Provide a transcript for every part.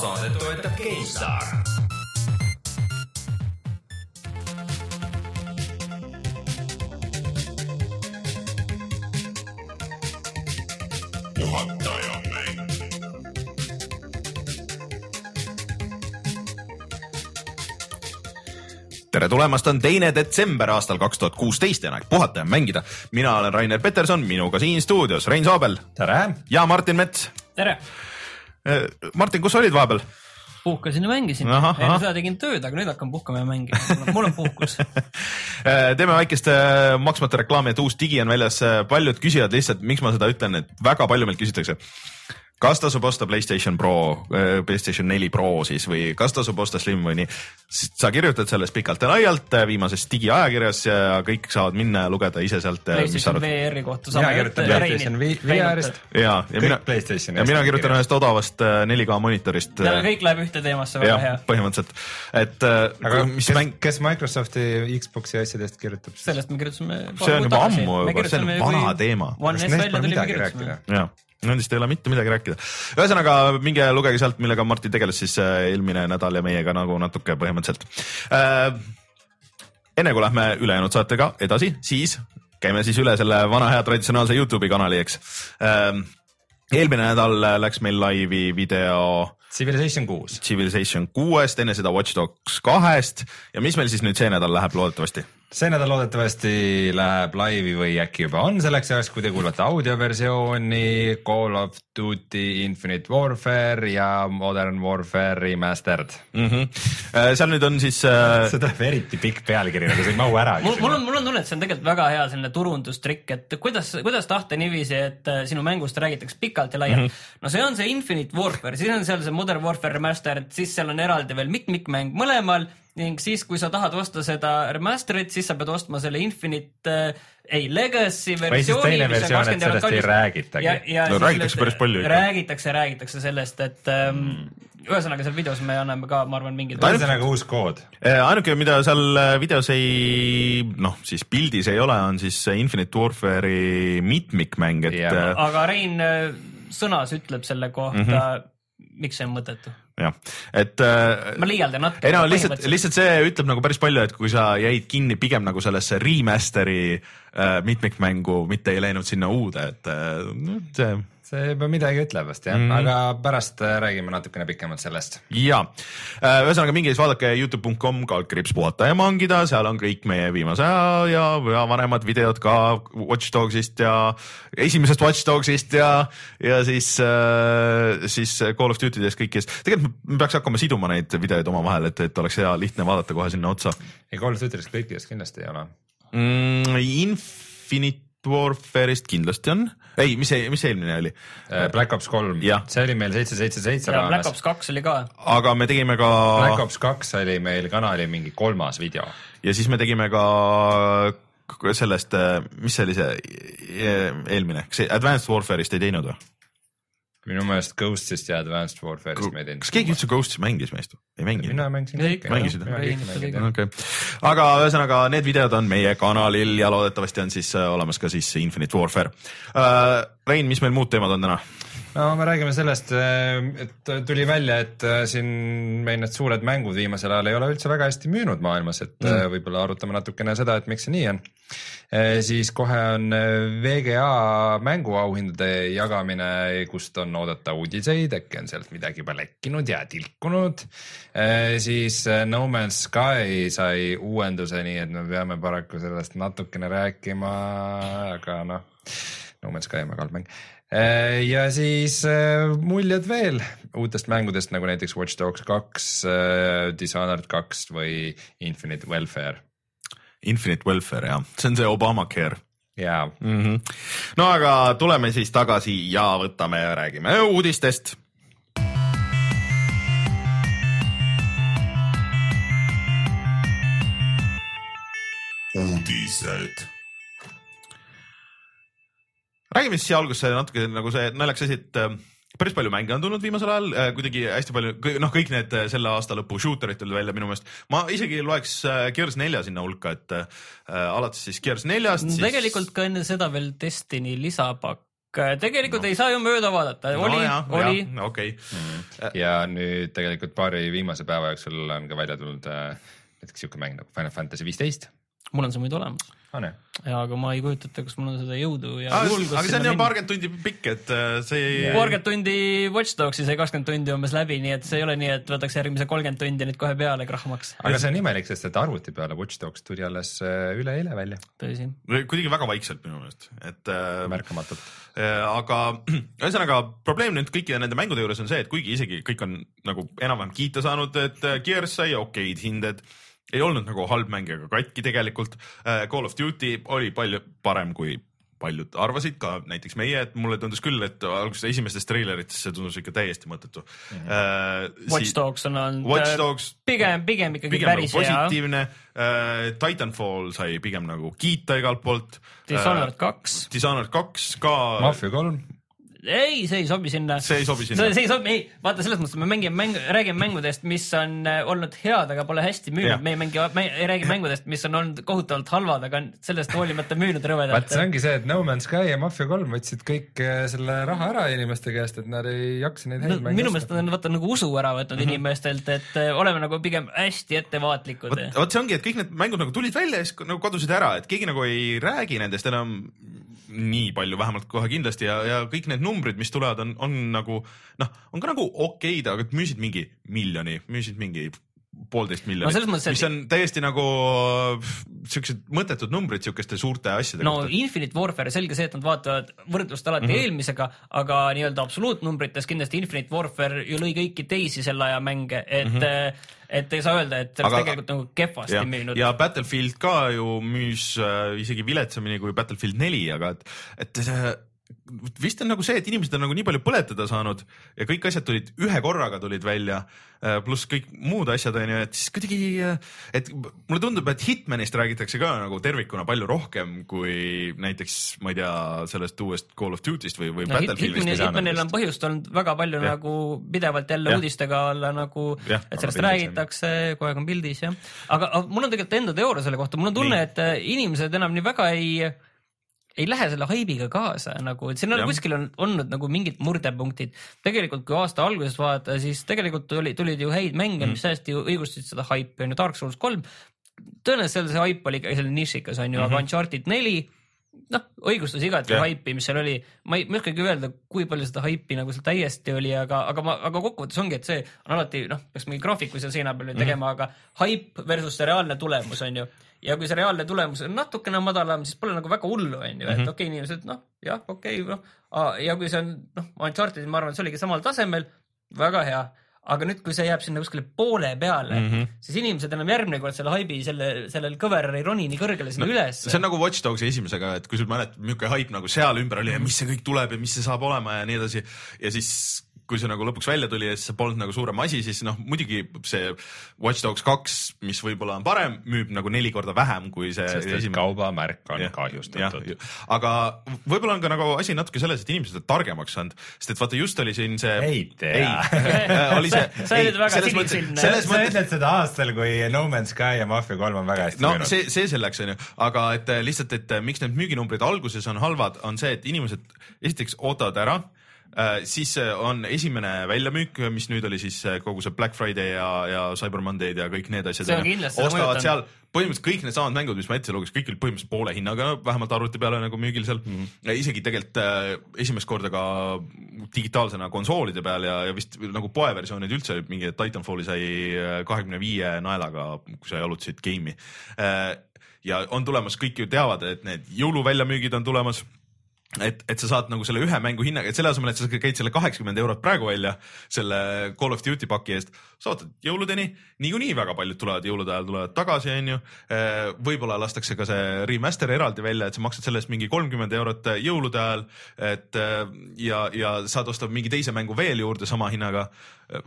saadet toetab GameStar. tere tulemast, on teine detsember aastal kaks tuhat kuusteist ja on aeg puhata ja mängida. mina olen Rainer Peterson, minuga siin stuudios Rein Soobel tere! ja Martin Mets. tere! Martin, kus sa olid vahepeal? puhkasin ja mängisin. Enne ahah. seda tegin tööd, aga nüüd hakkan puhkama ja mängima. mul on puhkus. teeme väikest äh, maksmata reklaami, et uus digi on väljas. paljud küsivad lihtsalt, miks ma seda ütlen, et väga palju meilt küsitakse. Kas tasub osta Playstation Pro, Playstation neli Pro siis või kas tasub osta Slim või nii. sa kirjutad sellest pikalt ja laialt äh, viimases digiajakirjas ja kõik saavad minna ja lugeda ise sealt. PlayStation VR-i kohta mina kirjutan PlayStation VR-ist. ja, ja mina, ja mina kirjutan ühest odavast äh, 4K monitorist. Kõik läheb ühte teemasse, väga hea. põhimõtteliselt, et äh, aga mis kes, mäng, kes Microsofti Xbox'i asjadest kirjutab? sellest me kirjutasime. See on juba ammu juba, see on vana teema. One S välja tuli, me kirjutasime. Nendest ei ole mitte midagi rääkida. ühesõnaga minge lugege sealt, millega Martin tegeles siis äh, eelmine nädal ja meiega nagu natuke põhimõtteliselt äh, enne kui lähme ülejäänud saatega edasi, siis käime siis üle selle vana hea traditsionaalse Youtube'i kanali, eks ähm,. eelmine nädal läks meil laivi video Civilization kuus. Civilization kuuest, enne seda Watch Dogs kahest ja mis meil siis nüüd see nädal läheb loodetavasti? see nädal loodetavasti läheb laivi või äkki juba on selleks ajaks, kui te kuulate audioversiooni Call of Duty Infinite Warfare ja Modern Warfare Remastered mm. -hmm. seal nüüd on siis äh, see tuleb eriti pikk pealkiri, nagu see ei mahu ära. mul, mul on, mul on tunne, et see on tegelikult väga hea selline turundustrikk, et kuidas, kuidas tahta niiviisi, et äh, sinu mängust räägitakse pikalt ja laialt mm. -hmm. no see on see Infinite Warfare, siis on seal see Modern Warfare Remastered, siis seal on eraldi veel mitmikmäng mõlemal ning siis, kui sa tahad osta seda remaster'it, siis sa pead ostma selle Infinite äh, ei, Legacy versiooni. teine versioon, et sellest ei räägitagi. No räägitakse päris palju ikka. räägitakse, räägitakse sellest, et ähm, ühesõnaga seal videos me anname ka, ma arvan, mingid. ühesõnaga uus kood. Äh, ainuke, mida seal äh, videos ei, noh siis pildis ei ole, on siis Infinite Warfare'i mitmikmäng, et yeah. aga Rein sõnas ütleb selle kohta mm, -hmm. Miks see on mõttetu. jah, et äh, ma liialdan natuke. ei no lihtsalt, lihtsalt see ütleb nagu päris palju, et kui sa jäid kinni pigem nagu sellesse remaster'i äh, mitmikmängu, mitte ei läinud sinna uude, et äh, see see juba midagi ütleb vast jah mm. -hmm. aga pärast äh, räägime natukene pikemalt sellest. ja ühesõnaga minge siis vaadake Youtube.com kaldkriips puhata ja mangida, seal on kõik meie viimase aja ja, ja vanemad videod ka Watch Dogsist ja esimesest Watch Dogsist ja, ja siis, siis Call of Duty dest kõikidest. tegelikult me peaks hakkama siduma neid videoid omavahel, et, et oleks hea lihtne vaadata kohe sinna otsa ei Call of Duty'st kõikidest kindlasti ei ole. mm,. Infinite Warfare'ist kindlasti on, ei, mis see, mis see eelmine oli, Äh, Black Ops kolm see oli meil seitse, seitse, seitse ja Black raames. Ops kaks oli ka. aga me tegime ka Black Ops kaks oli meil kanali mingi kolmas video. ja siis me tegime ka sellest, mis see oli see e- eelmine, kas see Advanced Warfare'ist ei teinud või? Minu meelest Ghostist ja Advanced Warfare'ist me ei teinud. kas keegi üldse Ghost'i mängis meist või? ei mänginud? mina mängisin Ei, kõike. mängisid, jah? okei aga ühesõnaga need videod on meie kanalil ja loodetavasti on siis äh, olemas ka siis Infinite Warfare uh,. Rein, mis meil muud teemad on täna? no me räägime sellest, et tuli välja, et äh, siin meil need suured mängud viimasel ajal ei ole üldse väga hästi müünud maailmas, et mm. võib-olla arutame natukene seda, et miks see nii on. siis kohe on VGA mänguauhindade jagamine, kust on oodata uudiseid, äkki on sealt midagi juba lekkinud ja tilkunud. siis No Man's Sky sai uuenduse, nii et me peame paraku sellest natukene rääkima, aga noh, No Man's Sky on väga halb mäng Äh, ja siis äh, muljed veel uutest mängudest nagu näiteks Watch Dogs kaks, Dishonored kaks või Infinite Welfare Infinite Welfare jah, see on see Obamacare ja mm. -hmm. no aga tuleme siis tagasi ja võtame ja räägime uudistest uudised. Räägime siis siia algusse natuke nagu see naljakas asi, et äh, päris palju mänge on tulnud viimasel ajal äh,, kuidagi hästi palju, noh, kõik need äh, selle aasta lõpu shooter'id tulid välja minu meelest. ma isegi loeks äh, Gears nelja sinna hulka, et äh, alates siis Gears neljast siis.... tegelikult ka enne seda veel Destiny lisapakk tegelikult ei saa ju mööda vaadata, oli, oli. okei, ja nüüd tegelikult paari viimase päeva jooksul on ka välja tulnud äh, näiteks siuke mäng nagu Final Fantasy viisteist. mul on see muidu olemas aga ma ei kujuta ette, kas mul on seda jõudu ja aga julgust aga see on ju paarkümmend tundi pikk, et äh, see ei paarkümmend tundi Watch Dogsi sai kakskümmend tundi umbes läbi, nii et see ei ole nii, et võtaks järgmise kolmkümmend tundi nüüd kohe peale krahmaks. aga see on imelik, sest et arvuti peale Watch Dogs tuli alles äh, üleeile välja, tõsi. kuidagi väga vaikselt minu meelest, et äh, märkamatult. Äh, aga ühesõnaga probleem nüüd kõikide nende mängude juures on see, et kuigi isegi kõik on nagu enam-vähem kiita saanud, et äh, Gears sai okeid hinded, ei olnud nagu halb mäng ega katki tegelikult. Call of Duty oli palju parem kui paljud arvasid, ka näiteks meie, et mulle tundus küll, et alguses esimestes treileritest see tundus ikka täiesti mõttetu mm. -hmm. Watch Dogs on olnud Watch äh, Dogs pigem, pigem ikkagi pigem nagu päris hea. positiivne uh,, Titanfall sai pigem nagu kiita igalt poolt. Dishonored kaks, Dishonored kaks ka. Mafia kolm, ei, see ei sobi sinna. see ei sobi sinna see, see ei sobi, ei, vaata selles mõttes, et me mängime mäng, räägime mängudest, mis on äh, olnud head, aga pole hästi müünud, me ei mängi, me ei räägi mängudest, mis on olnud kohutavalt halvad, aga on sellest hoolimata müünud vaat rõvedalt see. ongi see, et No Man's Sky ja Mafia kolm võtsid kõik äh, selle raha ära inimeste käest, et nad ei jaksa neid häid No, minu meelest nad on vaata nagu usu ära võtnud mm -hmm. inimestelt, et äh, oleme nagu pigem hästi ettevaatlikud vot see ongi, et kõik need mängud nagu tulid välja ja siis nagu kadusid ära, et keegi nagu ei räägi nendest enam nii palju, vähemalt kohe kindlasti ja, ja kõik need numbrid, mis tulevad, on, on nagu noh, on ka nagu okeid, aga müüsid mingi miljoni, müüsid mingi poolteist miljonit et- mis on täiesti nagu siuksed mõttetud numbrid siukeste suurte asjade no kohta. Infinite Warfare, selge see, et nad vaatavad võrdlust alati mm. -hmm. eelmisega, aga nii-öelda absoluutnumbrites kindlasti Infinite Warfare ju lõi kõiki teisi selle aja mänge, et mm, -hmm. et ei saa öelda, et see oleks tegelikult nagu kehvasti ja, müünud. ja Battlefield ka ju müüs äh, isegi viletsamini kui Battlefield neli, aga et, et see vist on nagu see, et inimesed on nagu nii palju põletada saanud ja kõik asjad tulid ühe korraga tulid välja, pluss kõik muud asjad on ju, et siis kuidagi, et mulle tundub, et Hitmanist räägitakse ka nagu tervikuna palju rohkem kui näiteks, ma ei tea, sellest uuest Call of Duty'st või, või no Battlefieldist Hitmani, või Hitmanil on põhjust olnud väga palju ja. nagu pidevalt jälle Jah. uudistega olla nagu, et sellest räägitakse, kogu aeg on pildis jah. aga mul on tegelikult enda teooria selle kohta, mul on tunne, et äh, inimesed enam nii väga ei ei lähe selle haibiga kaasa nagu, et siin on Jah. kuskil on olnud nagu mingid murdepunktid. tegelikult, kui aasta alguses vaadata, siis tegelikult tuli, tulid ju häid mänge mm., mis hästi õigustasid seda haipi, on ju Dark Souls kolm. tõenäoliselt see haip oli ikkagi selline nišikas on ju mm, -hmm. aga Uncharted neli noh, õigustas igati haipi, mis seal oli, ma ei, ma ei oskagi öelda, kui palju seda haipi nagu seal täiesti oli, aga, aga ma, aga kokkuvõttes ongi, et see on alati noh, peaks mingi graafiku seal seina peal tegema mm, -hmm. aga haip versus see reaalne tulemus on ju. Ja kui see reaalne tulemus on natukene madalam, siis pole nagu väga hullu, on ju, et okei okay,, inimesed noh, jah, okei okay,, noh, ja kui see on noh, Uncharted, ma arvan, see oligi samal tasemel, väga hea aga nüüd, kui see jääb sinna kuskile poole peale mm, -hmm. siis inimesed enam järgmine kord selle haibi selle, sellel kõveral ei roni nii kõrgele sinna no, üles. see on nagu Watch Dogsi esimesega, et kui sa mäletad, milline haip nagu seal ümber oli ja mis see kõik tuleb ja mis see saab olema ja nii edasi ja siis kui see nagu lõpuks välja tuli ja siis see polnud nagu suurem asi, siis noh, muidugi see Watch Dogs kaks, mis võib-olla on parem, müüb nagu neli korda vähem kui see sest et kaubamärk on Jah, kahjustatud. aga võib-olla on ka nagu asi natuke selles, et inimesed on targemaks saanud, sest et vaata just oli siin see. Ei tea. oli see. Sa olid väga sinisilmne. selles sa mõttes, ütled seda aastal, kui No Man's Sky ja Mafia kolm on väga hästi no müünud. see, see selleks onju, aga et äh, lihtsalt, et äh, miks need müüginumbrid alguses on halvad, on see, et inimesed esiteks ootavad ära siis äh, on esimene väljamüük, mis nüüd oli siis äh, kogu see Black Friday ja, ja Cyber Monday'd ja kõik need asjad. Ostavad seal põhimõtteliselt kõik needsamad mängud, mis ma ette lugesin, kõik olid põhimõtteliselt poole hinnaga, vähemalt arvuti peale nagu müügil seal mm. -hmm. isegi tegelikult äh, esimest korda ka digitaalsena konsoolide peal ja, ja vist nagu poeversioonid üldse mingi Titanfalli sai äh, kahekümne viie naelaga, kui sa jalutasid game'i äh,. ja on tulemas, kõik ju teavad, et need jõuluväljamüügid on tulemas et, et sa saad nagu selle ühe mängu hinnaga, et selle asemel, et sa käid selle kaheksakümmend eurot praegu välja selle Call of Duty paki eest, sa ootad jõuludeni, niikuinii väga paljud tulevad jõulude ajal tulevad tagasi, onju. võib-olla lastakse ka see remaster eraldi välja, et sa maksad selle eest mingi kolmkümmend eurot jõulude ajal, et äh, ja, ja saad osta mingi teise mängu veel juurde sama hinnaga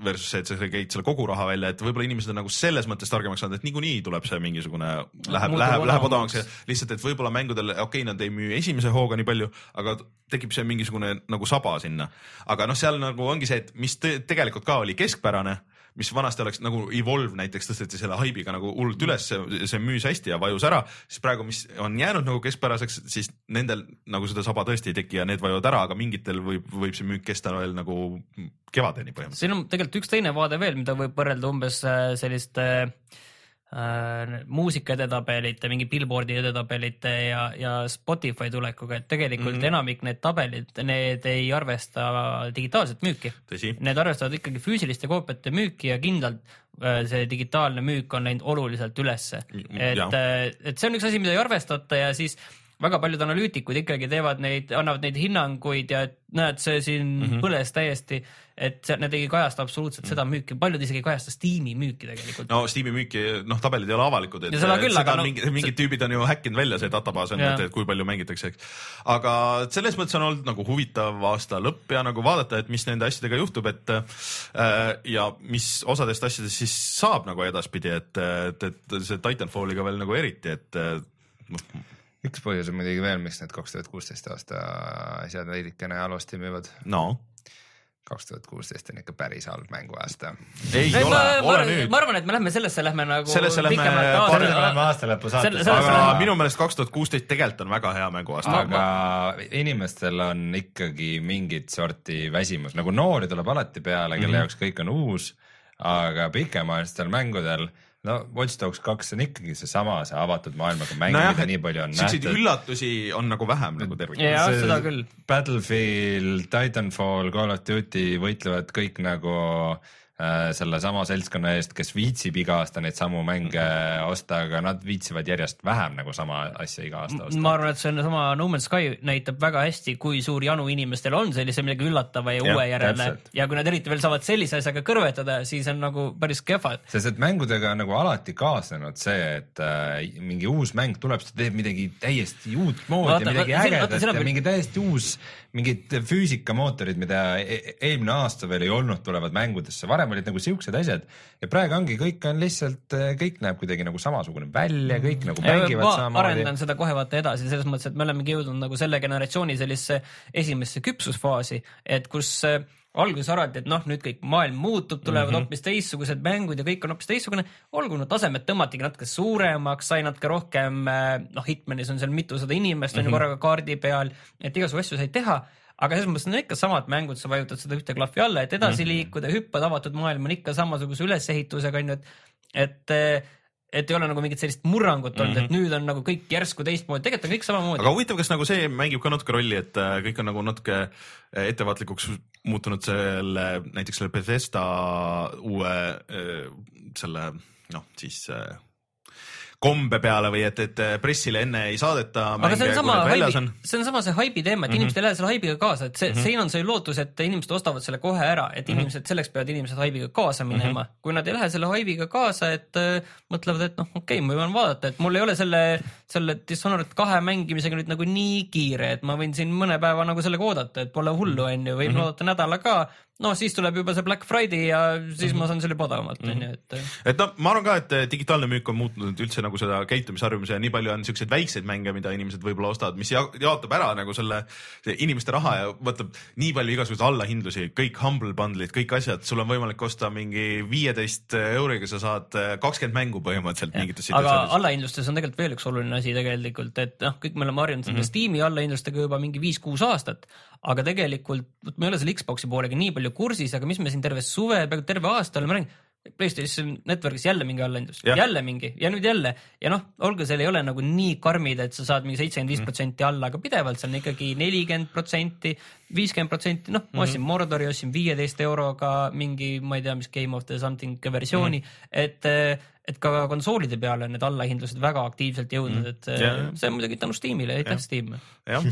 versus see, et sa käid selle kogu raha välja, et võib-olla inimesed on nagu selles mõttes targemaks saanud, et niikuinii tuleb see mingisugune, läheb, läheb, läheb odavamaks. odavamaks lihtsalt, et võib-olla mängudel, okei okay,, nad ei müü esimese hooga nii palju, aga tekib see mingisugune nagu saba sinna. aga noh, seal nagu ongi see, et mis te tegelikult ka oli keskpärane, mis vanasti oleks nagu Evolve näiteks tõsteti selle haibiga nagu hullult üles, see müüs hästi ja vajus ära, siis praegu, mis on jäänud nagu keskpäraseks, siis nendel nagu seda saba tõesti ei teki ja need vajuvad ära, aga mingitel võib, võib see müük kesta veel nagu kevadeni põhimõtteliselt. siin on tegelikult üks teine vaade veel, mida võib võrrelda umbes äh, selliste äh, muusika edetabelite, mingi Billboardi edetabelite ja, ja Spotify tulekuga, et tegelikult mm -hmm. enamik need tabelid, need ei arvesta digitaalset müüki. Need arvestavad ikkagi füüsiliste koopiate müüki ja kindlalt äh, see digitaalne müük on läinud oluliselt ülesse. et Jah., et see on üks asi, mida ei arvestata ja siis väga paljud analüütikud ikkagi teevad neid, annavad neid hinnanguid ja et näed, see siin mm. -hmm. põles täiesti, et see, need ei kajasta absoluutselt seda müüki, paljud isegi ei kajasta Steam'i müüki tegelikult no.. Steam'i müüki, noh tabelid ei ole avalikud, et seda küll, seda no- mingi, mingid tüübid on ju häkkinud välja see databaas et kui palju mängitakse, eks. aga selles mõttes on olnud nagu huvitav aasta lõpp ja nagu vaadata, et mis nende asjadega juhtub, et äh, ja mis osadest asjadest siis saab nagu edaspidi, et, et, et see Titanfalliga veel nagu eriti, et äh, üks põhjus on muidugi veel, miks need kaks tuhat kuusteist aasta asjad veidikene halvasti müüvad. no kaks tuhat kuusteist on ikka päris halb mänguaasta. ei ma, ole, ma, ole ma, nüüd ma. arvan, et me lähme sellesse lähme nagu Sellesse lähme pikemalt paari- aasta- oleme aasta lõpu Selle- saates. aga lähme- minu meelest kaks tuhat kuusteist tegelikult on väga hea mänguaasta. aga inimestel on ikkagi mingit sorti väsimus, nagu noori tuleb alati peale, kelle mm -hmm. jaoks kõik on uus, aga pikemaajalistel mängudel, no Watch Dogs kaks on ikkagi seesama, see avatud maailmaga mäng, mida nii palju on nähtud. üllatusi on nagu vähem nagu tervikuna. Jah, seda küll. Battlefield, Titanfall, Call of Duty võitlevad kõik nagu äh, sellesama seltskonna eest, kes viitsib iga aasta neid samu mänge Mhm. osta, aga nad viitsivad järjest vähem nagu sama asja iga aasta osta. ma arvan, et see on sama No Man's Sky näitab väga hästi, kui suur janu inimestel on sellise millegi üllatava ja Jah, uue järele täpselt. ja kui nad eriti veel saavad sellise asjaga kõrvetada, siis on nagu päris kehvad. sest et mängudega on nagu alati kaasnenud see, et äh, mingi uus mäng tuleb, siis ta teeb midagi täiesti uutmoodi Vaata, ja midagi ägedat ja veel- mingi täiesti uus, mingid füüsikamootorid, mida e- eelmine aasta veel ei olnud, tulevad mängudesse, varem olid nagu siuksed asjad ja praegu ongi, kõik on lihtsalt, kõik näeb kuidagi nagu samasugune välja, kõik nagu mängivad ma samamoodi arendan. seda kohe vaata edasi selles mõttes, et me olemegi jõudnud nagu selle generatsiooni sellisesse esimesse küpsusfaasi, et kus äh, alguses arvati, et noh, nüüd kõik maailm muutub, tulevad mm -hmm. hoopis teistsugused mängud ja kõik on hoopis teistsugune. olgu, need tasemed tõmmatigi natuke suuremaks, sai natuke rohkem, noh, Hitmanis on seal mitusada inimest on ju korraga kaardi peal, et igasugu asju sai teha aga selles mõttes on ikka samad mängud, sa vajutad seda ühte klahvi alla, et edasi mm -hmm. liikuda, hüppad, avatud maailm on ikka samasuguse ülesehitusega onju, et, et, et ei ole nagu mingit sellist murrangut olnud mm, -hmm. et nüüd on nagu kõik järsku teistmoodi, tegelikult on kõik samamoodi aga. huvitav, kas nagu see mängib ka natuke rolli, et äh, kõik on nagu natuke äh, ettevaatlikuks muutunud selle, näiteks selle Bethesda uue selle noh, siis kombe peale või et, et pressile enne ei saadeta aga see on sama haibi see on sama see haibi teema, et mm -hmm. inimesed ei lähe selle haibiga kaasa, et see mm, -hmm. siin on see lootus, et inimesed ostavad selle kohe ära, et inimesed, selleks peavad inimesed haibiga kaasa minema mm. -hmm. kui nad ei lähe selle haibiga kaasa, et äh, mõtlevad, et noh, okei okay,, ma võin vaadata, et mul ei ole selle, selle Dishonored kahe mängimisega nüüd nagu nii kiire, et ma võin siin mõne päeva nagu sellega oodata, et pole hullu, onju, võin mm -hmm. oodata nädala ka. No siis tuleb juba see Black Friday ja siis mm -hmm. ma saan selle odavamalt, onju, et et noh, ma arvan ka, et eh, digitaalne müük on muutnud üldse nagu seda käitumisharjumuse ja nii palju on siukseid väikseid mänge, mida inimesed võib-olla ostavad, mis ja- jaotab ära nagu selle inimeste raha ja võtab nii palju igasuguseid allahindlusi, kõik humble bundle'id, kõik asjad, sul on võimalik osta mingi viieteist euriga, sa saad eh, kakskümmend mängu põhimõtteliselt mingites aga allahindlustes on tegelikult veel üks oluline asi tegelikult, et noh, kõik me oleme harjunud selle mm -hmm. Steam'i allahindlustega juba mingi viis-kuus aastat, aga tegelikult vot ma ei ole selle Xbox'i poolega nii palju kursis, aga mis me siin terve suve, peaaegu terve aasta oleme rääkinud, PlayStation Networkis jälle mingi allahindlus, jälle mingi. Ja nüüd jälle. Ja noh, olgu seal ei ole nagu nii karmid, et sa saad mingi seitsekümmend viis protsenti alla, aga pidevalt seal on ikkagi nelikümmend protsenti, viiskümmend protsenti, noh, ma ostsin Mordori, ostsin viieteist euroga mingi, ma ei tea, mis Game of the something versiooni. Mm, -hmm. et et ka konsoolide peale on need allahindlused väga aktiivselt jõudnud, et. Jah. see on muidugi tänu Steamile, aitäh Steam. jah,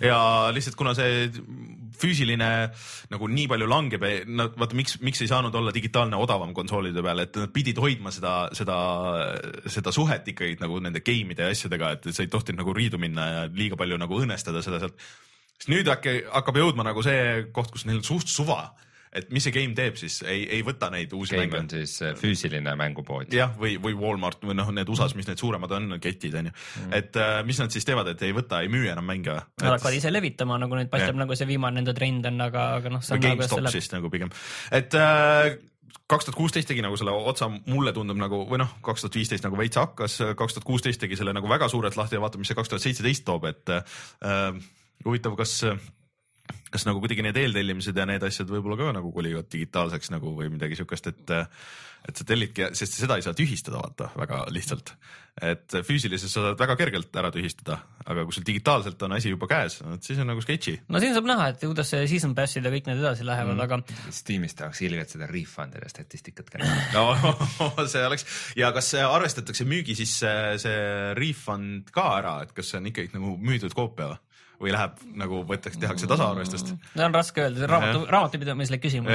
ja lihtsalt kuna see füüsiline nagu nii palju langeb, no vaata, miks, miks ei saanud olla digitaalne odavam konsoolide peal, et nad pidid hoidma seda, seda, seda suhet ikkagi nagu nende game'ide ja asjadega, et sa ei tohtinud nagu riidu minna ja liiga palju nagu õõnestada seda sealt. siis nüüd äkki hakkab jõudma nagu see koht, kus neil on suht suva, et mis see game teeb siis, ei, ei võta neid uusi Game mänge on siis äh, füüsiline mängupood. jah, või, või Walmart või noh, need USA-s, mis need suuremad on, ketid on ju mm., et äh, mis nad siis teevad, et ei võta, ei müü enam mänge või? Nad hakkavad ise levitama, nagu nüüd paistab nagu see viimane nende trend on, aga, aga noh, või nagu GameStop siis nagu pigem, et äh, kaks tuhat kuusteist tegi nagu selle otsa, mulle tundub nagu või noh, kaks tuhat viisteist nagu veits hakkas, kaks tuhat kuusteist tegi selle nagu väga suurelt lahti ja vaatame, mis see kaks tuhat seitseteist toob, et äh, huvitav, kas kas nagu kuidagi need eeltellimised ja need asjad võib-olla ka nagu kolivad digitaalseks nagu või midagi siukest, et et sa tellidki, sest seda ei saa tühistada, vaata väga lihtsalt. et füüsiliselt sa saad väga kergelt ära tühistada, aga kui sul digitaalselt on asi juba käes, siis on nagu sketši. no siin saab näha, et kuidas see season pass'id ja kõik need edasi lähevad mm., aga Steamis tahaks ilgelt seda refund'ide statistikat ka näha. no see oleks ja kas see arvestatakse müügi sisse see refund ka ära, et kas see on ikkagi nagu müüdud koopia või? Või läheb nagu võetakse, tehakse tasaarvestust? seda on raske öelda, see on raamatu, raamatupidamislik küsimus.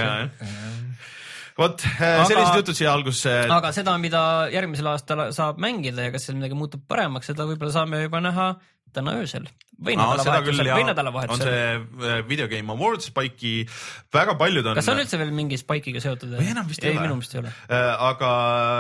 vot sellised jutud siia algusse. aga seda, mida järgmisel aastal saab mängida ja kas seal midagi muutub paremaks, seda võib-olla saame juba näha täna öösel või nädalavahetusel või on nädalavahetusel. see äh, Video Game Awards Spike'i, väga paljud on. kas see on üldse veel mingi Spike'iga seotud? Või enam vist ei ole. minu meelest ei ole. aga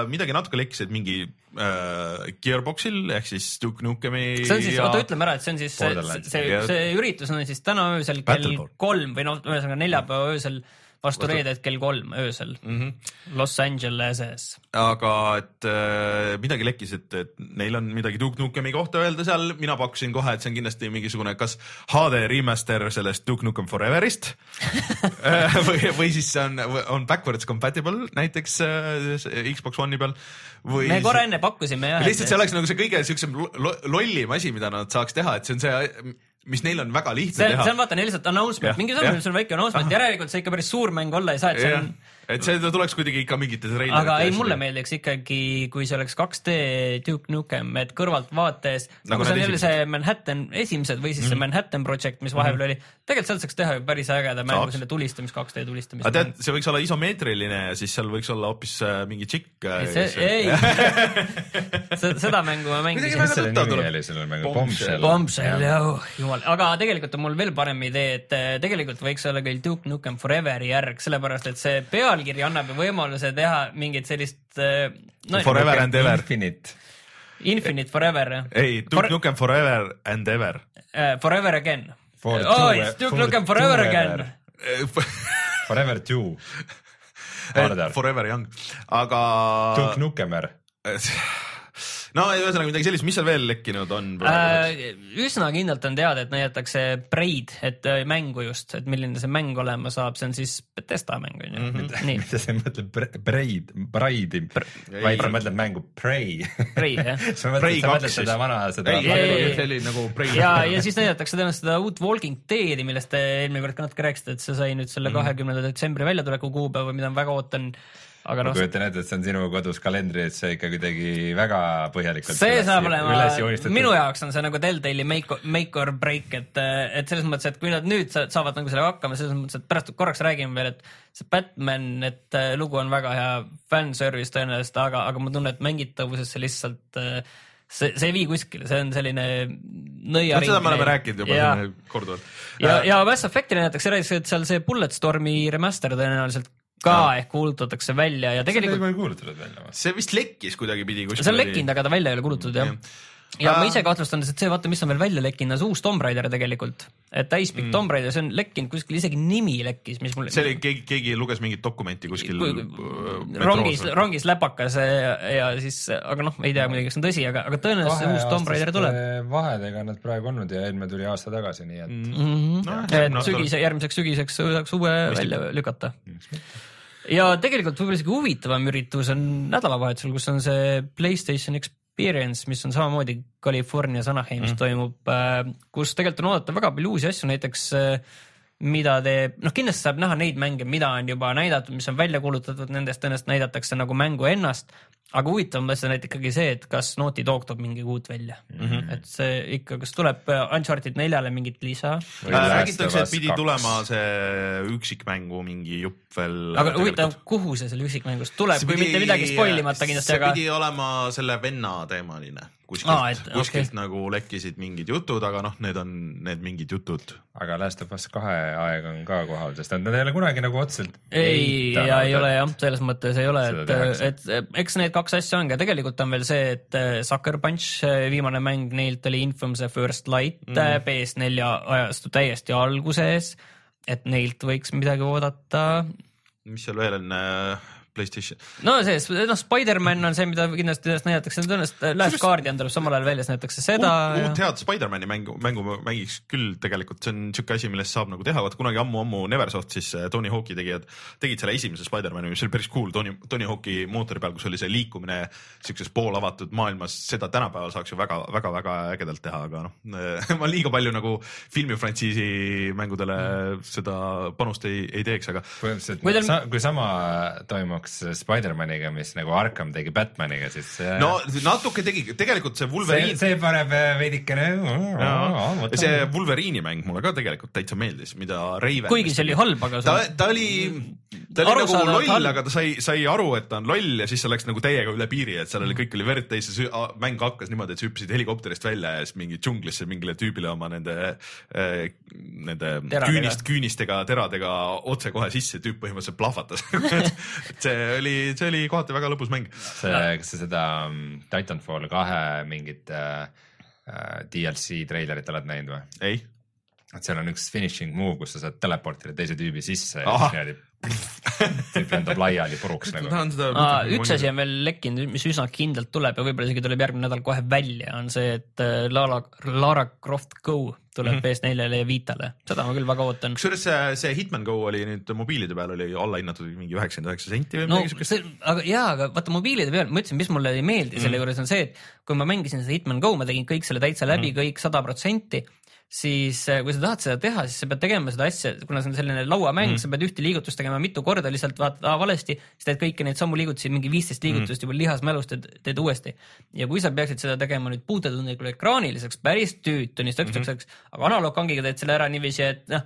midagi natuke lekkis, et mingi äh, Gearboxil ehk siis Duke Nukemi. see on siis, oota ütleme ära, et see on siis see, see, Jah. see üritus on siis täna öösel kell kolm või noh, ühesõnaga neljapäeva öösel vastu reedet kell kolm öösel mm -hmm. Los Angeleses. aga et äh, midagi lekkis, et, et neil on midagi Duke Nukemi kohta öelda seal, mina pakkusin kohe, et see on kindlasti mingisugune kas HD remaster sellest Duke Nukem Foreverist või, või siis see on, on backwards compatible näiteks äh, Xbox One'i peal või me korra enne pakkusime jah. lihtsalt see oleks nagu see kõige siuksem lo- lo- lollim asi, mida nad saaks teha, et see on see, mis neil on väga lihtne see, teha. see on vaata neil lihtsalt announcement. Mingi samm, see on väike announcement, järelikult see ikka päris suur mäng olla ei saa, et see jah. on, et see tuleks kuidagi ikka mingites treilerite aga ei, mulle meeldiks ikkagi, kui see oleks 2D Duke Nukem, et kõrvalt vaates Nagu nagu see on jälle see Manhattan esimesed või siis Mhm. see Manhattan Project, mis vahepeal oli, tegelikult sealt saaks teha ju päris ägeda mängu selle tulistamis, 2D tulistamis. aga tead, see võiks olla isomeetriline ja siis seal võiks olla hoopis äh, mingi tšikk. see, ei, seda mängu ma mängisin väga. selle nimi oli sellel mängul? Bombshell. Bombshell, jah, jumal, aga tegelikult on mul veel parem idee, et eh, tegelikult võiks olla küll Duke Nukem Foreveri järg, sellepärast et see pealkiri annab ju võimaluse teha mingit sellist eh, no, Forever and ever. Infinite. Infinite Forever, jah. ei, Duke Nukem Forever and ever. Forever Again. For oh two-, Duke for Nukem Forever Again ever.. Forever two. Forever Young, aga. Duke Nukemer. no ühesõnaga midagi sellist, mis seal veel lekkinud on? Äh, üsna kindlalt on teada, et näidatakse Braid, et äh, mängu just, et milline see mäng olema saab, see on siis Betesta mäng on ju nii, mida sa ei mõtle bre- Braid, Braidi, vaid sa mõtled mängu Prey. Braid jah. sa Prey mõtled, mõtled seda vana, seda nagu Prey. ja, ja siis näidatakse tõenäoliselt seda uut Walking Deadi, millest te eelmine kord ka natuke rääkisite, et see sai nüüd selle kahekümnenda detsembri väljatuleku kuupäeva, mida ma väga ootan. Aga ma noh, kujutan ette, et see on sinu kodus kalendris see ikka kuidagi väga põhjalikult see üles- saab olema minu jaoks on see nagu Deltali make, make or break, et, et selles mõttes, et kui nad nüüd sa- saavad nagu sellega hakkama, selles mõttes, et pärast korraks räägime veel, et see Batman, et äh, lugu on väga hea fanservice tõenäoliselt, aga, aga ma tunnen, et mängitavuses see lihtsalt äh, see, see ei vii kuskile, see on selline nõiaring. seda me oleme rääkinud juba ja, korduvalt. ja, ja Mass Effect'i näidatakse, räägitakse, et seal see Bulletstormi remaster tõenäoliselt ka ehk kuulutatakse välja ja seda tegelikult juba ei kuulutatud välja või? see vist lekkis kuidagipidi kuskil. see on lekkinud, aga ta välja ei ole kuulutatud jah Jah.. ja ma Äh, ise kahtlustan, et see vaata, mis on veel välja lekkinud, on see uus Tomb Raider tegelikult. et täispikk mm. Tomb Raider, see on lekkinud kuskil, isegi nimi lekkis, mis mul see oli, keegi, keegi luges mingit dokumenti kuskil. rongis, rongis läpakas ja, ja siis, aga noh, ei tea muidugi, kas see on tõsi, aga, aga tõenäoliselt see uus Tomb Raider tuleb. vahedega on nad praegu olnud ja eelmine tuli aasta tagasi, nii et mm. Mm -hmm. Nojah, et sügise, järgmiseks sügiseks saaks uue välja lükata. Ja tegelikult võib-olla isegi huvitavam üritus on nädalavahetusel, kus on see Playstation Experience, mis on samamoodi Californias Anaheimis mm. toimub, kus tegelikult on oodata väga palju uusi asju, näiteks äh, mida teeb, noh kindlasti saab näha neid mänge, mida on juba näidatud, mis on välja kuulutatud, nendest tõenäoliselt näidatakse nagu mängu ennast. Aga huvitavam asi on ikkagi see, et kas Naughty Dog toob mingi uut välja mm. -hmm. et see ikka, kas tuleb äh, Uncharted neljale mingit lisa räägitakse, et pidi tulema see üksikmängu mingi jupp veel. aga huvitav, kuhu see selle üksikmängust tuleb, kui mitte midagi spoilimata kindlasti, see aga pidi olema selle venna teemaline kuskilt Aa, ah, et-, kuskilt okei. okay. nagu lekkisid mingid jutud, aga noh, need on need mingid jutud. aga Last of Us kahe aeg on ka kohal, sest nad ei ole kunagi nagu otseselt ei, ja ei ole jah, selles mõttes ei ole, et tehakse., et eks need kaks asja ongi, tegelikult on veel see, et äh, Sucker Punch, viimane mäng neilt oli Infamous First Light mm. PS4 ajastu täiesti alguses, et neilt võiks midagi oodata. mis seal veel on, Playstation. no see, noh, Spider-man on see, mida kindlasti üles näidatakse, tõenäoliselt Last Guardian tuleb samal ajal välja, siis näidatakse seda uut, uut head Spider-man'i mängu, mängu mängiks küll tegelikult, see on siuke asi, millest saab nagu teha, vaat kunagi ammu-ammu Neversoft siis äh, Tony Hawk'i tegijad tegid selle esimese Spider-man'i, mis oli päris cool. Tony, Tony Hawk'i mootori peal, kus oli see liikumine siukses poolavatud maailmas, seda tänapäeval saaks ju väga-väga-väga ägedalt teha, aga noh, ma liiga palju nagu filmifrantsiisi mängudele seda panust ei, ei teeks, aga põhimõtteliselt Kui teil- sa, kui sama toimuks Spider-maniga, mis nagu Arkham tegi Batmaniga, siis see, no natuke tegi, tegelikult see see, Wolverine, see paneb äh, veidikene. see Wolverine'i mäng mulle ka tegelikult täitsa meeldis, mida Raven. kuigi see oli halb, aga ta see, ta oli, ta oli nagu Arusaadavalt loll, aga ta sai, sai aru, et ta on loll ja siis see läks nagu täiega üle piiri, et seal oli kõik oli verd täis ja see mäng hakkas niimoodi, et sa hüppasid helikopterist välja ja siis mingi džunglisse mingile tüübile oma nende, nende Teradega. küünist, küünistega, teradega otsekohe sisse, tüüp põhimõtteliselt plahvatas et see oli, see oli kohati väga lõbus mäng. see, kas sa seda mm, Titanfall kahe mingit äh, äh, DLC treilerit oled näinud või? ei, et seal on üks finishing move, kus sa saad teleportida teise tüübi sisse ja Ahah. siis niimoodi tüüp lendab laiali puruks nagu. Aa, üks asi on veel lekkinud, mis üsna kindlalt tuleb ja võib-olla isegi tuleb järgmine nädal kohe välja, on see, et äh, Lara, Lara Croft Go tuleb mm -hmm. PS4-le ja Vitale, seda ma küll väga ootan. kusjuures see, see Hitman Go oli nüüd mobiilide peal oli alla hinnatud mingi üheksakümmend üheksa senti või no midagi siukest. aga jaa, aga vaata mobiilide peal, ma ütlesin, mis mulle ei meeldi selle juures on see, et kui ma mängisin seda Hitman Go, ma tegin kõik selle täitsa läbi, kõik sada protsenti, siis äh, kui sa tahad seda teha, siis sa pead tegema seda asja, kuna see on selline lauamäng mm., sa pead ühte liigutust tegema mitu korda, lihtsalt vaatad aa, valesti, siis teed kõiki neid samu liigutusi, mingi viisteist liigutust juba lihasmälus teed, teed uuesti. ja kui sa peaksid seda tegema nüüd puutetundlikul ekraanil, see oleks päris tüütu, tunnistuseks mm, -hmm. aga analoogkangiga teed selle ära niiviisi, et noh,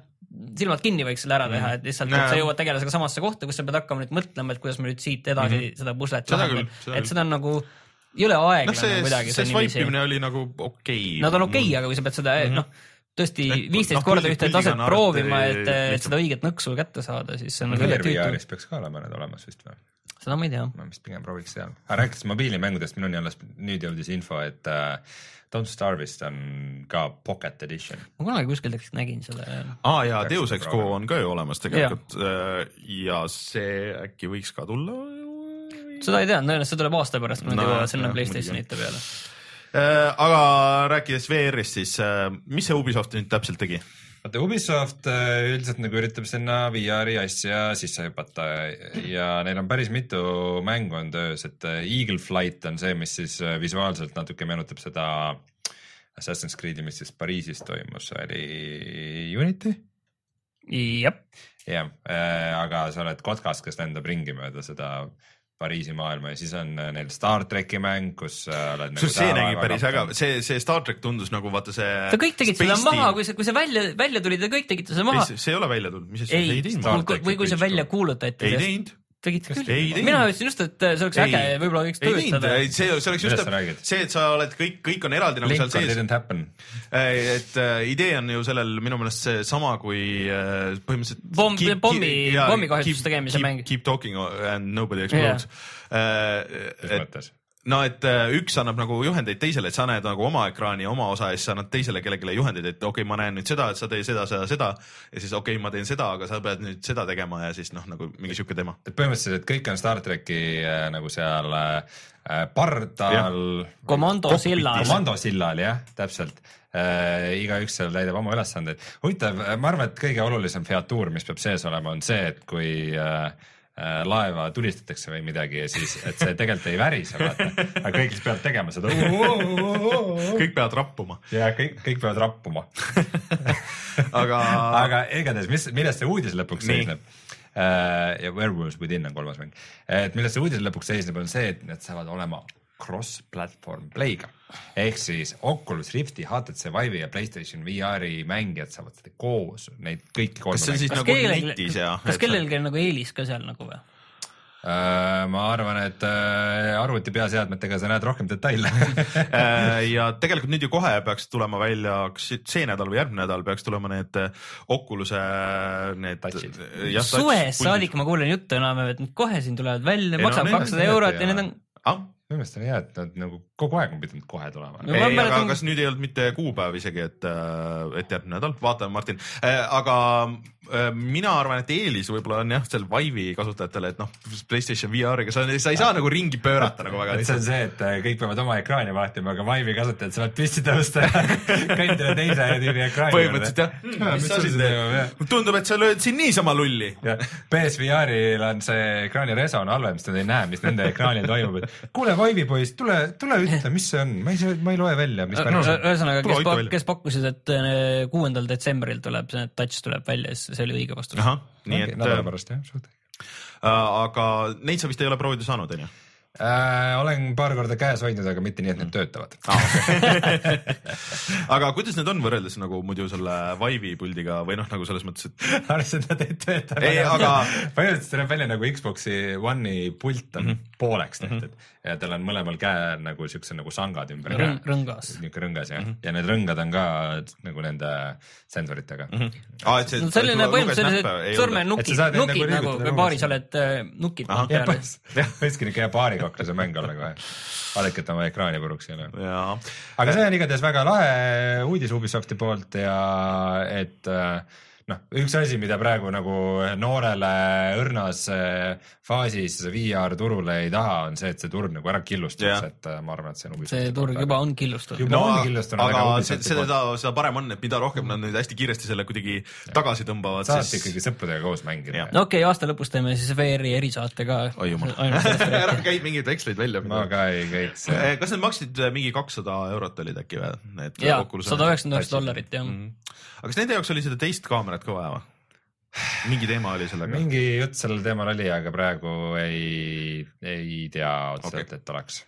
silmad kinni võiks selle ära teha, et lihtsalt, et sa jõuad tegelasega samasse kohta, kus sa pead hakkama nüüd mõtlema, et kuidas ma nüüd siit edasi mm -hmm. seda puslet lahendan et seda on nagu, ei ole aeglane see, kuidagi. see swipe imine oli nagu okei no ta on okei okay,, aga kui sa pead seda mm -hmm. noh, tõesti viisteist noh, korda ühte taset proovima, et, et seda õiget nõksu kätte saada, siis see on nagu üle tüütu. VR-is peaks ka olema need olemas vist või? seda ma ei tea. ma vist pigem prooviks seal. aga rääkides mobiilimängudest, minuni alles nüüd jõudis info, et äh, Don't Starve'ist on ka Pocket Edition. ma kunagi kuskil tegelikult nägin seda. aa jaa, Deus Ex Go on ka ju olemas tegelikult ja. ja see äkki võiks ka tulla. Seda ei tea, tõenäoliselt see tuleb aasta pärast, kui nad No, jõuavad sinna Playstationite peale. Äh, aga rääkides VR-ist, siis äh, mis see Ubisoft nüüd täpselt tegi? vaata Ubisoft äh, üldiselt nagu üritab sinna VR-i asja sisse hüpata ja neil on päris mitu mängu on töös, et äh, Eagle Flight on see, mis siis äh, visuaalselt natuke meenutab seda Assassin's Creed'i, mis siis Pariisis toimus, oli Unity jah, jah, aga sa oled kotkas, kes lendab ringi mööda seda Pariisi maailma ja siis on äh, neil Star tracki mäng, kus äh, oled kusjuures see nägi päris äge, see, see Star track tundus nagu vaata see. te kõik tegite seda maha, kui see, kui see välja, välja tuli, te kõik tegite seda maha. see ei ole välja tulnud, mis asja, ei ei, teinud. Star- või kui see välja kuulutati. ei teinud, tegite Ei küll mina ütlesin just, et see oleks Ei. äge võib-olla võiks ei teinud, töötada. see, see oleks just see, et sa oled kõik, kõik on eraldi nagu seal Lincoln sees. didn't happen. et äh, idee on ju sellel minu meelest seesama kui äh, põhimõtteliselt Pomm- pommi- pommikahjutuste tegemise keep, mäng. Keep talking and nobody explodes yeah.. mis et mõttes? No et äh, üks annab nagu juhendeid teisele, et sa näed nagu oma ekraani oma osa ja siis sa annad teisele kellelegi juhendeid, et okei okay,, ma näen nüüd seda, et sa tee seda, seda, seda ja siis okei okay,, ma teen seda, aga sa pead nüüd seda tegema ja siis noh, nagu mingi sihuke teema. et põhimõtteliselt kõik on Star tracki äh, nagu seal äh, pardal. komando sillal. komandosillal jah, täpselt äh,. igaüks seal täidab oma ülesandeid. huvitav, ma arvan, et kõige olulisem featuur, mis peab sees olema, on see, et kui äh, äh, laeva tulistatakse või midagi ja siis, et see tegelikult ei värise, vaata. aga kõik siis peavad tegema seda. kõik peavad rappuma, ja kõik, kõik peavad rappuma. aga aga igatahes, mis, milles see uudis lõpuks Nii. seisneb? ja Werewolves Within on kolmas mäng, et milles see uudis lõpuks seisneb, on see, et need saavad olema cross-platvorm play'ga ehk siis Oculus Rifti, HTC Vive'i ja Playstation VR-i mängijad saavad seda koos, neid kõiki kolme kas see on siis kas nagu kellelgi netis ja? kas kellelgi on nagu eelis ka seal nagu või? Äh, ma arvan, et äh, arvuti peaseadmetega sa näed rohkem detaile Äh, ja tegelikult nüüd ju kohe peaks tulema välja, kas see nädal või järgmine nädal peaks tulema need Oculus'e need. Suvest saadik ma kuulen juttu enam, et kohe siin tulevad välja, maksab kakssada eurot ja need on, ah,. Minu meelest on hea, et nad nagu kogu aeg on pidanud kohe tulema. No ei, aga mäletan- kas nüüd ei olnud mitte kuupäev isegi, et, et järgmine nädal, vaatame, Martin, aga mina arvan, et eelis võib-olla on jah, seal Vive'i kasutajatele, et noh, Playstation VR-iga sa, sa ei saa nagu ringi pöörata nagu väga et see on lihtsalt. see, et äh, kõik peavad oma ekraani vaatima, aga Vive'i kasutajad saavad püsti tõusta ja kõndida teise tüübi ekraani põhimõtteliselt jah. Hmm,, mis sa siin teed, tundub, et sa lööd siin niisama lulli. PSVR-il on see ekraani reso on halvem, sest nad ei näe, mis nende ekraanil toimub, et kuule, Vive'i poiss, tule, tule ütle, mis see on, ma ei saa, ma ei loe välja, mis pärast on. ühesõnaga, kes hoidke, kes pakkusid, et äh, kuuendal detsembril tuleb see touch tuleb välja, siis see oli õige vastus. ahah, nii et nädala äh, pärast jah, suht. aga neid sa vist ei ole proovida saanud, onju? Äh, olen paar korda käes hoidnud, aga mitte nii, et need töötavad. aga kuidas need on võrreldes nagu muidu selle Vive'i puldiga või noh, nagu selles mõttes, et arvestades, et nad ei tööta. Ei, aga- põhimõtteliselt see näeb välja nagu Xbox'i One'i pult on mm. -hmm. Pooleks tehtud ja tal on mõlemal käel nagu siukse nagu sangad ümber Rõng- käe. rõngas. niisugune rõngas jah Mhm. mm, -hmm. ja need rõngad on ka nagu nende sensoritega mm. -hmm. aa, et see no selline põhimõtteliselt sõrmenukid nukid nagu liigutada baaris oled äh, nukid Ahah. jah, peal. võikski niisugune baarikoklase mäng olla kohe. vaadake, et oma ekraani puruks ei ole. jaa, aga see on igatahes väga lahe uudis Ubisofti poolt ja et äh, noh, üks asi, mida praegu nagu noorele õrnas äh, faasis VR turule ei taha, on see, et see turg nagu ära killustuks et äh, ma arvan, et see on Ubisofti see turg juba on killustunud Juba-. on killustunud, aga seda, seda parem on, et mida rohkem nad nüüd hästi kiiresti selle kuidagi tagasi tõmbavad, saate siis ikkagi sõpradega koos mängida no okei okay,, aasta lõpus teeme siis VR-i erisaate ka. oi jumal, ära käi mingeid veksleid välja. ma ka ei käiks. kas need maksid äh, mingi kakssada eurot olid äkki või? Need ja Oculus'e- sada üheksakümmend üheksa dollarit jah. Mhm. aga kas nende jaoks oli seda teist kaamerat ka vaja või? mingi teema oli sellega? mingi jutt sellel teemal oli, aga praegu ei, ei tea otseselt okay., et oleks.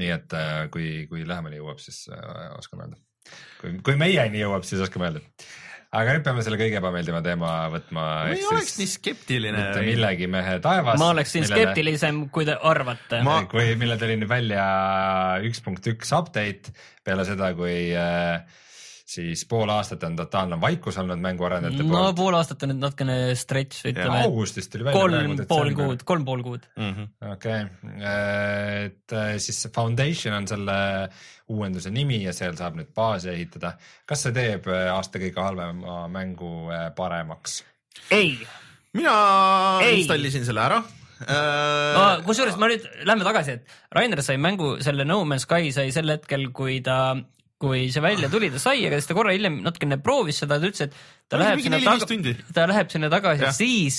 nii et äh, kui, kui lähemale jõuab, siis äh, oskame öelda. kui, kui meieni jõuab, siis oskame öelda. aga nüüd peame selle kõige ebameeldiva teema võtma. ma ei oleks nii skeptiline. mitte millegi mehe taevas. ma oleksin skeptilisem, kui te arvate Ma- ma.... kui, mille tuli nüüd välja üks punkt üks update peale seda, kui äh, siis pool aastat on totaalne vaikus olnud mänguarendajate no poolt. pool aastat on nüüd natukene stretch, ütleme augustis tuli välja. kolm pool kuud, kolm pool kuud. Mhm. okei et äh, siis Foundation on selle uuenduse nimi ja seal saab nüüd baasi ehitada. kas see teeb äh, aasta kõige halvema mängu äh, paremaks? ei, mina Ei. installisin selle ära. no kusjuures ma nüüd lähme tagasi, et Rainer sai mängu, selle No Man's Sky sai sel hetkel, kui ta kui see välja tuli, ta sai, aga siis ta korra hiljem natukene proovis seda, ta ütles, et ta Oli läheb sinna neli-viis taga tundi., ta läheb sinna tagasi Jah. siis,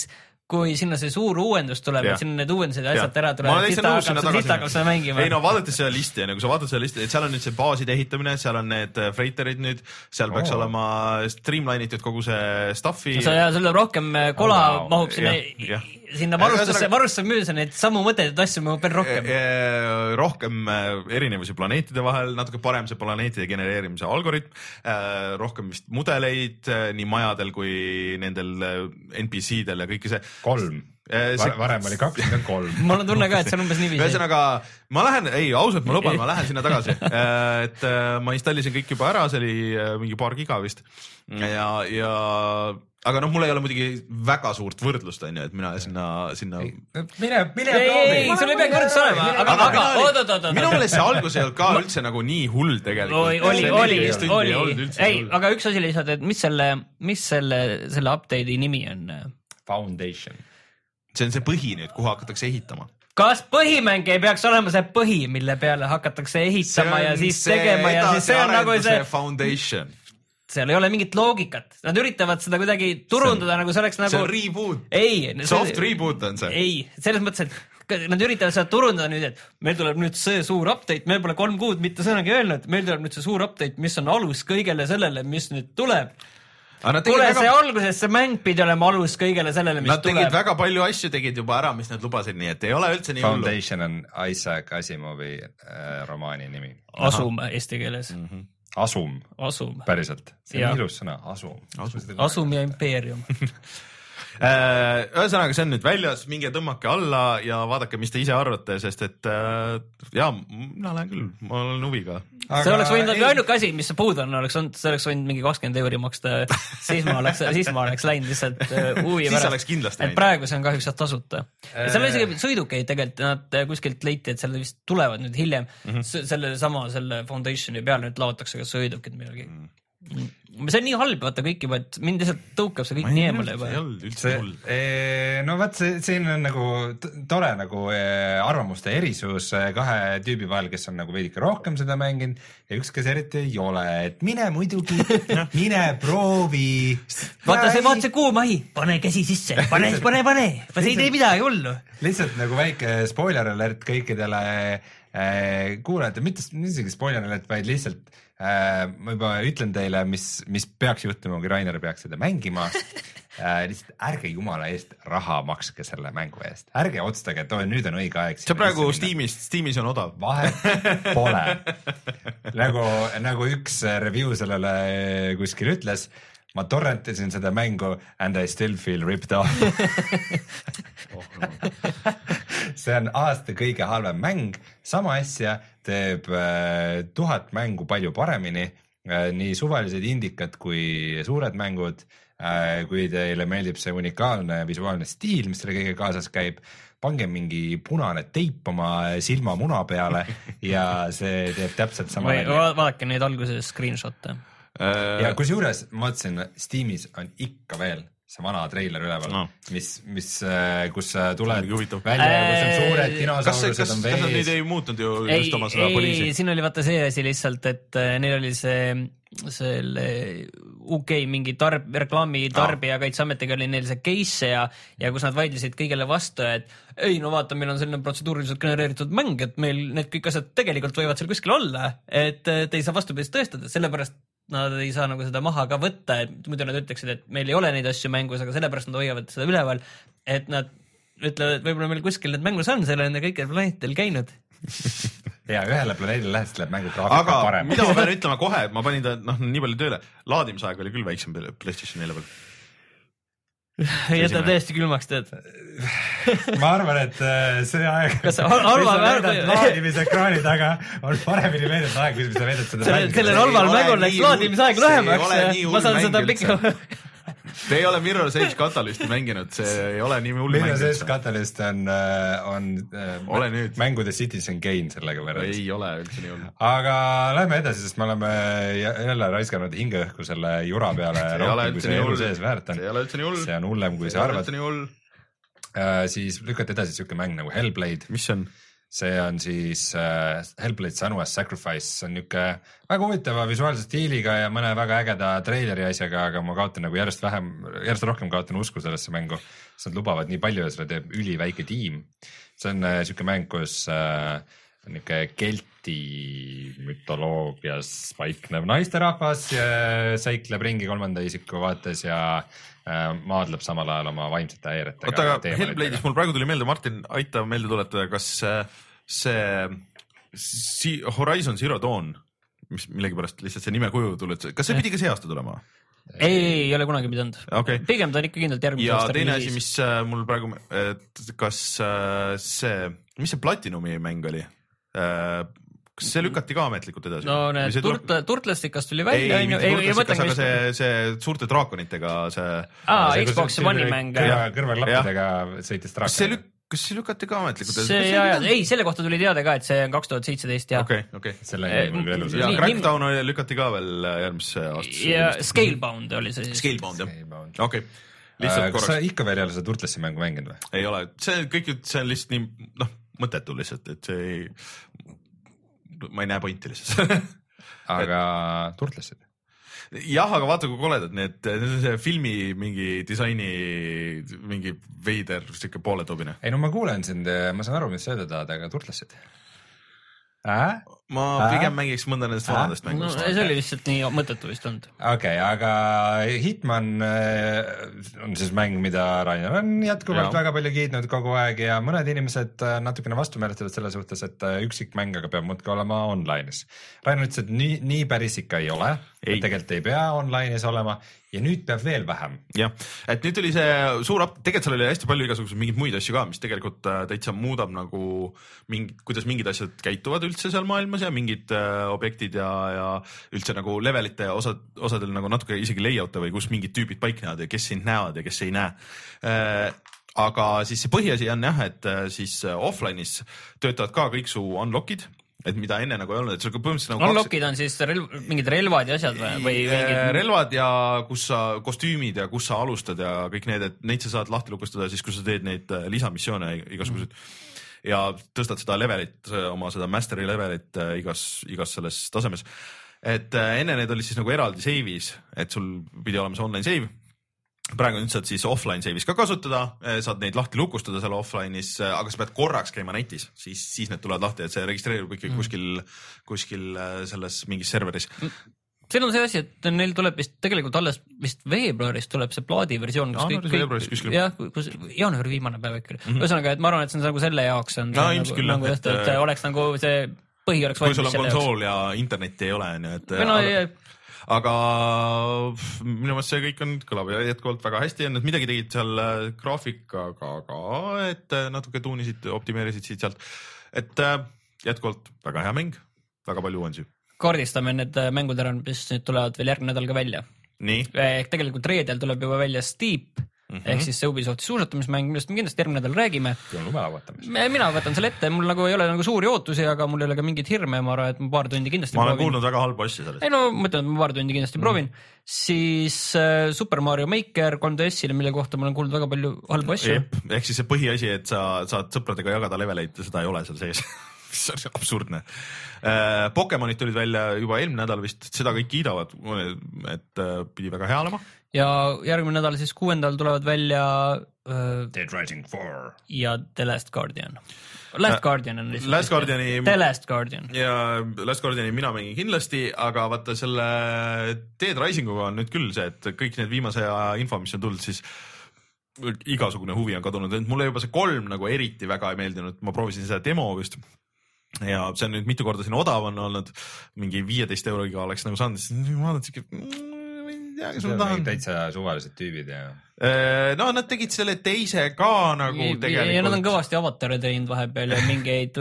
kui sinna see suur uuendus tuleb, et sinna need uuendused ja asjad ära tulevad, siis ta hakkab, siis ta hakkab tagasi seda mängima ei. no vaadates seda listi on ju, kui sa vaatad seda listi, et seal on nüüd see baaside ehitamine, seal on need äh, freighterid nüüd, seal peaks Oo. olema streamline itud kogu see stuff'i. sa ja läheb rohkem äh, kola Oh, wow. mahub sinna Jah, jah., sinna varustusse, varustusse müües on neid samu mõtteid asju mahub veel rohkem. Rohkem äh, erinevusi planeetide vahel, natuke parem see planeetide genereerimise algoritm, rohkem vist mudeleid äh, nii majadel kui nendel äh, NPC-del ja kõike see. kolm. Eh, see- varem oli kaks, nüüd on kolm. mul on tunne ka, et see on umbes niiviisi. ühesõnaga ma lähen, ei ausalt, ma luban, ma lähen sinna tagasi, et äh, ma installisin kõik juba ära, see oli äh, mingi paar giga vist ja, ja aga noh, mul ei ole muidugi väga suurt võrdlust on ju, et mina sinna, sinna. mine, mine ei, sul ei peagi võrdlus olema, aga, aga oot, oot, oot, minu meelest see algus ei olnud ka üldse nagu nii hull tegelikult. oli, oli, oli, oli, ei, aga üks asi lihtsalt, et mis selle, mis selle, selle update'i nimi on? Foundation. See on see põhi nüüd, kuhu hakatakse ehitama. kas põhimäng ei peaks olema see põhi, mille peale hakatakse ehitama ja siis tegema ja siis see on nagu see, foundation, seal ei ole mingit loogikat, nad üritavad seda kuidagi turundada nagu see oleks see nagu on. reboot, ei, soft reboot on see. ei, selles mõttes, et nad üritavad seda turundada nüüd, et meil tuleb nüüd see suur update, meil pole kolm kuud mitte sõnagi öelnud, meil tuleb nüüd see suur update, mis on alus kõigele sellele, mis nüüd tuleb. Tegid kuule, see väga, alguses see mäng pidi olema alus kõigele sellele, mis nad tegid tuleb. väga palju asju tegid juba ära, mis nad lubasid, nii et ei ole üldse nii hullu. Foundation on Isaac Asimovi äh, romaani nimi. asum eesti keeles, asum, asum, päriselt, see on ilus sõna, asum. asum ja impeerium. Äh, ühesõnaga, see on nüüd väljas, minge tõmmake alla ja vaadake, mis te ise arvate, sest et äh, ja mina lähen küll, ma olen huviga. see oleks võinud olla ainuke asi, mis puudu on, oleks olnud, see oleks võinud mingi kakskümmend euri maksta, siis ma oleks, siis ma oleks läinud lihtsalt äh, huvi Siis pärast oleks. kindlasti et läinud. praegu see on kahjuks jah tasuta. seal on isegi sõidukeid tegelikult, nad kuskilt leiti, et seal vist tulevad nüüd hiljem mm. -hmm. selle sama, selle foundation'i peale nüüd laotakse ka sõidukid millalgi. See on nii halb vaata kõik juba, et mind lihtsalt tõukab see kõik nii eemale juba üldse see hull., no vot, see, siin on nagu tore nagu eh, arvamuste erisus eh, kahe tüübi vahel, kes on nagu veidike rohkem seda mänginud ja üks, kes eriti ei ole, et mine muidugi, mine proovi. vaata see, vaata see kuum ahi, pane käsi sisse, pane, pane, pane, see ei tee midagi hullu. lihtsalt nagu väike spoiler alert kõikidele kuulajatele, mitte isegi spoiler alert, vaid lihtsalt ma juba ütlen teile, mis, mis peaks juhtuma, kui Rainer peaks seda mängima äh,. lihtsalt ärge jumala eest raha makske selle mängu eest, ärge otsustage, et oi, nüüd on õige aeg. see on praegu. Steamis, Steamis on odav. vahet pole. nagu, nagu üks review sellele kuskil ütles, ma torrentisin seda mängu and I still feel ripped off. see on aasta kõige halvem mäng, sama asja teeb äh, tuhat mängu palju paremini äh,, nii suvalised indikad kui suured mängud äh,. kui teile meeldib see unikaalne visuaalne stiil, mis selle kõige kaasas käib, pange mingi punane teip oma silmamuna peale ja see teeb täpselt sama vaadake neid alguses screenshot'e. ja kusjuures ma vaatasin, Steamis on ikka veel see vana treiler üleval No. mis, mis, kus sa tuled välja, kus on Äh, suured kas, kas, dinosaurused kas on nad nüüd vees ei muutnud ju ei just oma, seda ei, poliisi? siin oli vaata see asi lihtsalt, et äh, neil oli see, selle UK mingi tarb-, reklaami tarbijakaitseametiga oli neil see case ja, ja kus nad vaidlesid kõigele vastu, et ei no vaata, meil on selline protseduuriliselt genereeritud mäng, et meil need kõik asjad tegelikult võivad seal kuskil olla, et äh, te ei saa vastupidist tõestada, sellepärast nad ei saa nagu seda maha ka võtta, et muidu nad ütleksid, et meil ei ole neid asju mängus, aga sellepärast nad hoiavad seda üleval, et nad ütlevad, et võib-olla meil kuskil need mängus on, seal on kõikidel planeetidel käinud ja ühele planeedile lähes läheb mängu graafika aga paremaks. mida ma pean ütlema kohe, ma panin ta noh, nii palju tööle, laadimisaeg oli küll väiksem peale PlayStation nelja peal. jätab täiesti külmaks tead. ma arvan, et äh, see aeg, Kas sa harva- laadimisekraani taga on paremini veedetud aeg, kui sa veedad seda sellel, sellel ei halval mängul läks laadimisaeg lühemaks ma saan seda pikka. Te ei ole Mirror's Edge Catalyst'i mänginud, see ei ole nii hull mäng Windows S üldse. Catalyst on, on Ole nüüd. äh, mängude Citizen Kane sellega võrreldes. ei ole üldse nii hull. aga lähme edasi, sest me oleme jä- jälle raiskanud hingeõhku selle jura peale See ei ole rohkem, kui üldse see nii elu hull. sees väärt on see ei. ole üldse nii hull. see on hullem, kui sa arvad. nii hull. siis lükati edasi siuke mäng nagu Hellblade, mis see on? See on siis äh, Hellblade Senua's Sacrifice, see on niuke väga huvitava visuaalse stiiliga ja mõne väga ägeda treileri asjaga, aga ma kaotan nagu järjest vähem, järjest rohkem kaotan usku sellesse mängu. sest nad lubavad nii palju ja selle teeb üliväike tiim. see on äh, siuke mäng, kus äh, niuke Kelti mütoloogias paiknev naisterahvas äh, seikleb ringi kolmanda isiku vaates ja maadleb samal ajal oma vaimsete häiretega. oota, aga Hellblade'is mul praegu tuli meelde, Martin, aita meelde tuletada, kas äh, see si Horizon Zero Dawn, mis millegipärast lihtsalt see nimekuju tuli, kas see pidi ka see aasta tulema? ei, ei, ei ole kunagi pidanud. okei okay.. pigem ta on ikka kindlalt järgmise ja aasta teine asi, mis äh, mul praegu, et kas äh, see, mis see Platinumi mäng oli? Kas see lükati ka ametlikult edasi? no need turtle, turtlestikast tuli välja, onju, ei, ei aga mõtlengi, see, see suurte draakonitega, see, aa, Xbox One'i mäng. kõrvaklappidega sõitis kas see traak. lük-, kas see lükati ka ametlikult see ja, ja ei, selle kohta tuli teade ka, et see on kaks tuhat seitseteist ja, okei, okei. selle nimi mul küll elus ja ei. Crackdown oli- lükati ka veel järgmisse aastasse. ja Scalebound oli see siis. Scalebound jah, okei. lihtsalt Äh, kas sa korraks, ikka veel ei ole seda Turtlessi mängu mänginud või? ei ole, see kõik, see on lihtsalt nii, noh, mõttetu lihtsalt, et see ei, ma ei näe pointi lihtsalt. aga Turtlessid? jah, aga vaata, kui koledad need, see filmi mingi disaini mingi veider siuke pooletobine. ei no ma kuulen sind, ma saan aru, mis sa öelda tahad, aga Turtlessid äh?? Ma pigem mängiks mõnda nendest vanadest no mängudest. see oli lihtsalt nii mõttetu vist olnud. okei okay,, aga Hitman äh, on siis mäng, mida Rainer on jätkuvalt Jaa. väga palju kiitnud kogu aeg ja mõned inimesed äh, natukene vastumeelestavad selle suhtes, et äh, üksik mäng aga peab muudkui olema online'is. Rainer ütles, et nii, nii päris ikka ei ole. Et tegelikult ei pea online'is olema. Ja nüüd peab veel vähem. jah, et nüüd tuli see suur up, tegelikult seal oli hästi palju igasuguseid mingeid muid asju ka, mis tegelikult äh, täitsa muudab nagu mingi, kuidas mingid asjad käituvad üldse seal maailmas ja mingid äh, objektid ja, ja üldse nagu levelite osad, osadel nagu natuke isegi layout'e või kus mingid tüübid paiknevad ja kes sind näevad ja kes ei näe. Äh, aga siis see põhiasi on jah, et äh, siis äh, offline'is töötavad ka kõik su unlock'id et mida enne nagu ei olnud, et sul põhimõtteliselt nagu Unlock'id on siis relv, mingid relvad ja asjad või, või Äh, mingid relvad ja kus sa, kostüümid ja kus sa alustad ja kõik need, et neid sa saad lahti lukustada siis, kui sa teed neid äh, lisamissioone igasuguseid mm.. ja tõstad seda levelit, oma seda master'i levelit äh, igas, igas selles tasemes. et äh, enne need olid siis nagu eraldi save'is, et sul pidi olema see online save praegu nüüd saad siis offline save'is ka kasutada, saad neid lahti lukustada seal offline'is, aga sa pead korraks käima netis, siis, siis need tulevad lahti, et see registreerub ikkagi kuskil, kuskil äh, selles mingis serveris. siin on see asi, et neil tuleb vist tegelikult alles vist veebruaris tuleb see plaadiversioon. Jaanuaris, veebruaris kuskil. jah, kus jaanuari viimane päev äkki oli. ühesõnaga, et ma arvan, et see on nagu selle jaoks on No nagu, nagu et, et äh, oleks nagu see põhi oleks kui sul on selle jaoks. konsool ja internetti ei ole, onju, et. või no ja, aga minu meelest see kõik on, kõlab jätkuvalt väga hästi ja nad midagi tegid seal äh, graafikaga ka, et äh, natuke tuunisid, optimeerisid siit-sealt. et äh, jätkuvalt väga hea mäng, väga palju uuendusi. kaardistame need mängud ära, mis nüüd tulevad veel järgmine nädal ka välja. ehk tegelikult reedel tuleb juba välja Steep mm. -hmm. ehk siis see Ubisofti suusatamismäng, millest me kindlasti järgmine nädal räägime. mina võtan selle ette, mul nagu ei ole nagu suuri ootusi, aga mul ei ole ka mingit hirme, ma arvan, et ma paar tundi kindlasti ma olen proovin. kuulnud väga halbu asju sellest. ei no ma ütlen, et ma paar tundi kindlasti mm. proovin, siis äh, Super Mario Maker 3DS-ile, mille kohta ma olen kuulnud väga palju halbu asju. ehk siis see põhiasi, et sa saad sõpradega jagada leveleid, seda ei ole seal sees mis on absurdne. Pokemonid tulid välja juba eelmine nädal vist, seda kõik kiidavad, et äh, pidi väga hea olema. ja järgmine nädal siis kuuendal tulevad välja äh, Dead Rising four. ja The Last Guardian. Last Äh, Guardian on lihtsalt. Last Guardiani The Last Guardian. ja Last Guardiani mina mängin kindlasti, aga vaata selle Dead Risinguga on nüüd küll see, et kõik need viimase aja info, mis on tulnud, siis igasugune huvi on kadunud, et mulle juba see kolm nagu eriti väga ei meeldinud, ma proovisin seda demo vist. Ja see on nüüd mitu korda siin odav on olnud, mingi viieteist euroga oleks nagu saanud, siis vaatad siuke, ma ei tea, kas ma tahan. täitsa suvalised tüübid ja. no nad tegid selle teise ka nagu ja nad on tegelikult. kõvasti avatare teinud vahepeal ja mingeid,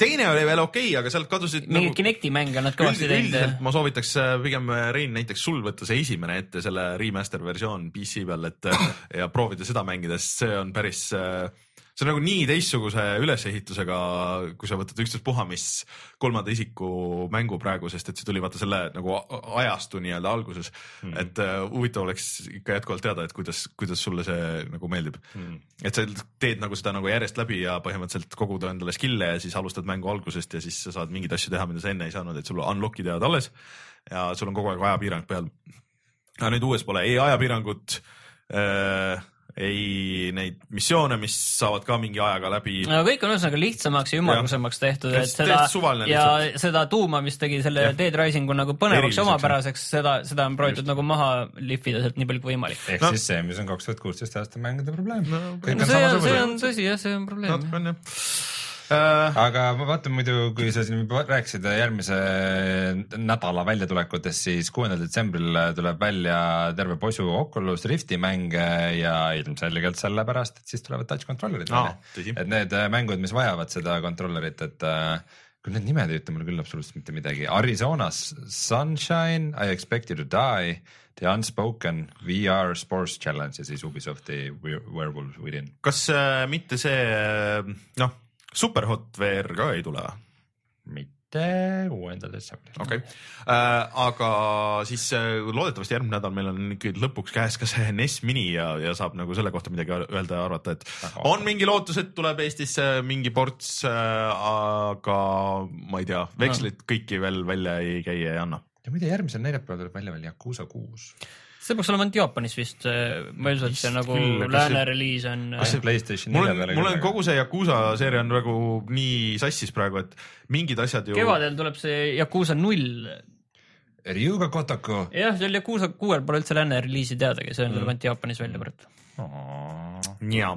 teine oli veel okei okay,, aga sealt kadusid mingeid nagu Kinecti mänge on nad kõvasti Üld, teinud. üldiselt ma soovitaks äh, pigem Rein näiteks sul võtta see esimene ette, selle remaster versioon PC peal, et äh, ja proovida seda mängida, sest see on päris, see on nagu nii teistsuguse ülesehitusega, kui sa võtad ükstaspuha mis kolmanda isiku mängu praegu, sest et see tuli vaata selle nagu ajastu nii-öelda alguses mm. et uh, huvitav oleks ikka jätkuvalt teada, et kuidas, kuidas sulle see nagu meeldib mm. et sa teed nagu seda nagu järjest läbi ja põhimõtteliselt kogud endale skill'e ja siis alustad mängu algusest ja siis sa saad mingeid asju teha, mida sa enne ei saanud, et sul unlock'id jäävad alles ja sul on kogu aeg ajapiirang peal. aga nüüd uues pole ei ajapiirangut äh,, ei neid missioone, mis saavad ka mingi ajaga läbi. no kõik on ühesõnaga lihtsamaks ja ümmargusemaks tehtud, et seda ja lihtsalt. seda tuuma, mis tegi selle Jah. Dead Risingu nagu põnevaks ja omapäraseks, seda, seda on proovitud nagu maha lihvida sealt nii palju kui võimalik. ehk No. siis see, mis on kaks tuhat kuusteist aasta mängude probleem no,. no on see on, see on. tõsi jah, see on probleem. natuke on jah äh,. aga ma vaatan muidu, kui sa siin juba rääkisid järgmise nädala väljatulekutest, siis kuuendal detsembril tuleb välja terve posu Oculus Rifti mänge ja ilmselgelt sellepärast, et siis tulevad touch controller'id tõsi. et need äh, mängud, mis vajavad seda controller'it, et äh, küll need nimed ei ütle mulle küll absoluutselt mitte midagi. Arizonas Sunshine, I expect you to die, The Unspoken VR Sports Challenge ja siis Ubisofti We- Werewolves Within. kas äh, mitte see noh, Superhot VR ka ei tule või? mitte kuuendal detsembril. okei okay. äh,, aga siis äh, loodetavasti järgmine nädal meil on ikkagi lõpuks käes ka see NES Mini ja, ja saab nagu selle kohta midagi öelda ja arvata, et Väga on mingi lootus, et tuleb Eestisse mingi ports äh,, aga ma ei tea, vekslit kõiki veel välja ei käi ja ei anna. ja muide, järgmisel neljapäeval tuleb välja veel Yakuusa kuus. See peaks olema ainult Jaapanis vist, ma ei usu, et see nagu lääne reliis on. kas see Playstation mul nelja on, peale mul on kogu see Yakuusa seeria on nagu nii sassis praegu, et mingid asjad ju. kevadel tuleb see Yakuusa null. Ryuga Kotaku. jah, seal Yakuusa kuuel pole üldse lääne reliisi teadagi, see on tuleb ainult Jaapanis välja praegu. ma jaa,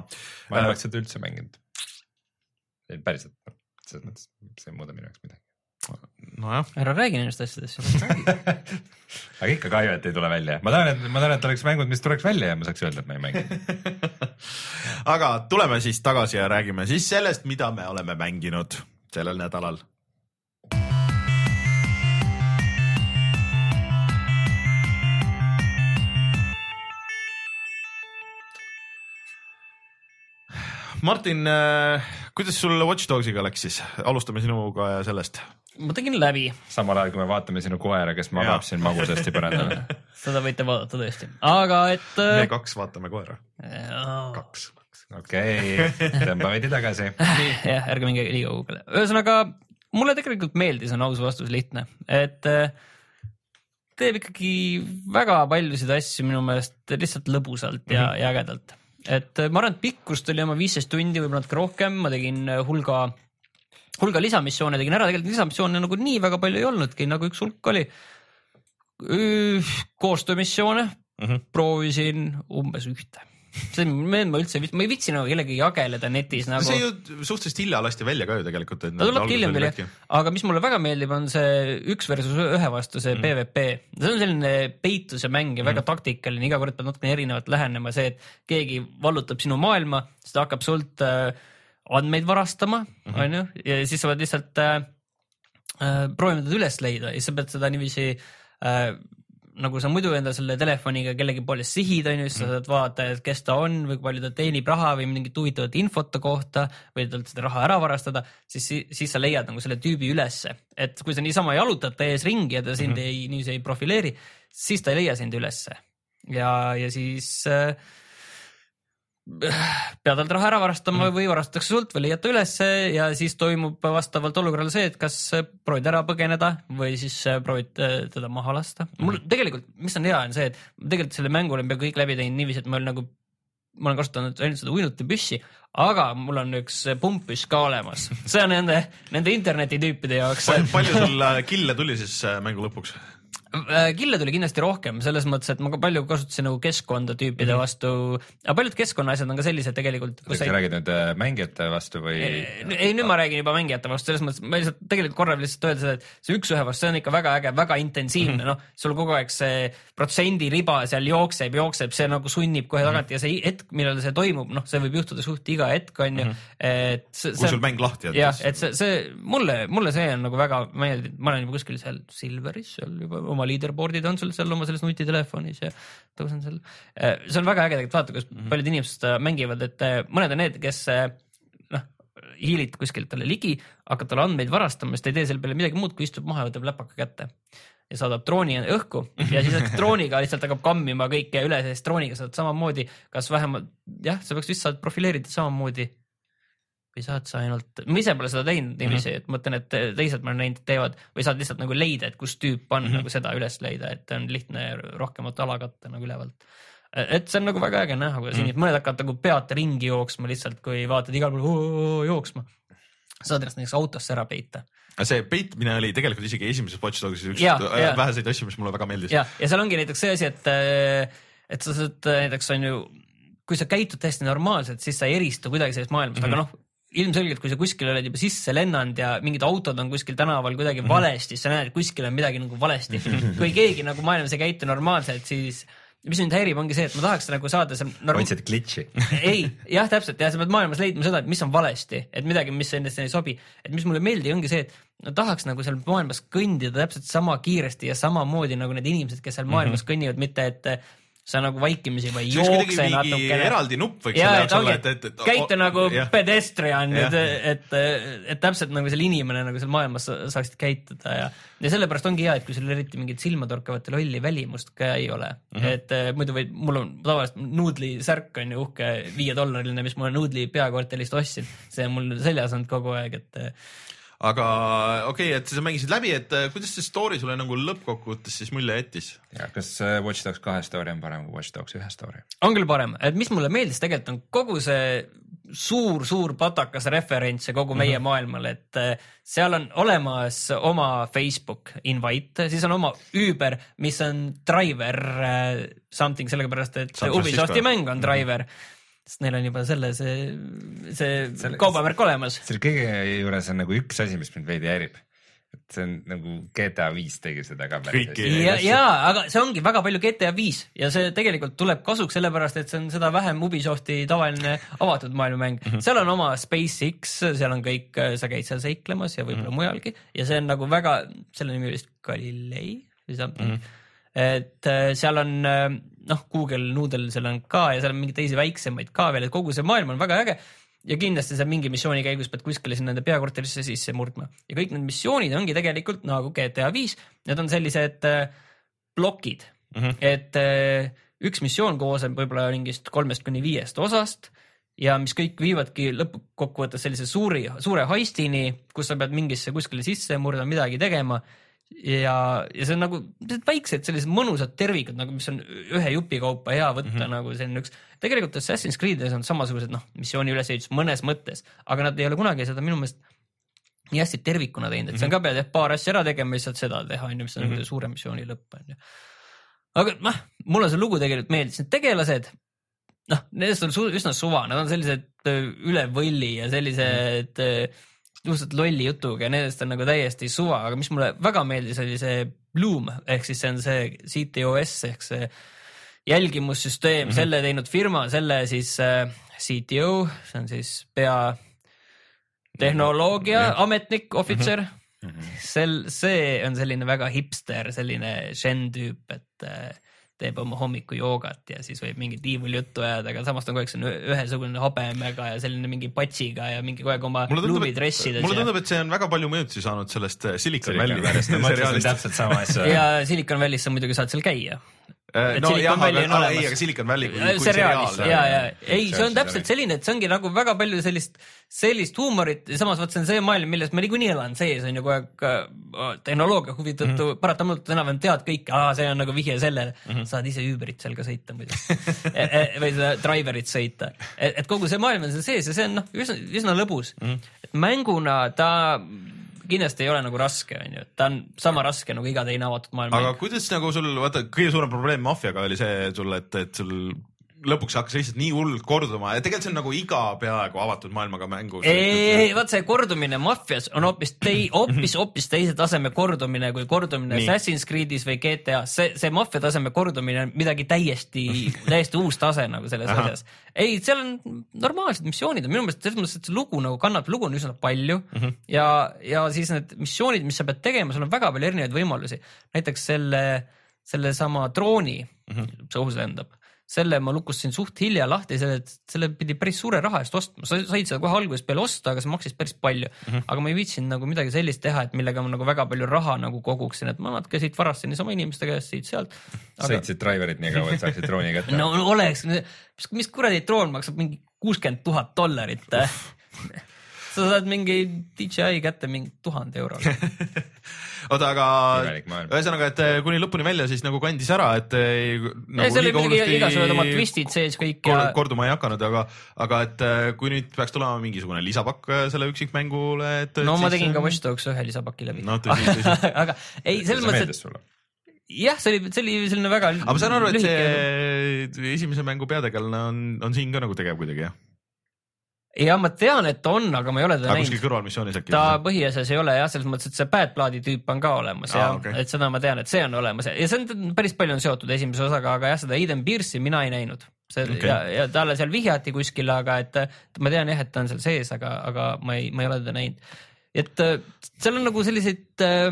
ei oleks seda üldse mänginud. päriselt, selles mõttes see ei muuda minu jaoks midagi. nojah, ära räägi nendest asjadest. aga ikka kahju, et ei tule välja. ma tahan, et ma tahan, et oleks mängud, mis tuleks välja ja ma saaks öelda, et ma ei mängi. aga tuleme siis tagasi ja räägime siis sellest, mida me oleme mänginud sellel nädalal. Martin, kuidas sul Watch Dogsiga läks siis, alustame sinuga ja sellest. Ma tegin läbi. samal ajal, kui me vaatame sinu koera, kes magab siin magusasti põrandal seda võite vaadata tõesti, aga et. äh, me kaks vaatame koera. kaks. okei okay., tõmba veidi tagasi. jah, ärge minge liiga kaugele, ühesõnaga mulle tegelikult meeldis, on aus vastus lihtne, et äh, teeb ikkagi väga paljusid asju minu meelest lihtsalt lõbusalt ja mm, -hmm. ja ägedalt. et äh, ma arvan, et pikkust oli oma viisteist tundi, võib-olla natuke rohkem, ma tegin äh, hulga, lisamissioone tegin ära, tegelikult lisamissioone nagu nii väga palju ei olnudki, nagu üks hulk oli. koostöömissioone mm -hmm. proovisin umbes ühte see, ma üldse, ma ei viitsi nagu kellegagi jageleda netis nagu. see ju suhteliselt hilja lasti välja ka ju tegelikult. ta tulebki hiljem veel jah, aga mis mulle väga meeldib, on see üks versus ühe vastu see mm. PVP. see on selline peituse mäng ja väga mm. taktikaline, iga kord pead natukene erinevalt lähenema, see, et keegi vallutab sinu maailma, siis ta hakkab sult äh, andmeid varastama, mhm. onju, ja siis sa pead lihtsalt äh, äh, proovima teda üles leida ja sa pead seda niiviisi äh, nagu sa muidu enda selle telefoniga kellegi poole sihid, on ju, siis sa mhm. saad vaadata, et kes ta on või kui palju ta teenib raha või mingit huvitavat infot ta kohta või talt seda raha ära varastada, siis, siis sa leiad nagu selle tüübi ülesse. et kui sa niisama jalutad ta ees ringi ja ta sind mm -hmm. ei, niiviisi ei profileeri, siis ta ei leia sind ülesse. ja, ja siis äh, pead talt raha ära varastama mm. või varastatakse sult või leiad ta ülesse ja siis toimub vastavalt olukorrale see, et kas proovid ära põgeneda või siis proovid äh, teda maha lasta. mul mm. tegelikult, mis on hea, on see, et tegelikult selle mängu olen peaaegu kõik läbi teinud niiviisi, et ma olen nagu, ma olen kasutanud ainult seda uinutipüssi, aga mul on üks pumppüss ka olemas. see on nende, nende internetitüüpide jaoks. palju sul äh, kille tuli siis äh, mängu lõpuks? Äh, kille tuli kindlasti rohkem selles mõttes, et ma ka palju kasutasin nagu keskkonda tüüpide mm -hmm. vastu, aga paljud keskkonnaasjad on ka sellised tegelikult. kas sa räägid nüüd äh, mängijate vastu või? ei, nüüd ma räägin juba mängijate vastu, selles mõttes ma lihtsalt tegelikult korra lihtsalt öelda seda, et see üks-ühe vastu, see on ikka väga äge, väga intensiivne mm -hmm., noh, sul kogu aeg see protsendiriba seal jookseb, jookseb, see nagu sunnib kohe tagant mm -hmm. ja see hetk, millal see toimub, noh, see võib juhtuda suht iga hetk, on ju, et see, kui sul mäng lahti jätta. jah, et see, see mulle, mulle see on nagu väga meeldinud, ma olen juba kuskil seal Silveris seal juba oma oma leaderboard'id on sul seal oma selles nutitelefonis ja tõusen seal. See on väga äge tegelikult vaadata, kuidas mm -hmm. paljud inimesed seda mängivad, et äh, mõned on need, kes äh, noh, hiilid kuskilt talle ligi, hakkad talle andmeid varastama, siis ta ei tee selle peale midagi muud, kui istub maha ja võtab läpaka kätte ja saadab drooni õhku ja siis drooniga lihtsalt hakkab kammima kõike üle, sest drooniga saad samamoodi, kas vähemalt jah, sa peaks vist saad profileerida samamoodi või saad sa ainult, ma ise pole seda teinud niiviisi mm, -hmm. et mõtlen, et teised ma olen näinud, teevad või saad lihtsalt nagu leida, et kus tüüp on mm -hmm. nagu seda üles leida, et on lihtne rohkemat ala katta nagu ülevalt. et see on nagu väga äge näha, kuidas mm -hmm. mõned hakkavad nagu pead ringi jooksma lihtsalt, kui vaatad igal pool jooksma. saad ennast näiteks autosse ära peita see peitmine oli tegelikult isegi esimeses Watch Dogsis üks ja, ja. väheseid asju, mis mulle väga meeldis. ja, ja seal ongi näiteks see asi, et, et sa saad näiteks on ju, kui sa käitud täiesti normaalselt, siis sa ei eristu kuidagi sellest maailmast mm, -hmm. aga noh, ilmselgelt, kui sa kuskil oled juba sisse lennanud ja mingid autod on kuskil tänaval kuidagi mm -hmm. valesti, sa näed, et kuskil on midagi nagu valesti. kui keegi nagu maailmas ei käitu normaalselt, siis mis mind häirib, ongi see, et ma tahaks nagu saada seal norm.... otsid glitch'i ei, jah, täpselt ja sa pead maailmas leidma seda, et mis on valesti, et midagi, mis endast ei sobi. et mis mulle ei meeldi, ongi see, et no tahaks nagu seal maailmas kõndida täpselt sama kiiresti ja samamoodi nagu need inimesed, kes seal maailmas mm -hmm. kõnnivad, mitte et sa nagu vaikimisi või jookse natukene. eraldi nupp võiks ja, selle jaoks olla, et, et, et. käitu nagu jah. pedestrian, et, et, et, täpselt nagu seal inimene nagu seal maailmas saaksid käituda ja, ja sellepärast ongi hea, et kui sul eriti mingit silmatorkavat lolli välimust ka ei ole mm, -hmm. et eh, muidu võid, mul on tavaliselt Noodli särk on ju uhke viiedollariline, mis ma Noodli peakorterist ostsin, see on mul seljas olnud kogu aeg, et aga okei okay,, et sa mängisid läbi, et äh, kuidas see story sulle nagu lõppkokkuvõttes siis mulje jättis? ja kas äh, Watch Dogs kahe story on parem kui Watch Dogs ühe story? on küll parem, et mis mulle meeldis tegelikult on kogu see suur-suur patakas referentse kogu meie mm -hmm. maailmale, et äh, seal on olemas oma Facebook invite, siis on oma Uber, mis on driver something, sellepärast et Ubisofti mäng on driver mm. -hmm sest neil on juba selle, see, see selle, kaubamärk olemas. selle kõige juures on nagu üks asi, mis mind veidi häirib. et see on nagu GTA viis tegi seda ka ja, ja, aga see ongi väga palju GTA viis ja see tegelikult tuleb kasuks, sellepärast et see on seda vähem Ubisofti tavaline avatud maailmamäng mm. -hmm. seal on oma SpaceX, seal on kõik, sa käid seal seiklemas ja võib-olla mm -hmm. mujalgi ja see on nagu väga, selle nimi oli vist Galilei või something mm. -hmm et äh, seal on äh, noh, Google Noodle seal on ka ja seal on mingeid teisi väiksemaid ka veel, et kogu see maailm on väga äge. ja kindlasti sa mingi missiooni käigus pead kuskile sinna nende peakorterisse sisse murdma ja kõik need missioonid ongi tegelikult nagu GTA viis, need on sellised äh, plokid mm, -hmm. et äh, üks missioon koosneb võib-olla mingist kolmest kuni viiest osast ja mis kõik viivadki lõppkokkuvõttes sellise suuri, suure heistini, kus sa pead mingisse kuskile sisse murdma, midagi tegema ja, ja see on nagu väiksed sellised mõnusad tervikud nagu, mis on ühe jupi kaupa hea võtta mm -hmm. nagu selline üks. tegelikult Assassin's Creed'is on samasugused noh, missiooni ülesehitus mõnes mõttes, aga nad ei ole kunagi seda minu meelest nii hästi tervikuna teinud, et mm -hmm. sa ka pead jah paar asja ära tegema ja siis saad seda teha, on ju, mis on mm -hmm. suure missiooni lõpp on ju. aga noh, mulle see lugu tegelikult meeldis, need tegelased, noh, nendest on su üsna suva, nad on sellised üle võlli ja sellised mm -hmm suhteliselt lolli jutuga ja nendest on nagu täiesti suva, aga mis mulle väga meeldis, oli see Bloom ehk siis see on see CTOS ehk see jälgimussüsteem mm, -hmm. selle teinud firma, selle siis äh, CTO, see on siis pea tehnoloogia mm -hmm. ametnik, ohvitser mm. -hmm. sel, see on selline väga hipster, selline Shen tüüp, et äh, teeb oma hommikujoogat ja siis võib mingit tiivuljuttu ajada, aga samas ta on kogu aeg selline ühesugune habemega ja selline mingi patsiga ja mingi kogu aeg oma luumidressides. mulle tundub, et see on väga palju mõjutusi saanud sellest Silicon Valley seriaalist. täpselt sama asja. ja Silicon Valley's sa muidugi saad seal käia no jah, aga, aga ei, aga Silicon Valley kui, kui seriaalis, ja, ja ei, see on täpselt selline, et see ongi nagu väga palju sellist, sellist huumorit. Ja samas vot see on see maailm, milles ma niikuinii elan. Sees on ju kogu aeg äh, tehnoloogia huvi tõttu. Mm -hmm. paratamatult enam-vähem tead kõike, see on nagu vihje sellele. Mm, -hmm. saad ise Uberit seal ka sõita muidu. E, e, või seda Driverit sõita, et kogu see maailm on seal sees ja see on noh, üsna, üsna lõbus. Mm. -hmm. mänguna ta kindlasti ei ole nagu raske, on ju, et ta on sama raske nagu iga teine avatud maailm. aga kuidas nagu sul, vaata kõige suurem probleem maffiaga oli see sul, et, et sul lõpuks hakkas lihtsalt nii hullult korduma ja tegelikult see on nagu iga peaaegu avatud maailmaga mängu. ei, vaat see kordumine Mafias on hoopis tei-, hoopis, hoopis teise taseme kordumine kui kordumine nii. Assassin's Creed'is või GTA-s. see, see maffia taseme kordumine on midagi täiesti, täiesti uus tase nagu selles Aha. asjas. ei, seal on normaalsed missioonid on minu meelest selles mõttes, et see lugu nagu kannab, lugu on üsna palju mm -hmm. ja, ja siis need missioonid, mis sa pead tegema, sul on väga palju erinevaid võimalusi. näiteks selle, sellesama drooni mm, -hmm. see õhus lendab selle ma lukustasin suht hilja lahti, selle, selle pidi päris suure raha eest ostma, sa said seda kohe algusest peale osta, aga see maksis päris palju. Mm. -hmm. aga ma ei viitsinud nagu midagi sellist teha, et millega ma nagu väga palju raha nagu koguksin, et ma natuke siit varastasin niisama inimeste käest siit-sealt aga.... sõitsid driverit nii kaua, et saaksid drooni kätte? No, no oleks, mis, mis kuradi droon maksab mingi kuuskümmend tuhat dollarit sa saad mingi DJI kätte mingi tuhande euroga oota, aga ühesõnaga, et eh, kuni lõpuni välja siis nagu kandis ära, et eh, nagu. seal olid muidugi igasugused omad twistid sees kõik ja. korduma ei hakanud, aga, aga et eh, kui nüüd peaks tulema mingisugune lisapakk selle üksikmängule, et. no ma tegin ka Watch Dogs ühe lisapaki läbi. no tõsi, tõsi aga ei, selles mõttes, et jah, see oli, see oli selline väga. aga ma saan aru, et see esimese mängu peategelane on, on siin ka nagu tegev kuidagi, jah? Ja ma tean, et on, aga ma ei ole teda näinud. kuskil kõrvalmissioonis äkki? ta põhiasjas ei ole jah, selles mõttes, et see Bad-Bloodi tüüp on ka olemas ja okay. et seda ma tean, et see on olemas ja see on päris palju on seotud esimese osaga, aga jah, seda Eden Pierce'i mina ei näinud. see okay. ja, ja talle seal vihjati kuskile, aga et ma tean jah, et ta on seal sees, aga, aga ma ei, ma ei ole teda näinud. et äh, seal on nagu selliseid äh,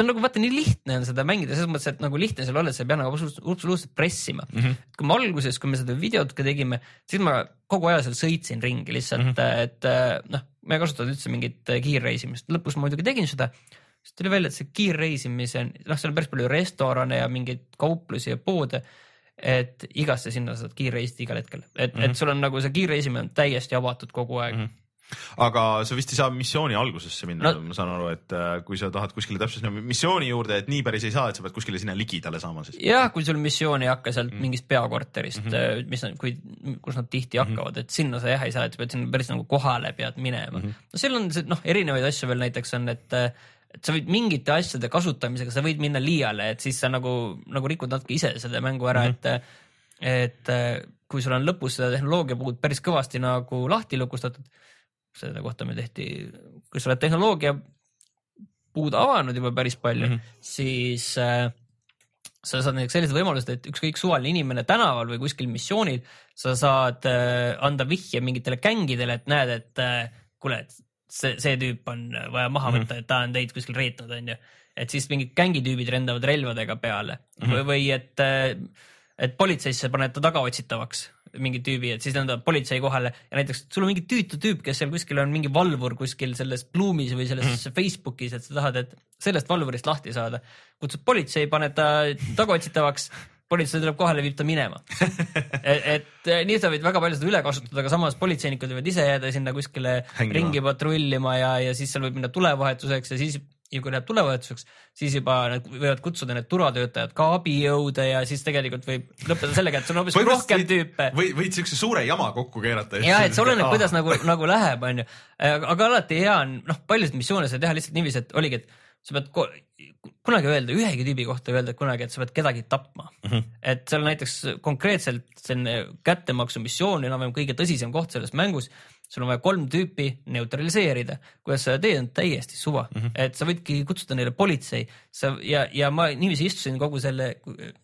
see on nagu vaata nii lihtne on seda mängida, selles mõttes, et nagu lihtne seal olla, et sa ei pea nagu absoluutselt pressima mm. -hmm. kui me alguses, kui me seda videot ka tegime, siis ma kogu aja seal sõitsin ringi lihtsalt mm, -hmm. et äh, noh, ma ei kasutanud üldse mingit äh, kiirreisimist, lõpus ma muidugi tegin seda. siis tuli välja, et see kiirreisimise, noh, seal on päris palju restorane ja mingeid kauplusi ja poode et igasse sinna saad kiirreisida igal hetkel, et mm, -hmm. et sul on nagu see kiirreisimine on täiesti avatud kogu aeg mm. -hmm aga sa vist ei saa missiooni algusesse minna no., ma saan aru, et äh, kui sa tahad kuskile täpselt sinna missiooni juurde, et nii päris ei saa, et sa pead kuskile sinna ligidale saama siis. jah, kui sul missioon ei hakka sealt mm. mingist peakorterist mm, -hmm. mis on, kui, kus nad tihti mm -hmm. hakkavad, et sinna sa jah ei saa, et sa pead sinna päris nagu kohale pead minema mm. -hmm. no seal on see noh, erinevaid asju veel näiteks on, et et sa võid mingite asjade kasutamisega, sa võid minna liiale, et siis sa nagu, nagu rikud natuke ise selle mängu ära mm, -hmm. et, et kui sul on lõpus seda tehnoloogia puud päris kõvasti nagu lahti lukustatud selle kohta meil tehti, kui sa oled tehnoloogia puud avanud juba päris palju mm, -hmm. siis äh, sa saad näiteks sellised võimalused, et ükskõik suvaline inimene tänaval või kuskil missioonil, sa saad äh, anda vihje mingitele gängidele, et näed, et äh, kuule, et see, see tüüp on vaja maha võtta mm, -hmm. et ta on teid kuskil reetnud, onju. et siis mingid gängitüübid rändavad relvadega peale mm -hmm. või, või et äh, et politseisse paned ta tagaotsitavaks mingi tüübi, et siis nad tulevad politsei kohale ja näiteks sul on mingi tüütu tüüp, kes seal kuskil on mingi valvur kuskil selles Bloomis või selles mm. Facebookis, et sa tahad, et sellest valvurist lahti saada. kutsud politsei, paned ta tagaotsitavaks, politsei tuleb kohale, viib ta minema. et, et eh, nii sa võid väga palju seda üle kasutada, aga samas politseinikud võivad ise jääda sinna kuskile Hängima. ringi patrullima ja, ja siis seal võib minna tulevahetuseks ja siis ja kui läheb tulevahetuseks, siis juba nad võivad kutsuda need turvatöötajad ka abijõude ja siis tegelikult võib lõppeda sellega, et sul on hoopis rohkem tüüpe. või võid siukse suure jama kokku keerata. ja et see oleneb, kuidas nagu, nagu läheb, onju. aga alati hea on, noh, paljusid missioone sai teha lihtsalt niiviisi, et oligi, et sa pead kunagi öelda ühegi tüübi kohta öelda kunagi, et sa pead kedagi tapma mm. -hmm. et seal näiteks konkreetselt selline kättemaksu missioon, enam-vähem kõige tõsisem koht selles mängus, sul on vaja kolm tüüpi neutraliseerida. kuidas sa teed, on täiesti suva mm, -hmm. et sa võidki kutsuda neile politsei, sa ja, ja ma niiviisi istusin kogu selle,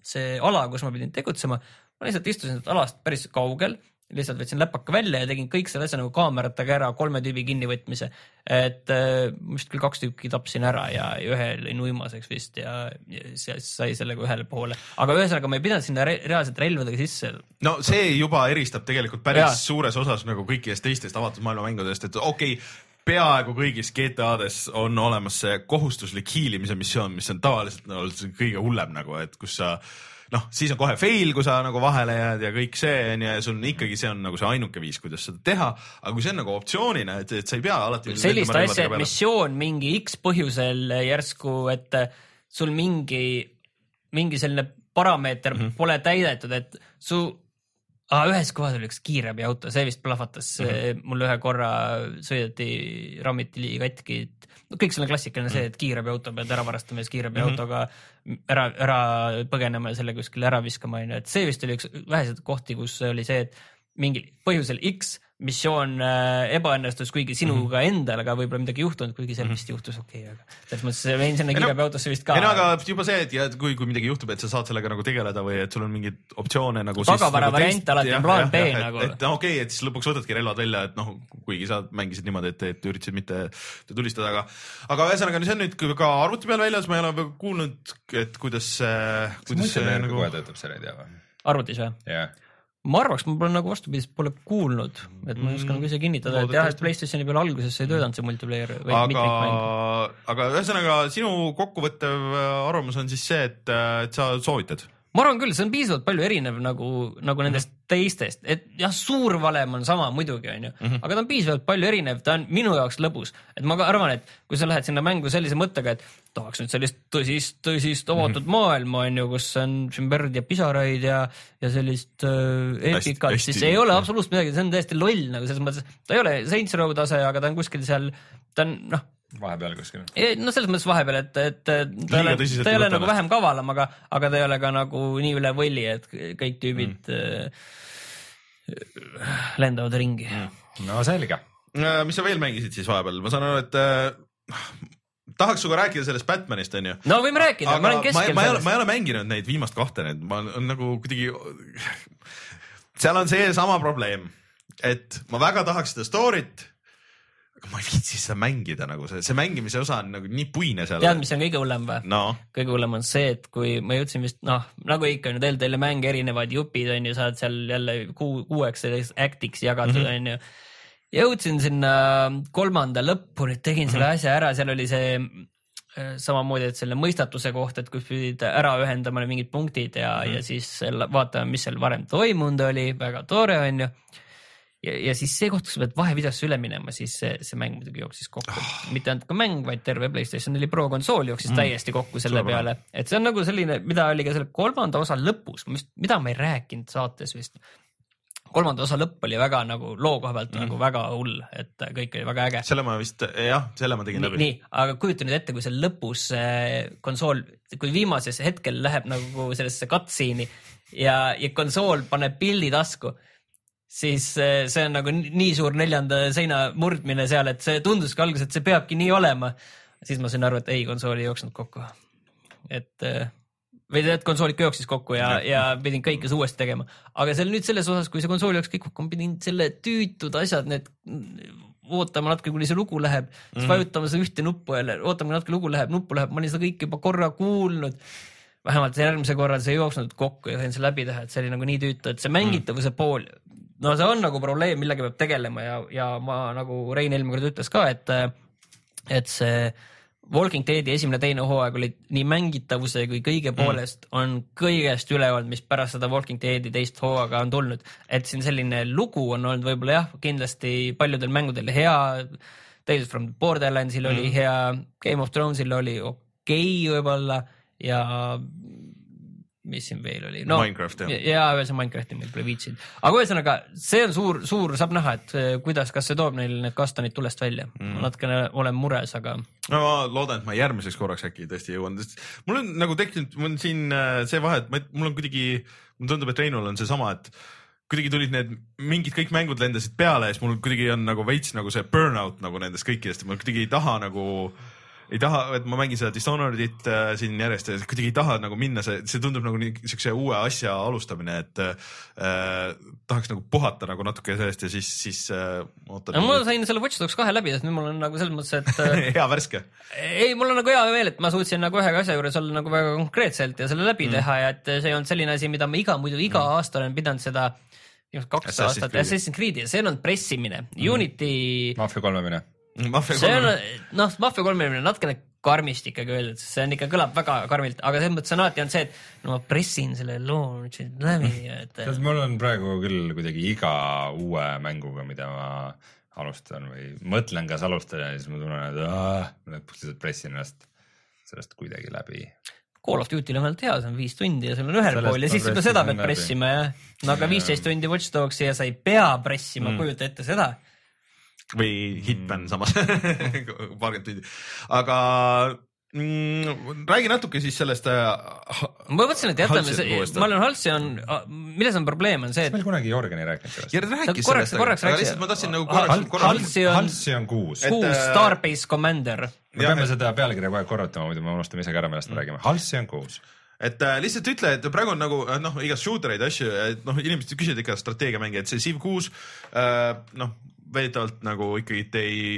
see ala, kus ma pidin tegutsema, ma lihtsalt istusin alast päris kaugel lihtsalt võtsin läpaka välja ja tegin kõik selle asja nagu kaameratega ära, kolme tüübi kinnivõtmise. et äh, ma vist küll kaks tükki tapsin ära ja, ja ühe lõin uimaseks vist ja, ja siis sai sellega ühele poole. aga ühesõnaga ma ei pidanud sinna re reaalselt relvadega sisse. no see juba eristab tegelikult päris ja. suures osas nagu kõikidest teistest avatud maailma mängudest, et okei okay,, peaaegu kõigis GTA-des on olemas see kohustuslik hiilimise missioon, mis on tavaliselt no, see kõige hullem nagu, et kus sa noh, siis on kohe fail, kui sa nagu vahele jääd ja kõik see on ju ja sul on ikkagi, see on nagu see ainuke viis, kuidas seda teha. aga kui see on nagu optsioonina, et, et sa ei pea alati. sellist asja, et missioon mingi X põhjusel järsku, et sul mingi, mingi selline parameeter mm -hmm. pole täidetud, et su ah,, ühes kohas oli üks kiirabiauto, see vist plahvatas mm -hmm. mul ühe korra, sõideti, rammiti katki, no kõik selle klassikaline see, et kiirabiauto pead ära varastama ja siis kiirabiautoga ära, ära põgenema ja selle kuskile ära viskama, onju, et see vist oli üks väheseid kohti, kus oli see, et mingil põhjusel X missioon äh, ebaõnnestus, kuigi sinuga endal, aga võib-olla midagi juhtunud, kuigi seal vist juhtus okei okay,, aga selles mõttes võin sinna Ei no- kiirabiautosse vist ka ei no aga juba see, et ja kui, kui midagi juhtub, et sa saad sellega nagu tegeleda või et sul on mingeid optsioone nagu. Tagavara variant alati on plaan B nagu. et no okei okay,, et siis lõpuks võtadki relvad välja, et noh, kuigi sa mängisid niimoodi, et, et üritasid mitte tulistada, aga, aga ühesõnaga see on nüüd ka arvuti peal väljas, ma ei ole kuulnud, et kuidas see, kuidas see nagu kohe töötab seal, ei tea või? arvutis või? jah, ma arvaks, ma pole nagu vastupidi, pole kuulnud, et ma ei oska nagu ise kinnitada, et jah, et. Playstationi peal alguses ei töötanud see multiplayer või aga mitmikmäng., aga ühesõnaga sinu kokkuvõttev äh, arvamus on siis see, et, et sa soovitad? Ma arvan küll, see on piisavalt palju erinev nagu, nagu nendest Mhm. teistest, et jah, suur valem on sama muidugi, onju, Mhm. aga ta on piisavalt palju erinev, ta on minu jaoks lõbus, et ma ka arvan, et kui sa lähed sinna mängu sellise mõttega, et tahaks nüüd sellist tõsist, tõsist avatud Mhm. maailma onju, kus on siin verd ja pisaraid ja, ja sellist äh, Hästi- epikat, hästi- siis ei ole absoluutselt midagi, see on täiesti loll nagu selles mõttes, ta ei ole Saints Row tase, aga ta on kuskil seal, ta on noh, vahepeal kuskil. no selles mõttes vahepeal, et, et ta ei ole, ta ei ole nagu vähem kavalam, aga, aga ta ei ole ka nagu nii üle võlli, et kõik tüübid mm. lendavad ringi mm.. no selge. Äh, mis sa veel mängisid siis vahepeal, ma saan aru, et äh, tahaks sinuga rääkida sellest Batmanist, onju. no võime rääkida, ma olen keskel ma, ma, ei ole, ma. ei ole mänginud neid viimast kahte, need ma on nagu kuidagi, seal on seesama probleem, et ma väga tahaks seda story't, aga ma ei viitsi seda mängida nagu see, see mängimise osa on nagu nii puine seal. tead, mis on kõige hullem või? no kõige hullem on see, et kui ma jõudsin vist noh, nagu ikka on ju Telltale'i mänge erinevad jupid on ju, saad seal jälle kuu, kuueks act'iks jagatud Mhm. on ju. jõudsin sinna kolmanda lõppu, nüüd tegin selle Mhm. asja ära, seal oli see äh, samamoodi, et selle mõistatuse kohta, et kus pidid ära ühendama mingid punktid ja mm. -hmm. ja siis vaatame, mis seal varem toimunud oli, väga tore on ju. ja, ja siis see koht, kus sa pead vahevideosse üle minema, siis see, see mäng muidugi jooksis kokku oh., mitte ainult ka mäng, vaid terve Playstation neli Pro konsool jooksis mm. täiesti kokku selle Suurepärane. peale, et see on nagu selline, mida oli ka selle kolmanda osa lõpus, mida ma ei rääkinud saates vist. kolmanda osa lõpp oli väga nagu loo koha pealt mm. nagu väga hull, et kõik oli väga äge. selle ma vist, jah, selle ma tegin läbi. nii, aga kujuta nüüd ette, kui seal lõpus äh, konsool, kui viimases hetkel läheb nagu sellesse cutscene'i ja, ja konsool paneb pildi tasku, siis äh, see on nagu ni- nii suur neljanda seina murdmine seal, et see tunduski alguses, et see peabki nii olema. siis ma sain aru, et ei, konsool ei jooksnud kokku. et äh, või tead, konsool ikka jooksis kokku ja, ja pidin kõike uuesti tegema, aga seal nüüd selles osas, kui see konsool jooksis kõik kokku, ma pidin selle tüütud asjad, need ootama natuke, kuni see lugu läheb, siis mm. vajutama seda ühte nuppu jälle, ootama natuke lugu läheb, nuppu läheb, ma olin seda kõike juba korra kuulnud. vähemalt järgmisel korral see ei jooksnud kokku ja sain selle läbi teha, et see oli nagu nii tüütu, et see mängitavuse mm. pool, no see on nagu probleem, millega peab tegelema ja, ja ma nagu Rein eelmine kord ütles ka, et, et see Walking Deadi esimene, teine hooaeg olid nii mängitavuse kui kõige poolest mm. on kõigest üle olnud, mis pärast seda Walking Deadi teist hooaega on tulnud. et siin selline lugu on olnud võib-olla jah, kindlasti paljudel mängudel hea. Tales from Borderlandsil mm. oli hea, Game of Thronesil oli okei okay, võib-olla ja mis siin veel oli no,? Minecraft, jah. ja see Minecrafti meil pole viitsinud, aga ühesõnaga see on suur, suur, saab näha, et eh, kuidas, kas see toob neil need kastanid tulest välja mm.. ma natukene olen mures, aga no ma loodan, et ma järgmiseks korraks äkki tõesti jõuan, sest mul on nagu tekkinud, mul on siin äh, see vahe, et ma, mul on kuidagi, mulle tundub, et Reinul on seesama, et kuidagi tulid need mingid kõik mängud lendasid peale ja siis mul kuidagi on nagu veits nagu see burnout nagu nendest kõikidest ma kuidagi ei taha nagu ei taha, et ma mängin seda Dishonoredit äh, siin järjest ja kuidagi ei taha nagu minna, see, see tundub nagu nii siukse uue asja alustamine, et äh, tahaks nagu puhata nagu natuke sellest ja siis, siis äh, ootan ma sain selle Watch Dogs kahe läbi, sest nüüd mul on nagu selles mõttes, et äh, hea värske. ei, mul on nagu hea meel, et ma suutsin nagu ühe asja juures olla nagu väga konkreetselt ja selle läbi mm. teha ja et see ei olnud selline asi, mida ma iga, muidu iga mm. aasta olen pidanud seda kaks Assassin's aastat Creed'i. Assassin's Creed'i ja see on olnud pressimine mm.. Unity, Mafia kolme mine. See on noh, Mafia kolmekümne natukene karmist ikkagi öeldud, sest see on ikka kõlab väga karmilt, aga selles mõttes on alati olnud see, et no ma pressin selle loo nüüd siit läbi et tead, mul on praegu küll kuidagi iga uue mänguga, mida ma alustan või mõtlen, kas alustada ja siis ma tunnen, et aah, ma lihtsalt pressin ennast sellest kuidagi läbi. Call of Duty'l on ainult hea, see on viis tundi ja sul on ühel Sellest pool ja siis juba seda pead pressima jah. no aga viisteist tundi Watch Dogsi ja sa ei pea pressima mm., kujuta ette seda või Hitman samas, paarkümmend tundi, aga mm, räägi natuke siis sellest äh,. ma mõtlesin, et jätame, ma olen Halcyon, milles on probleem, on see, kas et meil kunagi Jörgen ei rääkinud sellest? ja rääkis korraks- sellest, korraks aga rääkis- lihtsalt ma tahtsin nagu Hal- korraks, korraks Halsi on Halsi on kuus Et-. kuus äh, Starbase Commander. me Jah, peame et- seda pealkirja kogu aeg korrutama, muidu me unustame ise ka ära, millest me räägime. Halsi on kuus. et äh, lihtsalt ütle, et praegu on nagu äh, noh, igast shooter eid asju, et noh, inimesed küsivad ikka strateegiamänge, et see Civ kuus äh, noh, väidetavalt nagu ikkagi te ei,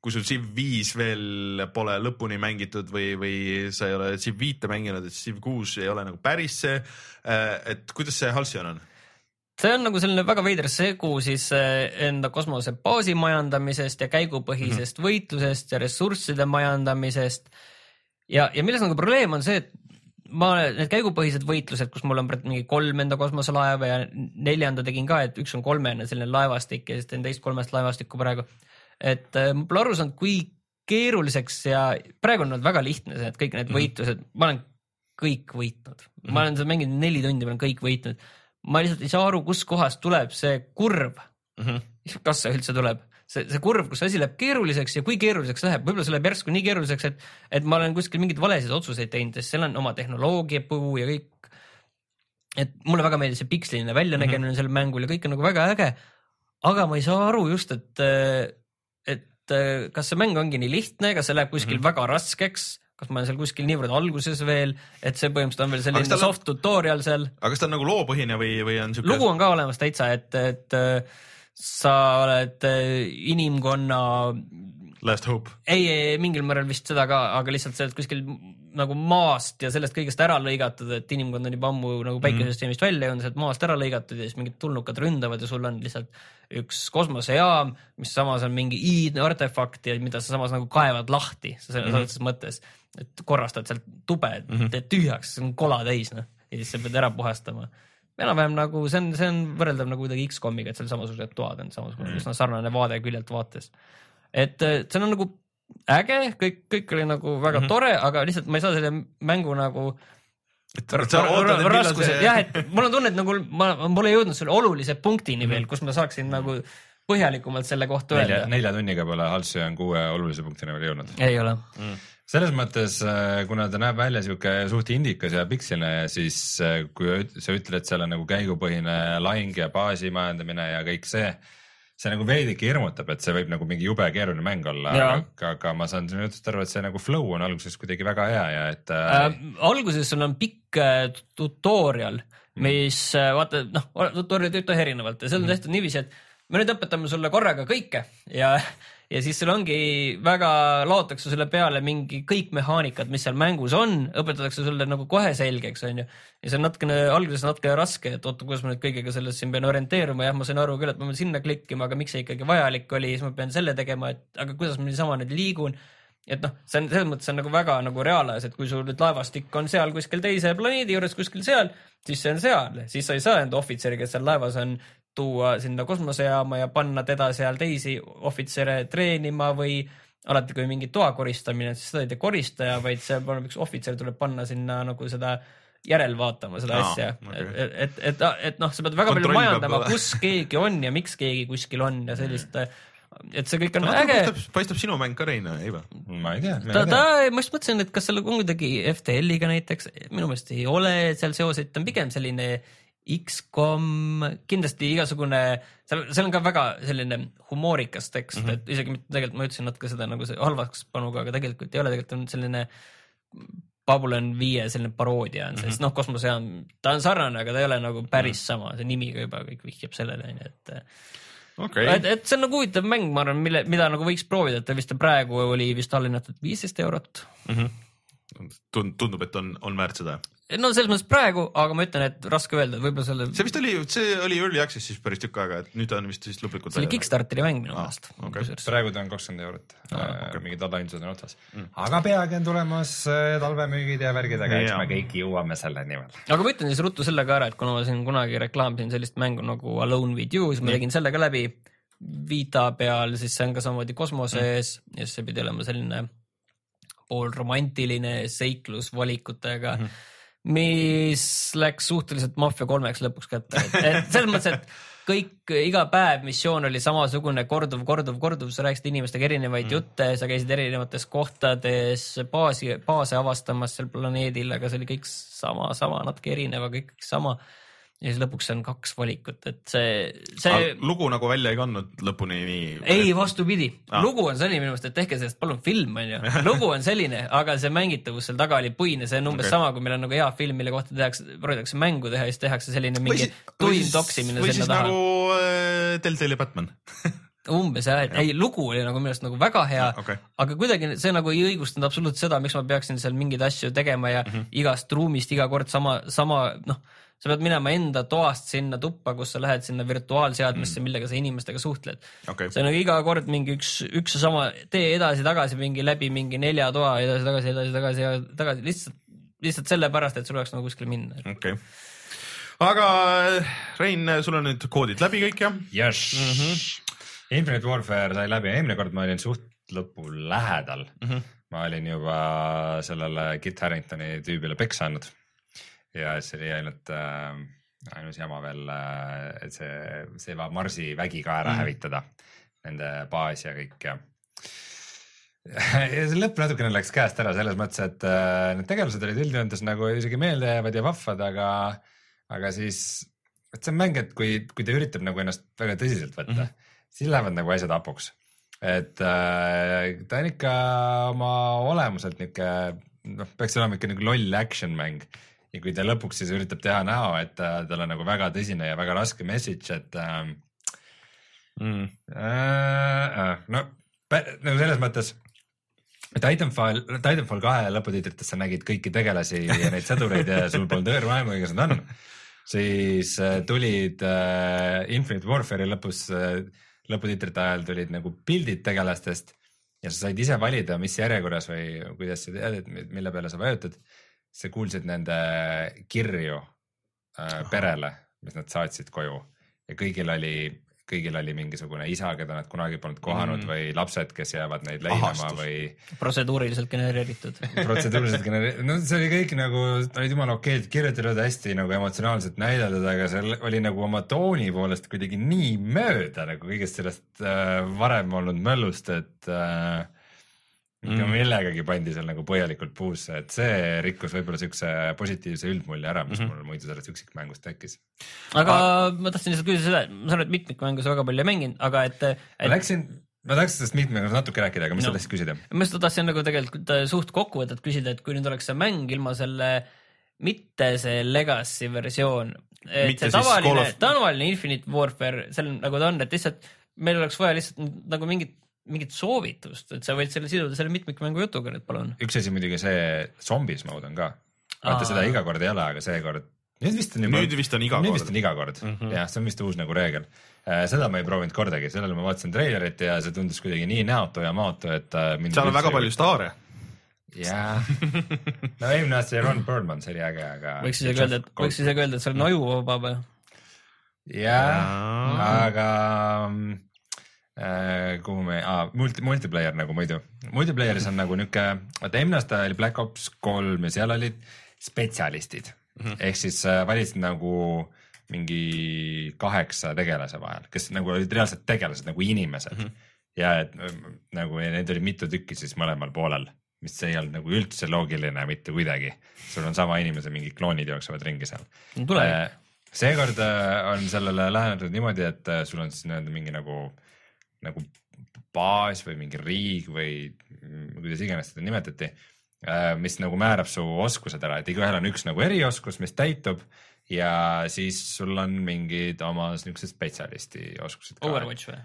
kui sul Civ viis veel pole lõpuni mängitud või, või sa ei ole Civ viite mänginud, et Civ kuus ei ole nagu päris see äh,, et kuidas see Halcyon on? see on nagu selline väga veider segu siis eh, enda kosmosebaasi majandamisest ja käigupõhisest mm -hmm. võitlusest ja ressursside majandamisest. ja, ja milles nagu probleem on see, et ma, need käigupõhised võitlused, kus mul on mingi kolm enda kosmoselaeva ja neljanda tegin ka, et üks on kolmene selline laevastik ja siis teen teist kolmest laevastikku praegu. et eh, ma pole aru saanud, kui keeruliseks ja praegu on nad väga lihtne, see, et kõik need võitlused, ma olen kõik võitnud, ma olen seda mänginud neli tundi, ma olen kõik võitnud. ma lihtsalt ei saa aru, kuskohast tuleb see kurv mm. -hmm. kas see üldse tuleb, see, see kurv, kus asi läheb keeruliseks ja kui keeruliseks läheb, võib-olla see läheb järsku nii keeruliseks, et, et ma olen kuskil mingeid valesid otsuseid teinud, sest seal on oma tehnoloogia puu ja kõik. et mulle väga meeldis see piksliline väljanägemine mm -hmm. sel mängul ja kõik on nagu väga äge. aga ma ei saa aru just, et, et kas see mäng ongi nii lihtne, kas see läheb kuskil mm -hmm. väga raskeks kas ma olen seal kuskil niivõrd alguses veel, et see põhimõtteliselt on veel selline on- soft tutorial seal. aga kas ta on nagu loopõhine või, või on siuke? lugu on ka olemas täitsa, et, et äh, sa oled äh, inimkonna, Last Hope. ei, ei mingil määral vist seda ka, aga lihtsalt sa oled kuskil nagu maast ja sellest kõigest ära lõigatud, et inimkond on juba ammu nagu päikesesüsteemist välja jõudnud, sa oled maast ära lõigatud ja siis mingid tulnukad ründavad ja sul on lihtsalt üks kosmosejaam, mis samas on mingi iidne artefakt ja mida sa samas nagu kaevad lahti, sa selles mm -hmm. mõttes, et korrastad sealt tube mm, -hmm. teed tühjaks, see on kola täis noh ja siis sa pead ära puhastama enam-vähem nagu see on, see on võrreldav nagu kuidagi X-komiga, et seal samasugused toad on samasugune mm., üsna sarnane vaade küljelt vaates. et äh, see on nagu äge, kõik, kõik oli nagu väga mm -hmm. tore, aga lihtsalt ma ei saa selle mängu nagu raskused, jah, et mul on tunne, et nagu ma, ma pole jõudnud selle olulise punktini mm -hmm. veel, kus ma saaksin nagu põhjalikumalt selle kohta öelda. nelja tunniga pole Halcyon kuue olulise punktina veel jõudnud. ei ole. Selles mõttes, kuna ta näeb välja sihuke suht indikas ja piksline, siis äh, kui sa ütled, et seal on nagu käigupõhine lahing ja baasi majandamine ja kõik see, see nagu veidike hirmutab, et see võib nagu mingi jube keeruline mäng olla, aga, aga ma saan sinu jutust aru, et see nagu flow on alguses kuidagi väga hea ja et äh, äh,. alguses sul on pikk äh, tutorial, mis äh, vaata noh, tutorial'id töötavad erinevalt ja seal on tehtud niiviisi, et me nüüd õpetame sulle korraga kõike ja, ja siis sul ongi väga, laotakse sulle peale mingi kõik mehaanikad, mis seal mängus on, õpetatakse sulle nagu kohe selgeks, onju. ja see on natukene, alguses natukene raske, et oota, kuidas ma nüüd kõigega selles siin pean orienteeruma, jah, ma sain aru küll, et ma pean sinna klikkima, aga miks see ikkagi vajalik oli, siis ma pean selle tegema, et aga kuidas ma niisama nüüd liigun et noh, see on selles mõttes on nagu väga nagu reaalajas, et kui sul nüüd laevastik on seal kuskil teise planeedi juures kuskil seal, siis see on seal, siis sa ei saa enda ohvitseri, kes seal laevas on, tuua sinna kosmosejaama ja panna teda seal teisi ohvitsere treenima või alati, kui mingi toa koristamine, siis seda ei tee koristaja, vaid see paneb üks ohvitser tuleb panna sinna nagu seda järelvaatama seda Aa, asja okei. et, et, et, et, noh, sa pead väga palju majandama, kus keegi on ja miks keegi kuskil on ja sellist, et see kõik on no, äge paistab, paistab sinu mäng ka Rein, ei või? ma ei tea. ta, ta, ma just mõtlesin, et kas seal on kuidagi FTL-iga näiteks, minu meelest ei ole seal seoseid, ta on pigem selline X-kom, kindlasti igasugune, seal, seal on ka väga selline humoorikas tekst mm, -hmm. et isegi mitte tegelikult ma ütlesin natuke seda nagu see halvaks panuga, aga tegelikult ei ole, tegelikult on selline Babylon viie selline paroodia on see mm, -hmm. sest noh, kosmosejaam, ta on sarnane, aga ta ei ole nagu päris sama, see nimi ka juba kõik vihjab sellele, onju, et okei et, et see on nagu huvitav mäng, ma arvan, mille, mida nagu võiks proovida, et ta vist praegu oli vist allahinnatud viisteist eurot Tund-, tundub, et on, on väärt seda. No selles mõttes praegu, aga ma ütlen, et raske öelda, võib-olla selle, see vist oli, see oli early access'is päris tükk aega, et nüüd on vist siis lõplikult see oli. Kickstarteri mäng minu Aa, meelest okei. kusjuures. praegu ta on kakskümmend eurot Aa, äh, okei. mingid allahindlused on otsas mm.. aga peagi on tulemas äh, talvemüügid ja värgid, aga eks me kõik jõuame selleni veel. aga ma ütlen siis ruttu selle ka ära, et kuna ma siin kunagi reklaamisin sellist mängu nagu Alone with you, siis ma tegin selle ka läbi Vita peal, siis see on ka samamoodi kosmoses mm. ja siis see pidi olema selline poolromantiline seiklus valikutega mm, -hmm. Mis läks suhteliselt Mafia kolmeks lõpuks kätte, et, selles mõttes, et kõik, iga päev missioon oli samasugune korduv, korduv, korduv, sa rääkisid inimestega erinevaid mm. jutte, sa käisid erinevates kohtades baasi, baase avastamas seal planeedil, aga see oli kõik sama, sama, natuke erinev, aga kõik sama. Ja siis lõpuks on kaks valikut, et see, see lugu nagu välja ei kandnud lõpuni nii. ei, vastupidi Ah. lugu on selline minu meelest, et tehke sellest palun film, onju. lugu on selline, aga see mängitavus seal taga oli puine, see on umbes okay. sama, kui meil on nagu hea film, mille kohta tehakse, proovitakse mängu teha ja siis tehakse selline mingi või tuim toksimine või sinna siis taha nagu äh, Telltale ja Batman. umbes jah, et ei, lugu oli nagu minu arust nagu väga hea okei. aga kuidagi see nagu ei õigustanud absoluutselt seda, miks ma peaksin seal mingeid asju tegema ja mm. -hmm. igast ruumist iga kord sama, sama noh, sa pead minema enda toast sinna tuppa, kus sa lähed sinna virtuaalseadmesse mm, millega sa inimestega suhtled okei, see on nagu iga kord mingi üks, üks ja sama tee edasi-tagasi mingi läbi mingi nelja toa edasi-tagasi, edasi-tagasi ja tagasi lihtsalt, lihtsalt sellepärast, et sul oleks nagu kuskile minna. okei. aga Rein, sul on nüüd koodid läbi kõik jah? jess mm. -hmm. Infinite Warfare sai läbi, eelmine kord ma olin suht lõpu lähedal mm. -hmm. ma olin juba sellele Kit Haringtoni tüübile peksa andnud ja siis oli ainult äh, ainus jama veel, et see, see va- Marsi vägi ka ära mm hävitada, nende baas ja kõik ja ja see lõpp natukene läks käest ära selles mõttes, et äh, need tegelased olid üldjoontes nagu isegi meeldejäävad ja vahvad, aga, aga siis, et see on mäng, et kui, kui ta üritab nagu ennast väga tõsiselt võtta mm, -hmm. siis lähevad nagu asjad hapuks. et äh, ta on ikka oma olemuselt niuke, noh, peaks olema ikka nagu loll action mäng ja kui ta lõpuks siis üritab teha näo, et äh, tal on nagu väga tõsine ja väga raske message, et äh, Mm. äh, äh, no nagu selles mõttes, Titanfall, Titanfall kahe lõputiitrites sa nägid kõiki tegelasi ja neid sõdureid ja sul polnud õõr aimu, kes nad on. siis äh, tulid äh, Infinite Warfare'i lõpus äh,, lõputiitrite ajal tulid nagu pildid tegelastest ja sa said ise valida, mis järjekorras või kuidas sa tead, et mi- mille peale sa vajutad. Sa kuulsid nende kirju äh, perele, mis nad saatsid koju ja kõigil oli, kõigil oli mingisugune isa, keda nad kunagi polnud kohanud Mm. või lapsed, kes jäävad neid Ahastus. või protseduuriliselt genereeritud. protseduuriliselt genereeri-, no see oli kõik nagu, olid jumala okeilt kirjutatud, hästi nagu emotsionaalselt näidatud, aga see oli nagu oma tooni poolest kuidagi nii mööda nagu kõigest sellest äh, varem olnud möllust, et äh, ikka Mm. millegagi pandi seal nagu põhjalikult puusse, et see rikkus võib-olla siukse positiivse üldmulje ära, mis mm. -hmm. mul muidu sellest üksikmängust tekkis. aga ma tahtsin lihtsalt küsida seda, ma saan aru, et mitmikmängu sa väga palju ei mänginud, aga et, ma et läksin, ma tahaks sellest mitmekordselt natuke rääkida, aga mis No. sa tahtsid küsida? ma just tahtsin nagu tegelikult äh, suht kokkuvõtet küsida, et kui nüüd oleks see mäng ilma selle, mitte see legacy versioon, et Mitte see tavaline of-, tavaline Infinite Warfare, see on nagu ta on, et lihtsalt meil oleks vaja lihtsalt nagu mingit mingit soovitust, et sa võid selle siduda selle mitmikmängu jutuga nüüd palun. üks asi muidugi see zombis mode on ka. vaata Aa. seda iga kord ei ole, aga seekord, nüüd vist on juba. Nüüd vist on iga nüüd kord. vist on iga kord mm -hmm. jah, see on vist uus nagu reegel. seda ma ei proovinud kordagi, sellele ma vaatasin treilerit ja see tundus kuidagi nii näotu ja maotu, et äh, seal on väga palju. staare. jah, no eelmine aasta oli Ron Perlman, see oli äge, aga. võiks isegi öelda, et võiks isegi öelda, et see on ajuvaba või? jah, aga mm, äh, kuhu me ah,, multi, multiplayer nagu muidu, multiplayeris on nagu niuke, vaata aasta oli Black Ops kolm ja seal olid spetsialistid mm -hmm. ehk siis äh, valisid nagu mingi kaheksa tegelase vahel, kes nagu olid reaalselt tegelased nagu inimesed mm. -hmm. ja et äh, nagu ja neid oli mitu tükki siis mõlemal poolel, mis ei olnud nagu üldse loogiline mitte kuidagi. sul on sama inimese mingid kloonid jooksevad ringi seal. tule, Äh, seekord äh, on sellele lähenetud niimoodi, et äh, sul on siis nii-öelda mingi nagu, nagu baas või mingi riik või kuidas iganes seda nimetati, mis nagu määrab su oskused ära, et igaühel on üks nagu erioskus, mis täitub ja siis sul on mingid oma siuksed spetsialisti oskused. Overwatch või?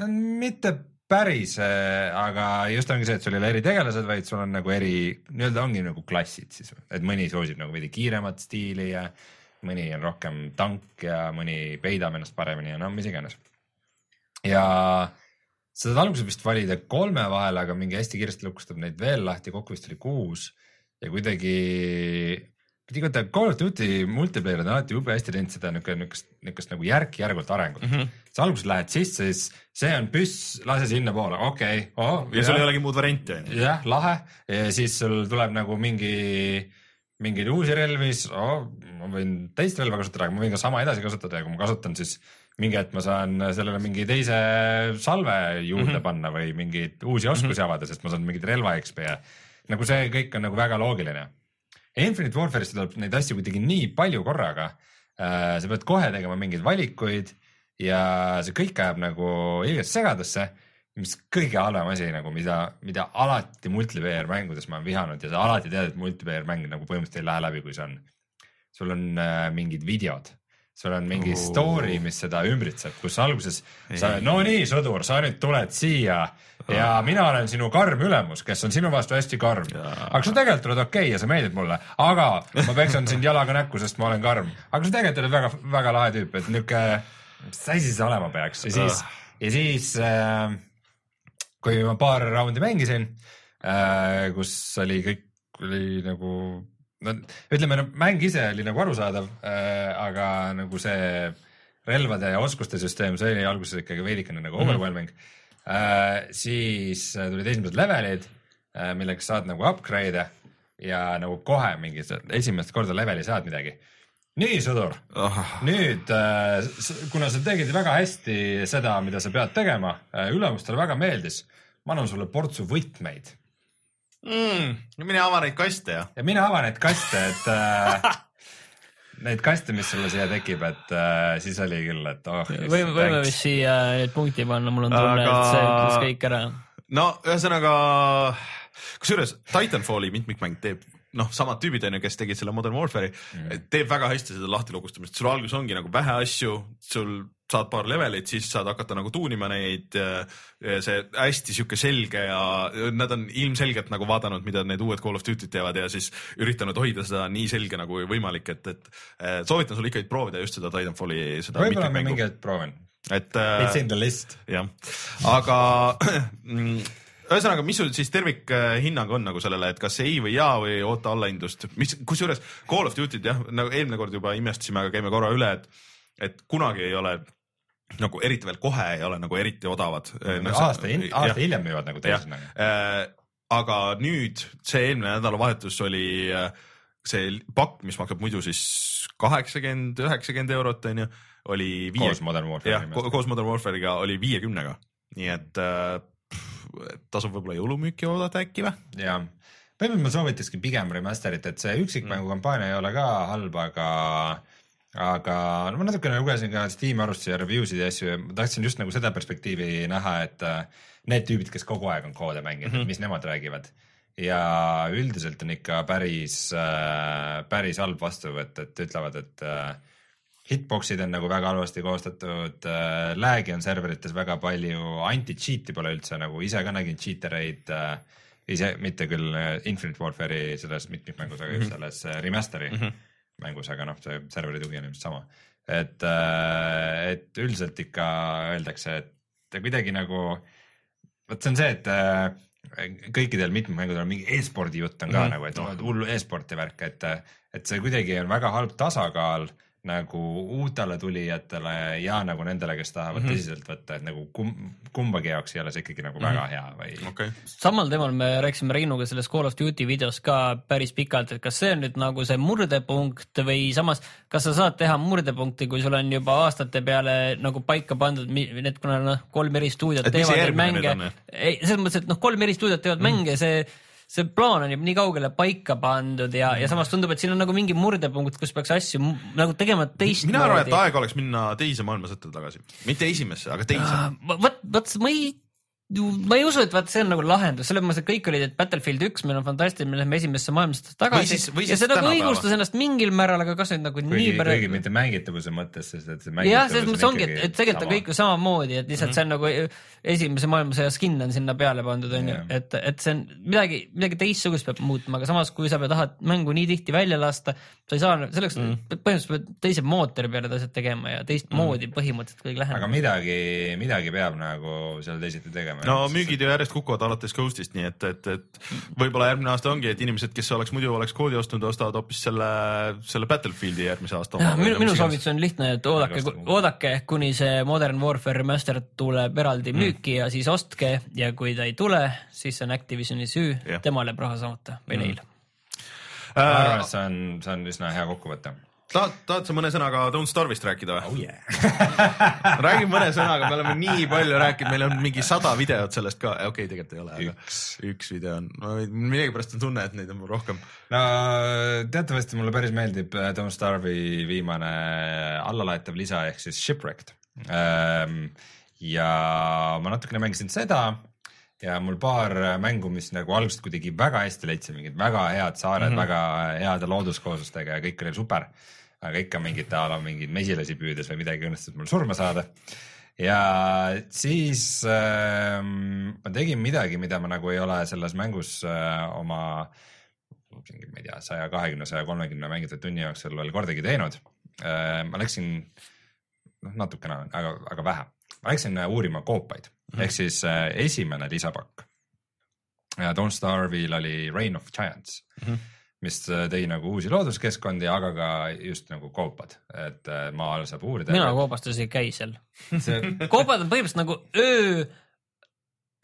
no mitte päris, aga just ongi see, et sul ei ole eritegelased, vaid sul on nagu eri, nii-öelda ongi nagu klassid siis, et mõni soosib nagu veidi kiiremat stiili ja mõni on rohkem tank ja mõni peidab ennast paremini ja no mis iganes. Ja sa saad alguses vist valida kolme vahel, aga mingi hästi kiiresti lukustab neid veel lahti, kokku vist oli kuus ja kuidagi igatahes Call of Duty multiplayer on alati jube hästi teinud seda niuke, niukest, niukest nagu järk-järgult arengut mm. -hmm. sa alguses lähed sisse, siis see on püss, lase sinnapoole, okei okay, oh,. ja sul ei olegi muud varianti onju. jah, lahe ja siis sul tuleb nagu mingi, mingeid uusi relvi, siis oh, ma võin teist relva kasutada, aga ma võin ka sama edasi kasutada ja kui ma kasutan, siis mingi hetk ma saan sellele mingi teise salve juurde mm -hmm. panna või mingeid uusi oskusi mm -hmm. avada, sest ma saan mingit relva XP ja nagu see kõik on nagu väga loogiline. Infinite Warfare'is tuleb neid asju kuidagi nii palju korraga. sa pead kohe tegema mingeid valikuid ja see kõik ajab nagu ilgelt segadusse mis kõige halvem asi nagu, mida, mida alati multiplayer mängudes ma olen vihanud ja sa alati tead, et multiplayer mäng nagu põhimõtteliselt ei lähe läbi, kui see on. sul on äh, mingid videod, sul on mingi Oo. story, mis seda ümbritseb, kus alguses sa, no nii, sõdur, sa nüüd tuled siia ja mina olen sinu karm ülemus, kes on sinu vastu hästi karm. aga sa tegelikult oled okei okay ja sa meeldid mulle, aga ma peksan sind jalaga näkku, sest ma olen karm. aga sa tegelikult oled väga, väga lahe tüüp, et niuke, mis asi see olema peaks ja siis, ja siis äh, kui ma paar raundi mängisin äh,, kus oli kõik oli nagu no ütleme, no mäng ise oli nagu arusaadav äh,, aga nagu see relvade ja oskuste süsteem, see oli alguses ikkagi veidikene nagu overwhelming äh,. siis äh, tulid esimesed levelid äh,, millega saad nagu upgrade'e ja nagu kohe mingi esimest korda leveli saad midagi. nii, sõdur Ah, nüüd, kuna sa tegid väga hästi seda, mida sa pead tegema, ülemustele väga meeldis, ma annan sulle portsu võtmeid mm,. mine ava neid kaste ja. ja mine ava neid kaste, et äh, neid kaste, mis sulle siia tekib, et äh, siis oli küll, et oh. võime, võime vist siia nüüd punkti panna, mul on tunne, Aga- et see ütles kõik ära. no ühesõnaga, kusjuures Titanfalli mitmikmäng teeb noh, samad tüübid on ju, kes tegid selle Modern Warfare'i mm., teeb väga hästi seda lahtilukustamist, sul alguses ongi nagu vähe asju, sul saad paar levelit, siis saad hakata nagu tuunima neid. see hästi sihuke selge ja nad on ilmselgelt nagu vaadanud, mida need uued Call of Duty'd teevad ja siis üritanud hoida seda nii selge nagu võimalik, et, et eh, soovitan sul ikkagi proovida just seda Titanfalli seda võib-olla ma mingi hetk proovin. et äh, It's in the list. jah, aga mm, ühesõnaga, mis sul siis tervikhinnang on nagu sellele, et kas ei või jaa või oota allahindlust, mis, kusjuures Call of Duty'd jah, nagu eelmine kord juba imestasime, aga käime korra üle, et, et kunagi ei ole nagu eriti veel kohe ei ole nagu eriti odavad. aasta, aasta hiljem müüvad nagu teised nagu. äh,, aga nüüd see eelmine nädalavahetus oli äh, see pakk, mis maksab muidu siis kaheksakümmend, üheksakümmend eurot onju, oli viie koos, Modern jah, Warfare'i. koos Modern Warfare'iga oli viiekümnega, nii et äh, tasub võib-olla jõulumüüki oodata äkki või? jah, võib-olla ma soovitakski pigem remaster'it, et see üksikmängu kampaania ei ole ka halb, aga aga no ma natukene lugesin ka Steam'i arvustusi ja review sid ja asju ja ma tahtsin just nagu seda perspektiivi näha, et äh, need tüübid, kes kogu aeg on koode mänginud mm, -hmm. mis nemad räägivad. ja üldiselt on ikka päris äh,, päris halb vastuvõtt, et ütlevad, et äh, hitbox'id on nagu väga halvasti koostatud äh,, lag'i on serverites väga palju, anti-cheat'i pole üldse nagu ise ka nägin cheat ereid äh,, ise mitte küll äh, Infinite Warfare'i selles mitmikmängus, aga just selles äh, remaster'i mm -hmm. mängus, aga noh, see serveri tugi on ilmselt sama. et, et üldiselt ikka öeldakse, et kuidagi nagu, vot see on see, et äh, kõikidel mitmikmängudel on mingi e-spordi jutt on ka mm Mhm. -hmm. nagu, et oh, et hull e-sporti värk, et, et see kuidagi on väga halb tasakaal nagu uutele tulijatele ja nagu nendele, kes tahavad mm. -hmm. tõsiselt võtta, et nagu kum, kumbagi jaoks ei ole see ikkagi nagu väga hea või okei, samal teemal me rääkisime Reinuga selles Call of Duty videos ka päris pikalt, et kas see on nüüd nagu see murdepunkt või samas, kas sa saad teha murdepunkti, kui sul on juba aastate peale nagu paika pandud need, kuna noh, kolm eri stuudiot teevad mänge selles mõttes, et noh, kolm eri stuudiot teevad mm. mänge, see see plaan on juba nii kaugele paika pandud ja ja samas tundub, et siin on nagu mingi murdepunkt, kus peaks asju nagu tegema teistmoodi. mina arvan, et aeg oleks minna teise maailmasõtta tagasi, mitte esimesse, aga teise. vot, vot ma ei, ma ei usu, et vaat see on nagu lahendus, selles mõttes, et kõik olid, et Battlefield üks meil on fantastiline, me läheme esimesse maailmasõtta tagasi siis- või ja siis see nagu õigustas ennast mingil määral, aga kas nüüd nagu kuigi nii, kuigi mitte mängitavuse mõttes, sest et see jah, selles mõttes ongi, et, et tegelikult on kõik ju samamoodi, et lihtsalt mm -hmm. see on nagu esimese maailmasõja skin on sinna peale pandud, onju Jah., et, et see on midagi, midagi teistsugust peab muutma, aga samas, kui sa tahad mängu nii tihti välja lasta, sa ei saa, selleks mm -hmm. põhimõtteliselt pead teise mootori peale asjad tegema ja teistmoodi mm -hmm. põhimõtteliselt kõik aga lähenema. midagi, midagi peab nagu seal teisiti tegema. no müügid ju järjest kukuvad alates Ghostist, nii et, et, et võib-olla järgmine aasta ongi, et inimesed, kes oleks muidu oleks koodi ostnud, ostavad hoopis selle, selle Battlefieldi järgmise aasta. minu, minu soovitus on lihtne, et oodake oodake, kuni see Modern Warfare Remastered tuleb eraldi Mm. müüki ja siis ostke ja kui ta ei tule, siis on Activisioni süü Jah., temale jääb raha saamata või neil. Ma arvan, äh, et see on, see on üsna hea kokkuvõte tahad, tahad sa mõne sõnaga Don't Starve'ist rääkida või? oh yeah. räägi mõne sõnaga, me oleme nii palju rääkinud, meil on mingi sada videot sellest ka, okei okay,, tegelikult ei ole, aga üks. video on, millegipärast on tunne, et neid on rohkem. no teatavasti mulle päris meeldib äh, Don't Starve'i viimane allalaetav lisa ehk siis Shipwrecked. ja ma natukene mängisin seda ja mul paar mängu, mis nagu alguses kuidagi väga hästi leidsin, mingid väga head saared mm, -hmm. väga heade looduskooslustega ja kõik oli super. aga ikka mingit a la mingeid mesilasi püüdes või midagi õnnestus mul surma saada ja siis äh, ma tegin midagi, mida ma nagu ei ole selles mängus äh, oma mingi, ma ei tea, saja kahekümne, saja kolmekümne mängitud tunni jooksul veel kordagi teinud äh,. ma läksin, noh natukene, aga, aga vähe, ma läksin uurima koopaid mm -hmm. ehk siis äh, esimene lisapakk. Don't Starve'il oli Reign of Giants mm, -hmm. mis äh, tõi nagu uusi looduskeskkondi, aga ka just nagu koopad, et äh, maa all saab uurida. mina koopastes ei käi seal. see koopad on põhimõtteliselt nagu öö,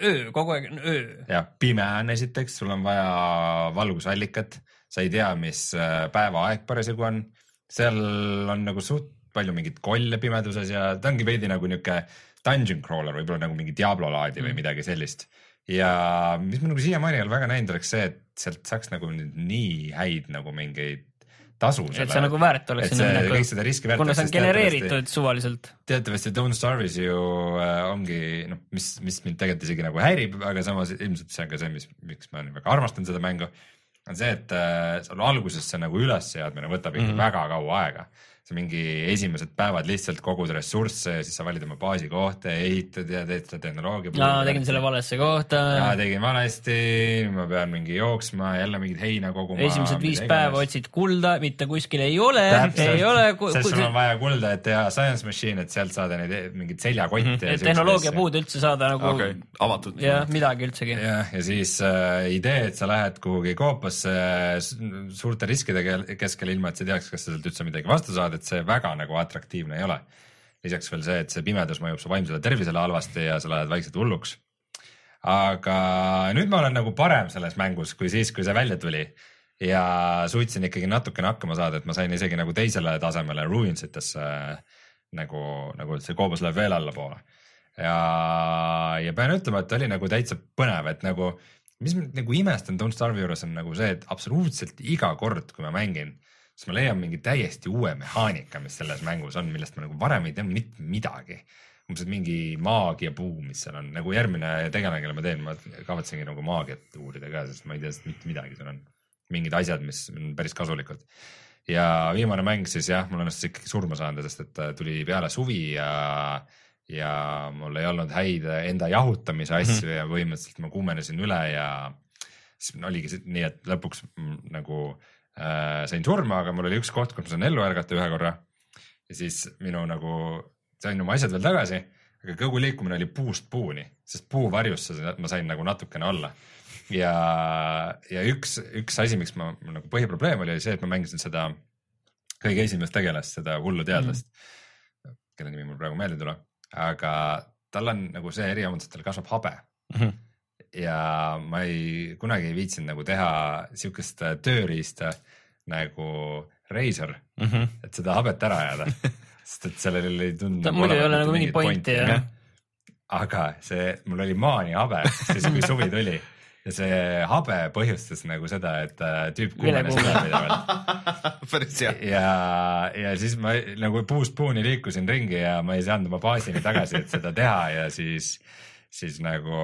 öö, kogu aeg on öö. jah, pime on esiteks, sul on vaja valgusallikat, sa ei tea, mis päevaaeg parasjagu on. seal on nagu suht palju mingeid kolle pimeduses ja ta ongi veidi nagu niuke dungeon crawler, võib-olla nagu mingi Diablo laadi või midagi sellist. ja mis ma nagu siiamaani ei ole väga näinud, oleks see, et sealt saaks nagu nii häid nagu mingeid tasu. et see nagu väärt oleks et see kõik seda riski väärt kuna see on genereeritud suvaliselt. teatavasti Don't Starve'is ju äh, ongi noh, mis, mis mind tegelikult isegi nagu häirib, aga samas ilmselt see on ka see, mis, miks ma nii väga armastan seda mängu. on see, et äh, seal alguses see nagu ülesseadmine võtab ikka mm -hmm. väga kaua aega. Sa mingi esimesed päevad lihtsalt kogud ressursse ja siis sa valid oma baasi kohta ja ehitad ja teed seda tehnoloogia. aa, tegin selle valesse kohta. ja tegin valesti, ma pean mingi jooksma, jälle mingit heina koguma. esimesed viis päeva otsid kulda, mitte kuskil ei ole, ei ole. sest sul on vaja kulda, et teha science machine, et sealt saada neid mingeid seljakotte. tehnoloogia puud üldse saada nagu okei, avatud. jah, midagi üldsegi. jah, ja siis äh, idee, et sa lähed kuhugi koopasse suurte riskide kel- keskel, ilma et sa teaks, kas sa sealt üldse midagi vastu saad, et see väga nagu atraktiivne ei ole. lisaks veel see, et see pimedus mõjub su vaimsele tervisele halvasti ja sa lähed vaikselt hulluks. aga nüüd ma olen nagu parem selles mängus kui siis, kui see välja tuli ja suutsin ikkagi natukene hakkama saada, et ma sain isegi nagu teisele tasemele ruins itesse nagu, nagu see koobus läheb veel allapoole ja, ja pean ütlema, et oli nagu täitsa põnev, et nagu, mis ma nagu imestan Don't Starve'i juures on nagu see, et absoluutselt iga kord, kui ma mängin, siis ma leian mingi täiesti uue mehaanika, mis selles mängus on, millest ma nagu varem ei teadnud mitte midagi. umbes mingi maagiapuu, mis seal on nagu järgmine tegelane, kelle ma teen, ma kavatsengi nagu maagiat uurida ka, sest ma ei tea mitte midagi, seal on mingid asjad, mis on päris kasulikud. ja viimane mäng siis jah, mul õnnestus ikkagi surma saada, sest et äh, tuli peale suvi ja ja mul ei olnud häid enda jahutamise asju mm -hmm. ja põhimõtteliselt ma kuumenesin üle ja siis oligi see- nii, et lõpuks mm, nagu sain surma, aga mul oli üks koht, kus ma sain ellu ärgata ühe korra. ja siis minu nagu sain oma asjad veel tagasi, aga kogu liikumine oli puust puuni, sest puu varjus ma sain nagu natukene alla. ja, ja üks, üks asi, miks ma mul nagu põhiprobleem oli, oli see, et ma mängisin seda kõige esimest tegelast, seda hullu teadlast mm., kelle nimi mul praegu meelde ei tule, aga tal on nagu see eriomadus, et tal kasvab habe Mhm. Ja ma ei, kunagi ei viitsinud nagu teha siukest äh, tööriista nagu Razer, Mhm. et seda habet ära ajada, sest et sellel ei tundu. Ta- muidu ei ole nagu mingit pointi, jah. aga see, mul oli maani habe, siis kui suvi tuli ja see habe põhjustas nagu seda, et äh, tüüp kuumenes Vilekuume. üle pidevalt päris hea. ja, ja siis ma nagu puust puuni liikusin ringi ja ma ei saanud oma baasini tagasi, et seda teha ja siis, siis nagu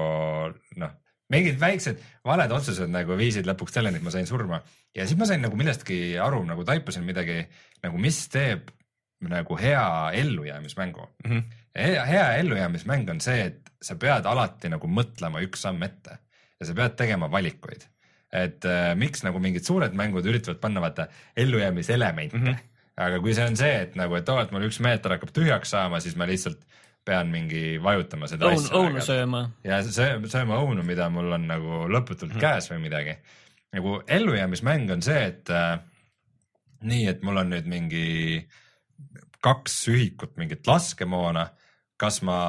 noh, mingid väiksed valed otsused nagu viisid lõpuks selleni, et ma sain surma ja siis ma sain nagu millestki aru, nagu taipasin midagi nagu, mis teeb nagu hea ellujäämismängu mm. -hmm. hea, hea ellujäämismäng on see, et sa pead alati nagu mõtlema üks samm ette ja sa pead tegema valikuid et äh, miks nagu mingid suured mängud üritavad panna vaata ellujäämiselemente mm, -hmm. aga kui see on see, et nagu, et oo, et mul üks meeter hakkab tühjaks saama, siis ma lihtsalt pean mingi vajutama seda õunu, asja. õunu sööma. ja söö-, sööma õunu, mida mul on nagu lõputult mm käes või midagi. nagu ellujäämismäng on see, et äh, nii, et mul on nüüd mingi kaks ühikut mingit laskemoona, kas ma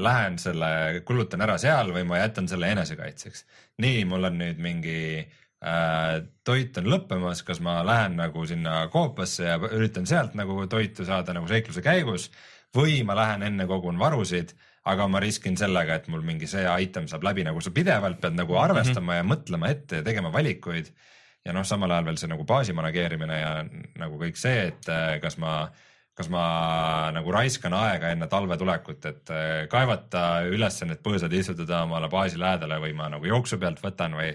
lähen selle, kulutan ära seal või ma jätan selle enesekaitseks. nii, mul on nüüd mingi äh, toit on lõppemas, kas ma lähen nagu sinna koopasse ja üritan sealt nagu toitu saada nagu seikluse käigus või ma lähen enne kogun varusid, aga ma riskin sellega, et mul mingi see item saab läbi, nagu sa pidevalt pead nagu arvestama mm -hmm. ja mõtlema ette ja tegema valikuid. ja noh, samal ajal veel see nagu baasi manageerimine ja nagu kõik see, et äh, kas ma kas ma nagu raiskan aega enne talve tulekut, et äh, kaevata üles need põõsad, istutada omale baasi lähedale või ma nagu jooksu pealt võtan või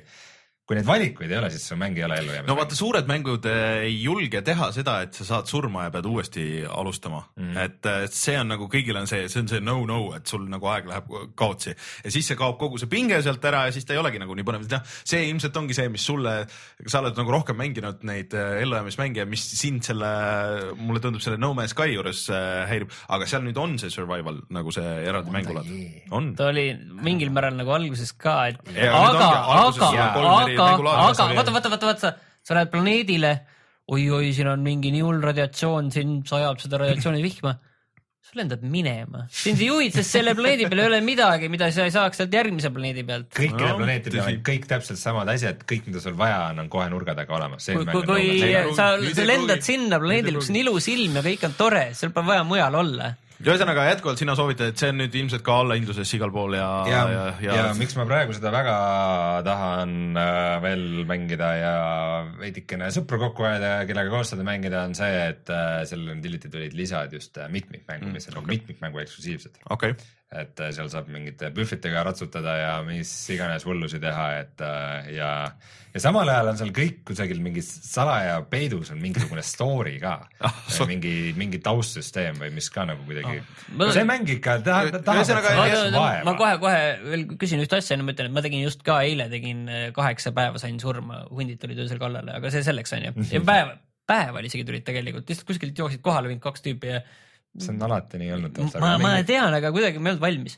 kui neid valikuid ei ole, siis see mäng ei ole ellujäämise no vaata, suured mängud eh, ei julge teha seda, et sa saad surma ja pead uuesti alustama mm.. et eh, see on nagu kõigil on see, see on see no-no, et sul nagu aeg läheb kaotsi ja siis see kaob kogu see pinge sealt ära ja siis ta ei olegi nagu nii põnev, noh, see ilmselt ongi see, mis sulle, sa oled nagu rohkem mänginud neid eh, ellujäämismänge, mis sind selle, mulle tundub selle No Man's Sky juures häirib, aga seal nüüd on see survival nagu see eraldi mängulaad, on. ta oli mingil määral nagu alguses ka, et Ja aga, aga, eri aga, aga vaata, vaata, vaata, vaata, sa lähed planeedile oi-oi, siin on mingi nii hull radiatsioon, siin sajab seda radiatsioonivihma. sa lendad minema, sind ei huvita, sest selle planeedi peal ei ole midagi, mida sa ei saaks sealt järgmise planeedi pealt. kõikide No, planeetide peal tõsi. on kõik täpselt samad asjad, kõik, mida sul vaja on, on kohe nurga taga olemas. kui, kui, kui sa, sa lendad sinna planeedile, kus on ilus ilm ja kõik on tore, seal pole vaja mujal olla. Ühesõnaga jätkuvalt sina soovitad, et see on nüüd ilmselt ka allahindluses igal pool ja, ja, ja, ja, ja miks ma praegu seda väga tahan äh, veel mängida ja veidikene sõpru kokku ajada ja kellega koos seda mängida, on see, et äh, sellele Diliti tulid lisad just äh, mitmikmängu, mis on okay. mitmikmängu eksklusiivsed. okei okay., et seal saab mingite bühvetega ratsutada ja mis iganes hullusi teha, et ja, ja samal ajal on seal kõik kusagil mingi salaja peidus on mingisugune story ka Ah, so- mingi, mingi taustsüsteem või mis ka nagu kuidagi Ma- no,, see mäng ikka tahab, tahab, näeks ma vaeva. kohe-kohe veel küsin ühte asja, enne ma ütlen, et ma tegin just ka eile tegin eh, kaheksa päeva sain surma, hundid tulid öösel kallale, aga see selleks on ju. ja päev, päeval isegi tulid tegelikult, lihtsalt kuskilt jooksid kohale mind kaks tüüpi ja see on alati nii olnud. ma, ma tean, aga kuidagi ma ei olnud valmis.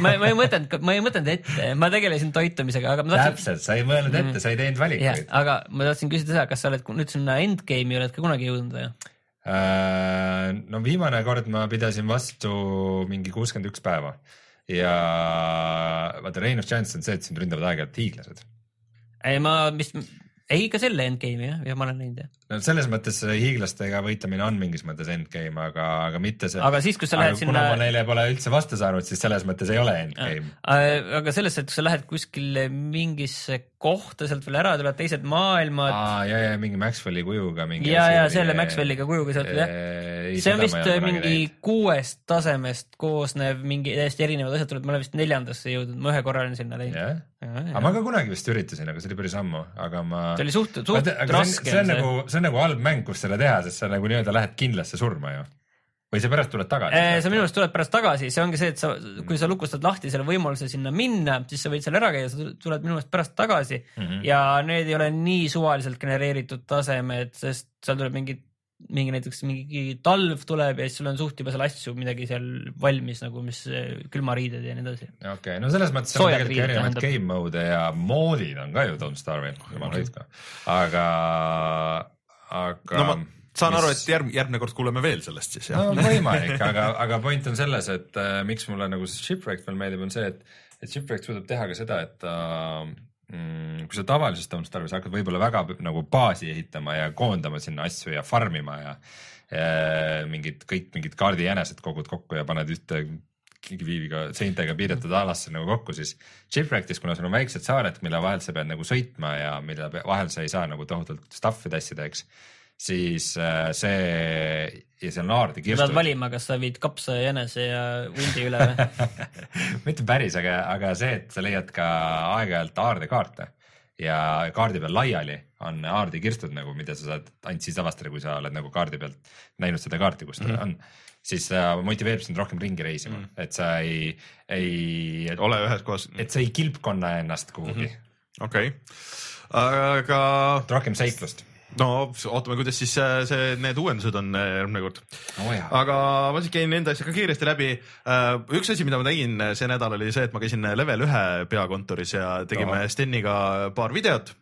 ma, ma ei mõtelnud, ma ei mõtelnud ette, ma tegelesin toitumisega, aga ma tahtsin. täpselt, sa ei mõelnud ette, sa ei teinud valikuid. aga ma tahtsin küsida seda, kas sa oled nüüd sinna endgame'i oled ka kunagi jõudnud või? Äh, no viimane kord ma pidasin vastu mingi kuuskümmend üks päeva ja vaata, Rein of Chance on see, et sind ründavad aeg-ajalt hiiglased. ei, ma vist, ei ikka selle endgame'i jah, ja ma olen näinud jah. no selles mõttes see hiiglastega võitlemine on mingis mõttes endgame, aga, aga mitte see. aga siis, kui sa lähed kuna sinna ma neile pole üldse vastu saanud, siis selles mõttes ei ole endgame. Äh, aga selles, et kui sa lähed kuskile mingisse kohta sealt veel ära, tulevad teised maailmad aa ja, ja mingi Maxwelli kujuga mingi ja, ja selle Maxwelliga kujuga sealt jah. see on seda vist mingi näinud. kuuest tasemest koosnev mingi täiesti erinevad asjad tulevad, ma olen vist neljandasse jõudnud, ma ühe korra olen sinna läinud. jah, aga ma ka kunagi vist üritasin, aga see oli päris ammu, aga ma see oli suht, suht raske see on, nagu, see on nagu halb mäng, kus selle teha, sest sa nagu nii-öelda lähed kindlasse surma ju. Või sa pärast tuled tagasi? Eh, sa minu arust tuled pärast tagasi, see ongi see, et sa, kui sa lukustad lahti selle võimaluse sinna minna, siis sa võid seal ära käia, sa tuled minu meelest pärast tagasi mm. -hmm. ja need ei ole nii suvaliselt genereeritud tasemed, sest seal tuleb mingi, mingi näiteks mingi talv tuleb ja siis sul on suht juba seal asju midagi seal valmis nagu, mis külmariided ja nii edasi. okei okay,, no selles mõttes on tegelikult riided erinevaid tähendab. game mode'e ja moodid on ka ju Don't Starve'il, jumal hoidku. aga, aga. no ma saan aru, et järg, järgmine kord kuuleme veel sellest siis jah. No võimalik, aga, aga point on selles, et äh, miks mulle nagu see Shipwreck veel meeldib, on see, et, et Shipwreck suudab teha ka seda, et ta äh, kui sa tavalises Don't Starve'is hakkad võib-olla väga nagu baasi ehitama ja koondama sinna asju ja farm ima ja, ja mingid kõik mingid kaardijänesed kogud kokku ja paned ühte kiviga seintega piiratud alasse nagu kokku, siis Shipwreckis, kuna sul on väiksed saared, mille vahel sa pead nagu sõitma ja mille vahel sa ei saa nagu tohutult stuff'i tassida, eks, siis äh, see ja seal on aarde sa pead valima, kas sa viid kapsa ja jänese ja hundi üle või? mitte päris, aga, aga see, et sa leiad ka aeg-ajalt aardekaarte ja kaardi peal laiali on aardikirstud nagu, mida sa saad ainult siis avastada, kui sa oled nagu kaardi pealt näinud seda kaarti, kus ta mm -hmm. on. siis ta motiveerib sind rohkem ringi reisima mm, -hmm. et sa ei, ei, ole ühes kohas, et sa ei kilpkonna ennast kuhugi mm, -hmm. okei, aga rohkem seiklust. No ootame, kuidas siis see, see, need uuendused on äh, järgmine kord. jaa, aga ma siis käin enda asja ka kiiresti läbi. üks asi, mida ma tegin see nädal oli see, et ma käisin level ühe peakontoris ja tegime Ahah. Steniga paar videot.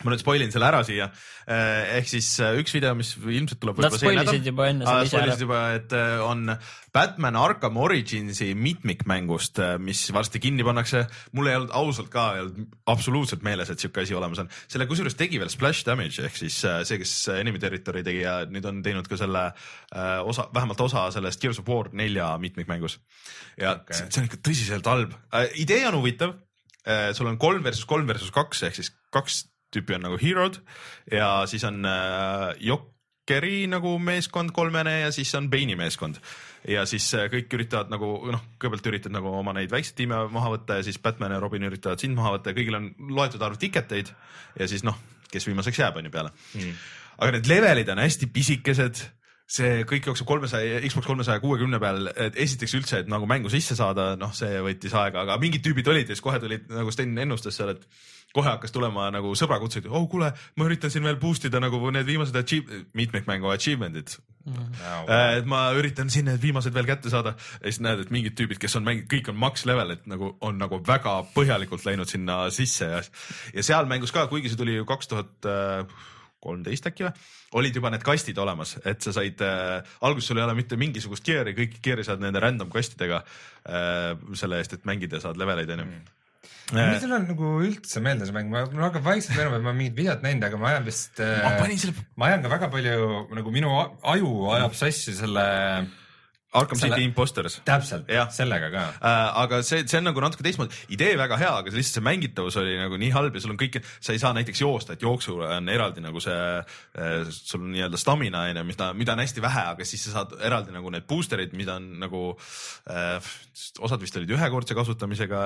Ma nüüd spoil in selle ära siia. ehk siis äh, üks video, mis ilmselt tuleb Nad võib-olla see nädal spoilisid. juba enne selle ise ära spoilisid. juba, et äh, on Batman Arkham Originsi mitmikmängust, mis varsti kinni pannakse. mul ei olnud ausalt ka ei olnud absoluutselt meeles, et siuke asi olemas on. selle kusjuures tegi veel Splash Damage ehk siis see, kes Enemy Territory tegi ja nüüd on teinud ka selle osa, vähemalt osa sellest Gears of War nelja mitmikmängus. ja okay. see on ikka tõsiselt halb idee on huvitav sul on kolm versus kolm versus kaks ehk siis kaks tüüpi on nagu hero'd ja siis on äh, Jokeri nagu meeskond kolmene ja siis on Bane'i meeskond ja siis äh, kõik üritavad nagu noh, kõigepealt üritad nagu oma neid väikseid tiime maha võtta ja siis Batman ja Robin üritavad sind maha võtta ja kõigil on loetud arv tiketeid ja siis noh, kes viimaseks jääb, on ju peale mm.. aga need levelid on hästi pisikesed see kõik jookseb kolmesaja, Xbox kolmesaja kuuekümne peal, et esiteks üldse, et nagu mängu sisse saada, noh, see võttis aega, aga mingid tüübid olid ja siis kohe tulid nagu Sten ennustas seal, et kohe hakkas tulema nagu sõbrakutseid, oh kuule, ma üritan siin veel boost ida nagu need viimased achieve-, mitmikmängu achievement'id. et ma üritan siin need viimased veel kätte saada. Ja siis näed, et mingid tüübid, kes on mänginud, kõik on max level, et nagu on nagu väga põhjalikult läinud sinna sisse ja, ja seal mängus ka, kuigi see tuli ju kaks tuhat kolmteist äkki või, olid juba need kastid olemas, et sa said äh,, alguses sul ei ole mitte mingisugust gear'i, kõik gear'i saad nende random kastidega äh, selle eest, et mängida saad leveleid onju mis sul on nagu üldse meelde see mäng, mul hakkab vaikselt meenuma, et ma mingit videot näinud, aga ma ajan vist äh, ma panin selle ma ajan ka väga palju nagu minu aju ajab sassi selle, Arkham Selle- City Imposters täpselt sellega ka. äh, aga see, see on nagu natuke teistmoodi, idee väga hea, aga lihtsalt see mängitavus oli nagu nii halb ja sul on kõik, sa ei saa näiteks joosta, et jooksul on eraldi nagu see äh,, sul on nii-öelda stamina on ju, mida, mida on hästi vähe, aga siis sa saad eraldi nagu need booster'id, mida on nagu äh,, osad vist olid ühekordse kasutamisega,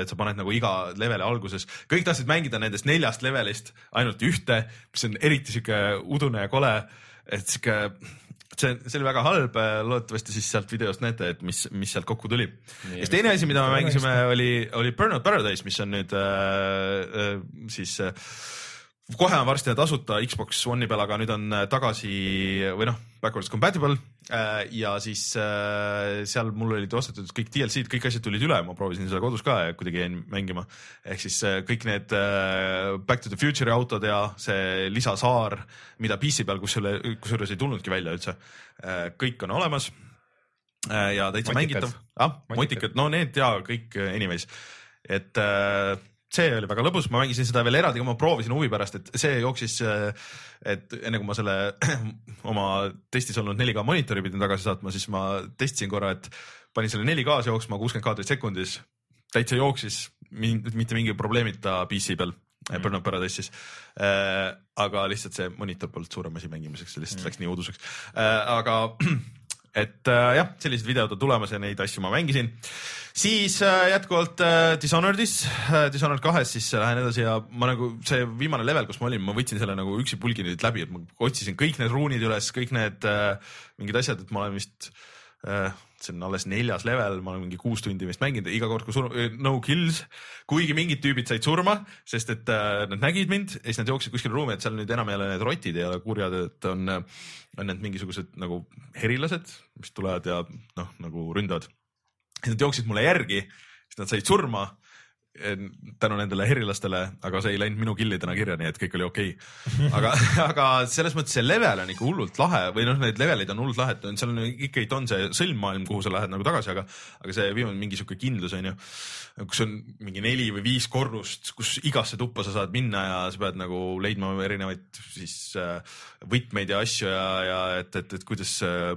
et sa paned nagu iga leveli alguses, kõik tahtsid mängida nendest neljast levelist ainult ühte, mis on eriti sihuke udune ja kole, et sihuke see, see oli väga halb, loodetavasti siis sealt videost näete, et mis, mis sealt kokku tuli. ja siis teine asi, mida me mängisime, oli, oli Burnout Paradise, mis on nüüd äh, äh, siis äh, kohe on varsti tasuta Xbox One'i peal, aga nüüd on äh, tagasi või noh, backwards compatible äh, ja siis äh, seal mul olid ostetud kõik DLC-d, kõik asjad tulid üle, ma proovisin seda kodus ka ja kuidagi jäin mängima. ehk siis kõik need Back to the Future'i autod ja see lisasaar, mida PC peal, kus selle, kusjuures ei tulnudki välja üldse kõik on olemas ja täitsa Motikad. mängitav ah,. motikad, no need ja kõik anyways, et äh, see oli väga lõbus, ma mängisin seda veel eraldi, ma proovisin huvi pärast, et see jooksis, et enne kui ma selle oma testis olnud 4K monitori pidin tagasi saatma, siis ma testisin korra, et panin selle 4K-s jooksma kuuskümmend kaadrit sekundis, täitsa jooksis, mitte mingi probleemita PC peal mm. Burnout Paradise'is äh,. aga lihtsalt see monitor polnud suurem asi mängimiseks, see lihtsalt mm. läks nii uduseks äh,. aga et äh, jah, sellised videod on tulemas ja neid asju ma mängisin. siis äh, jätkuvalt äh, Dishonored'is äh,, Dishonored kahes siis äh, lähen edasi ja ma nagu see viimane level, kus ma olin, ma võtsin selle nagu üksipulgi nüüd läbi, et ma otsisin kõik need ruunid üles, kõik need äh, mingid asjad, et ma olen vist äh, see on alles neljas level, ma olen mingi kuus tundi vist mänginud iga kord, kui sur-, no kills, kuigi mingid tüübid said surma, sest et äh, nad nägid mind ja siis nad jooksid kuskile ruumi, et seal nüüd enam ei ole need rotid ei ole kurjad, et on, on need mingisugused nagu herilased, mis tulevad ja noh, nagu ründavad. siis nad jooksid mulle järgi, siis nad said surma tänu nendele herilastele, aga see ei läinud minu killidena kirja, nii et kõik oli okei. Okay.. aga, aga selles mõttes see level on ikka hullult lahe või noh, neid leveleid on hullult lahe, et seal on ikkagi on see sõlmmaailm, kuhu sa lähed nagu tagasi, aga, aga see viimane mingi sihuke kindlus on ju, kus on mingi neli või viis korrust, kus igasse tuppa sa saad minna ja sa pead nagu leidma erinevaid siis äh, võtmeid ja asju ja, ja et, et, et kuidas äh, Äh,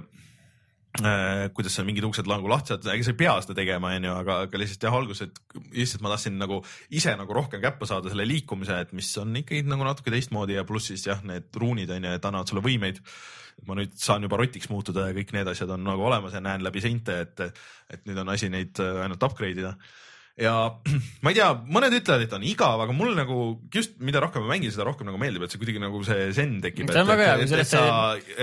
kuidas seal mingid uksed nagu lahti saad, ega sa ei pea seda tegema, onju, aga, aga lihtsalt jah, alguses, et lihtsalt ma tahtsin nagu ise nagu rohkem käppa saada selle liikumise, et mis on ikkagi nagu natuke teistmoodi ja pluss siis jah, need ruunid onju, et annavad sulle võimeid. ma nüüd saan juba rotiks muutuda ja kõik need asjad on nagu olemas ja näen läbi seinte, et, et nüüd on asi neid ainult upgrade ida ja ma ei tea, mõned ütlevad, et on igav, aga mul nagu just, mida rohkem ma mängin, seda rohkem nagu meeldib, et see kuidagi nagu see zen tekib. see on väga hea, kui sellest sa,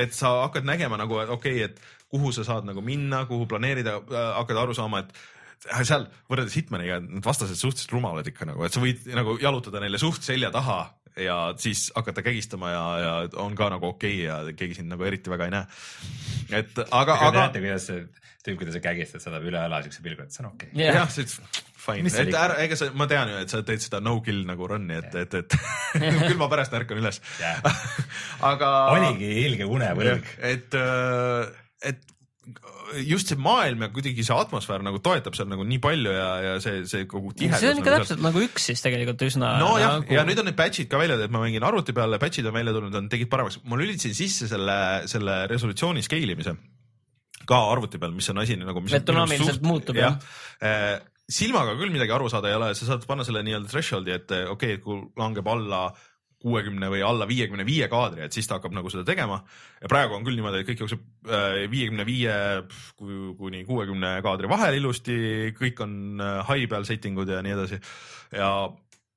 et sa hakkad nägema nagu, et okei okay,, et kuhu sa saad nagu minna, kuhu planeerida äh,, hakkad aru saama, et äh, seal võrreldes Hitmaniga, need vastased suhteliselt rumalad ikka nagu, et sa võid nagu jalutada neile suht selja taha ja siis hakata kägistama ja, ja on ka nagu okei okay ja keegi sind nagu eriti väga ei näe. et aga, aga. Te näete, kuidas see tüüp, keda sa kägistad, saadab üle õla siukse pilgu, et see on okei okay. yeah.. jah, see fine, et ära, ega sa, ma tean ju, et sa teed seda no kill nagu run'i, et yeah., et, et küll ma pärast ärkan üles yeah. aga. oligi ilge unevõlg. et äh, et just see maailm ja kuidagi see atmosfäär nagu toetab seal nagu nii palju ja, ja see, see kogu tihedus. see on ikka nagu täpselt seal... nagu üks siis tegelikult üsna. nojah nagu..., ja nüüd on need patch'id ka välja, et ma mängin arvuti peal, patch'id on välja tulnud, on, tegid paremaks. ma lülitasin sisse selle, selle resolutsiooni scale imise ka arvuti peal, mis on asi nagu. et dünaamiliselt muutub jah ja eh, silmaga küll midagi aru saada ei ole, sa saad panna selle nii-öelda threshold'i, et okei okay,, kui langeb alla kuuekümne või alla viiekümne viie kaadri, et siis ta hakkab nagu seda tegema. ja praegu on küll niimoodi, et kõik jookseb äh, viiekümne viie kuni kuuekümne kaadri vahel ilusti, kõik on äh, high peal setting ud ja nii edasi. ja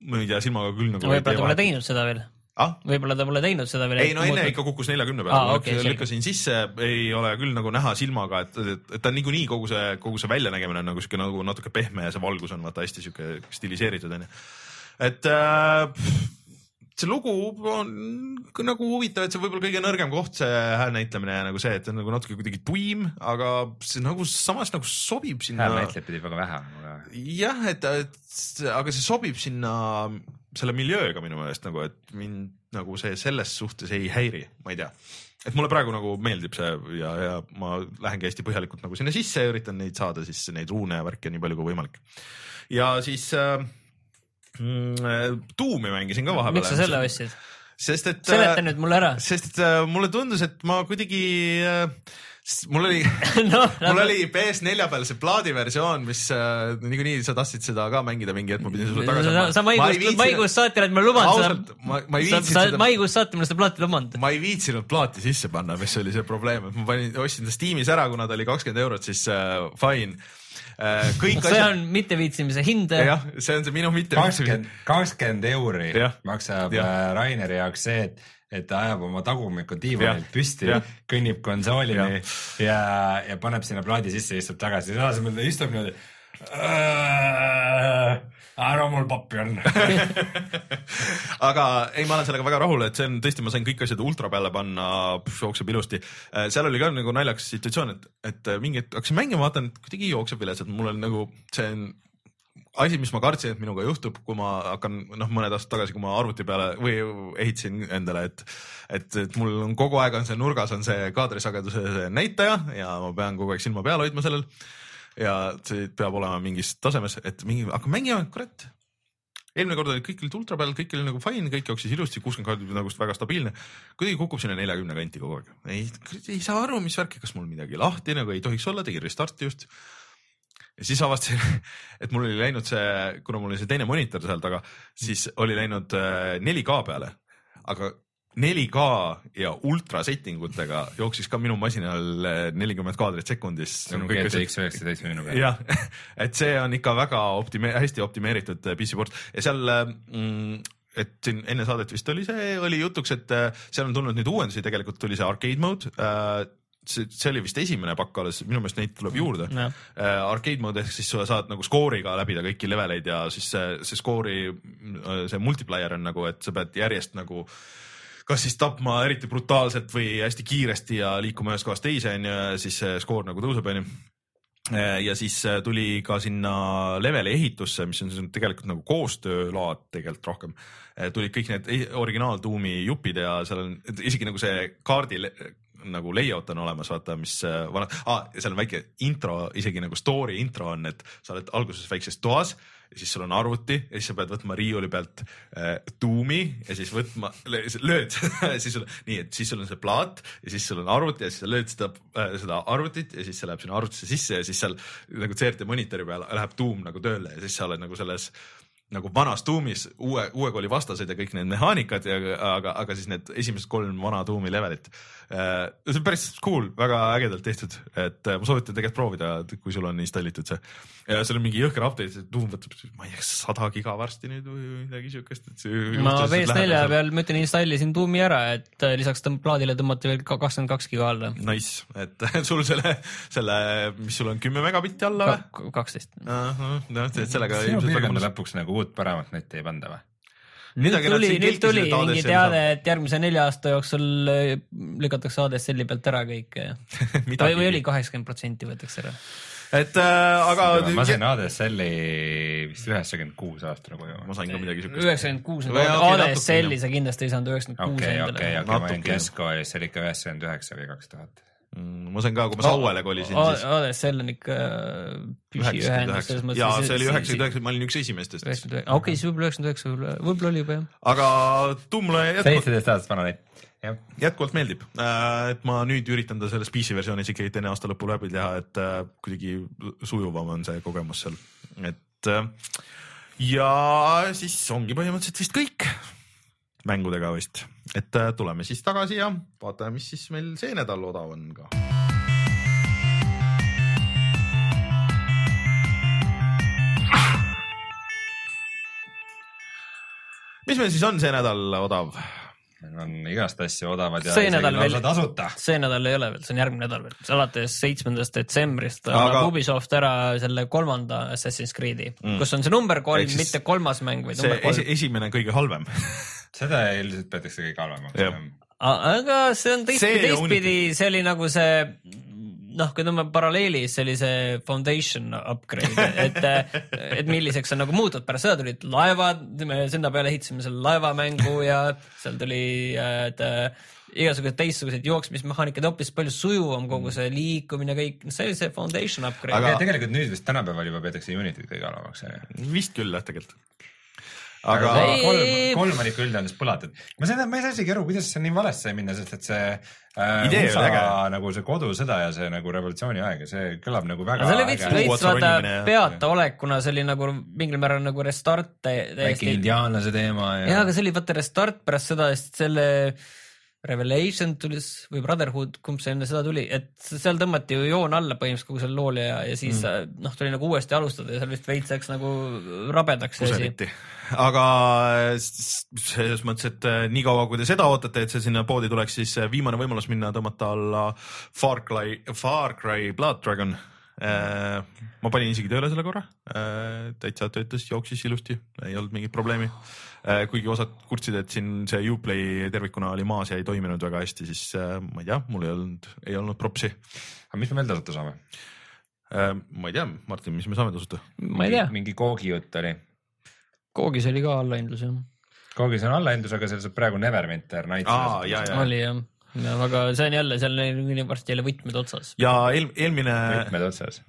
ma ei tea, silmaga küll nagu. võib-olla ta pole teinud seda veel ah?. võib-olla ta pole teinud seda veel. ei no enne ikka kukkus neljakümne peale ah,, okay, lükkasin sisse, ei ole küll nagu näha silmaga, et, et, et ta on niikuinii kogu see, kogu see väljanägemine on nagu siuke nagu natuke pehme ja see valgus on vaata hästi siuke stiliseeritud onju. et äh, see lugu on nagu huvitav, et see võib-olla kõige nõrgem koht, see hääl näitlemine ja nagu see, et on nagu natuke kuidagi tuim, aga see nagu samas nagu sobib sinna. häälnäitlejaid pidi väga vähe aga.... jah, et, et aga see sobib sinna selle miljööga minu meelest nagu, et mind nagu see selles suhtes ei häiri, ma ei tea et mulle praegu nagu meeldib see ja, ja ma lähengi hästi põhjalikult nagu sinna sisse ja üritan neid saada siis neid ruune ja värke nii palju kui võimalik. ja siis äh, Tuumi mm, mängisin ka vahepeal. miks sa selle ostsid? sest et. seleta nüüd mulle ära. sest et äh, mulle tundus, et ma kuidagi äh, mul oli no, mul oli PS4 peal see plaadiversioon, mis äh, niikuinii sa tahtsid seda ka mängida mingi hetk, ma pidin sulle tagasi andma. sa maikuust, maikuust saati oled mulle lubanud seda. ma, ma ei viitsinud seda. maikuust saati mulle seda plaati lubanud. ma ei viitsinud plaati sisse panna, mis oli see probleem, et ma panin, ostsin ta Steamis ära, kuna ta oli kakskümmend eurot, siis äh, fine Äh, kõik see asjad. on mitteviitsimise hind. jah, see on see minu mitteviitsimise. kakskümmend euri ja. maksab ja. Äh, Raineri jaoks see, et et ta ajab oma tagumikku diivanilt püsti, kõnnib konsoolini ja, ja, ja paneb sinna plaadi sisse istub tagasi, selle asemel ta istub niimoodi ära mul pappi on. Aga ei, ma olen sellega väga rahul, et see on tõesti, ma sain kõik asjad ultra peale panna, jookseb ilusti. Äh, seal oli ka nagu naljakas situatsioon, et, et mingi hetk hakkasin mängima, vaatan, et kuidagi jookseb viletsalt, mul on nagu, see on asi, mis ma kartsin, et minuga juhtub, kui ma hakkan noh, mõned aastad tagasi, kui ma arvuti peale või ehitasin endale, et, et, et mul on kogu aeg on see nurgas on see kaadrisageduse näitaja ja ma pean kogu aeg silma peal hoidma sellel ja see peab olema mingis tasemes, et mingi, hakka mängima, kurat. eelmine kord oli kõik olid ultra peal, kõik oli nagu fine, kõik jooksis ilusti, kuuskümmend kaardi nagu väga stabiilne. kuidagi kukub sinna neljakümne kanti kogu aeg. ei, ei saa aru, mis värk, kas mul midagi lahti nagu ei tohiks olla, tegin restarti just. Ja siis avastasin, et mul oli läinud see, kuna mul oli see teine monitor seal taga, siis oli läinud äh, 4K peale, aga 4K ja ultra setting utega jooksis ka minu masinal äh, nelikümmend kaadrit sekundis. see on GTX üheksateist minu peal. jah, et see on ikka väga optime-, hästi optimeeritud äh, PC port ja seal mm, et siin enne saadet vist oli see, oli jutuks, et äh, seal on tulnud nüüd uuendusi, tegelikult tuli see arcade mode äh, see, see oli vist esimene pakk alles, minu meelest neid tuleb juurde Jah. äh,. Arcade mode ehk siis sa saad nagu skooriga läbida kõiki leveleid ja siis see, see skoori, see multiplier on nagu, et sa pead järjest nagu kas siis tapma eriti brutaalselt või hästi kiiresti ja liikuma ühest kohast teise onju ja siis see skoor nagu tõuseb onju ja siis äh, tuli ka sinna leveli ehitusse, mis on siis tegelikult nagu koostöölaad tegelikult rohkem. tulid kõik need e- originaal Doomi jupid ja seal on isegi nagu see kaardi nagu layout on olemas, vaata, mis äh, vanad ah,, seal on väike intro, isegi nagu story intro on, et sa oled alguses väikses toas ja siis sul on arvuti ja siis sa pead võtma riiuli pealt äh, tuumi ja siis võtma, lööd siis sul nii, et siis sul on see plaat ja siis sul on arvuti ja siis sa lööd seda äh,, seda arvutit ja siis see läheb sinna arvutisse sisse ja siis seal nagu CRT monitori peal läheb tuum nagu tööle ja siis sa oled nagu selles nagu vanas tuumis uue, uue kooli vastased ja kõik need mehaanikad ja aga, aga siis need esimesed kolm vana tuumi levelit. see on päris cool, väga ägedalt tehtud, et äh, ma soovitan tegelikult proovida, kui sul on installitud see. ja seal on mingi jõhker update, see tuum võtab, ma ei tea, sada giga varsti nüüd või midagi siukest, et see. ma PS4 peal, ma ütlen, installisin Doomi ära, et äh, lisaks tõmb- plaadile tõmmati veel ka kakskümmend kaks giga alla. Nice, et sul selle, selle, mis sul on kümme megabitti alla või? kaksteist. noh, et sellega ilmselt väga mõnus. lõpuks nagu uut paremat netti ei panda või? nüüd tuli, nüüd tuli mingi teade, et järgmise nelja aasta jooksul äh, lükatakse ADSL-i pealt ära kõik. või, või oli kaheksakümmend protsenti võetakse ära. et äh, aga ma sain ADSL-i vist üheksakümmend kuus aastal koju. ma sain ka midagi siukest. üheksakümmend kuus, ADSL-i sa kindlasti ei saanud üheksakümmend kuus okei, okei, okei, ma olin Natuke. keskkoolis, see oli ikka üheksakümmend üheksa või kaks tuhat. Mm, ma sain ka, kui ma Sauele kolisin, siis ADSL on ikka püsiühendus selles mõttes. ja see oli üheksakümmend üheksa, ma olin üks esimestest. okei, siis võib-olla üheksakümmend üheksa, võib-olla, võib-olla oli juba jah. aga Doom mulle jätkuvalt, seitseteist aastast vana jah. jätkuvalt meeldib, et ma nüüd üritan ta selles PC versioonis ikkagi enne aasta lõppu läbi teha, et äh, kuidagi sujuvam on see kogemus seal, et äh, ja siis ongi põhimõtteliselt vist kõik mängudega vist, et äh, tuleme siis tagasi ja vaatame, mis siis meil see nädal odav on ka. mis meil siis on see nädal odav? Meil on igast asju odavad ja See nädal veel- tasuta. see nädal ei ole veel, see on järgmine nädal veel, alates seitsmendast detsembrist Aga- annab Ubisoft ära selle kolmanda Assassin's Creed'i mm., kus on see number kolm mitte kolmas mäng, vaid number kolm. esimene kõige halvem. seda ilmselt peetakse kõige halvemaks aga see on teistpidi, teistpidi, see oli nagu see noh, kui tõmbame paralleeli, see foundation upgrade, et, et milliseks on nagu muutunud, pärast seda tulid laevad, me sinna peale ehitasime selle laevamängu ja seal tuli, et äh, igasugused teistsugused jooksmismehaanikad, hoopis palju sujuvam kogu see liikumine, kõik, see oli see foundation upgrade Aga- aga tegelikult nüüd vist tänapäeval juba peetakse Unityt kõige halvemaks, onju. vist küll jah, tegelikult. Aga Ei- kolm, kolm on ikka üldjoontes põlatud. ma seda, ma ei saa isegi aru, kuidas see nii valesti sai minna, sest et see äh, Idee USA äge. nagu see kodusõda ja see nagu revolutsiooni aeg ja see kõlab nagu väga aga see oli veits, veits vaata ja- peataolek, kuna see oli nagu mingil määral nagu restart tä- väike täiesti. indiaanlase teema ja, jaa, aga see oli vaata restart pärast seda, sest selle Revelation tuli või Brotherhood, kumb see enne seda tuli, et seal tõmmati ju joon alla põhimõtteliselt kogu sellele loole ja, ja siis mm. noh, tuli nagu uuesti alustada ja seal vist veits läks nagu rabedaks kuseriti, aga selles mõttes, et äh, niikaua kui te seda ootate, et see sinna poodi tuleks, siis äh, viimane võimalus minna tõmmata alla Far Cry, Far Cry Blood Dragon. ma panin isegi tööle selle korra, täitsa töötas, jooksis ilusti, ei olnud mingit probleemi. Kuigi osad kurtsid, et siin see Uplay tervikuna oli maas ja ei toiminud väga hästi, siis äh, ma ei tea, mul ei olnud, ei olnud propsi. aga mis me veel tasuta saame? ma ei tea, Martin, mis me saame tasuta? ma ei tea, mingi koogi jutt oli. Koogis oli ka allahindlus jah, koogis on allahindlus, aga seal saab praegu Neverwinter Nights. Oli jah, ja aga see on jälle, seal on varsti jälle võtmed otsas. ja eel, eelmine, mitmed otsas.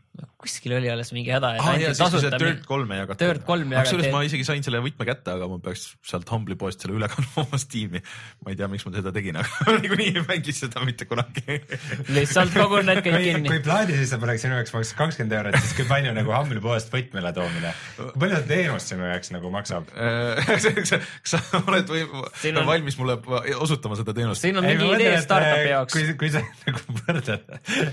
Kuskil oli alles mingi häda, ah,. ja siis, kui see Dirt. kolme jagati. Dirt kolme jagati. kusjuures ma isegi sain selle võtme kätte, aga ma peaks sealt Humble'i poest selle üle kandma oma Steam'i. ma ei tea, miks ma seda tegin, aga niikuinii ei mängi seda mitte kunagi. lihtsalt kogun need kõik kui, kinni kui. plaadi sisse paneks sinu jaoks maksaks kakskümmend eurot, siis kui palju nagu Humble'i poest võtmele toomine, kui palju see teenus sinu jaoks nagu maksab? kas sa oled või on- valmis mulle osutama seda teenust? siin on mingi idee startup'i jaoks. kui, kui sa nagu võrdled,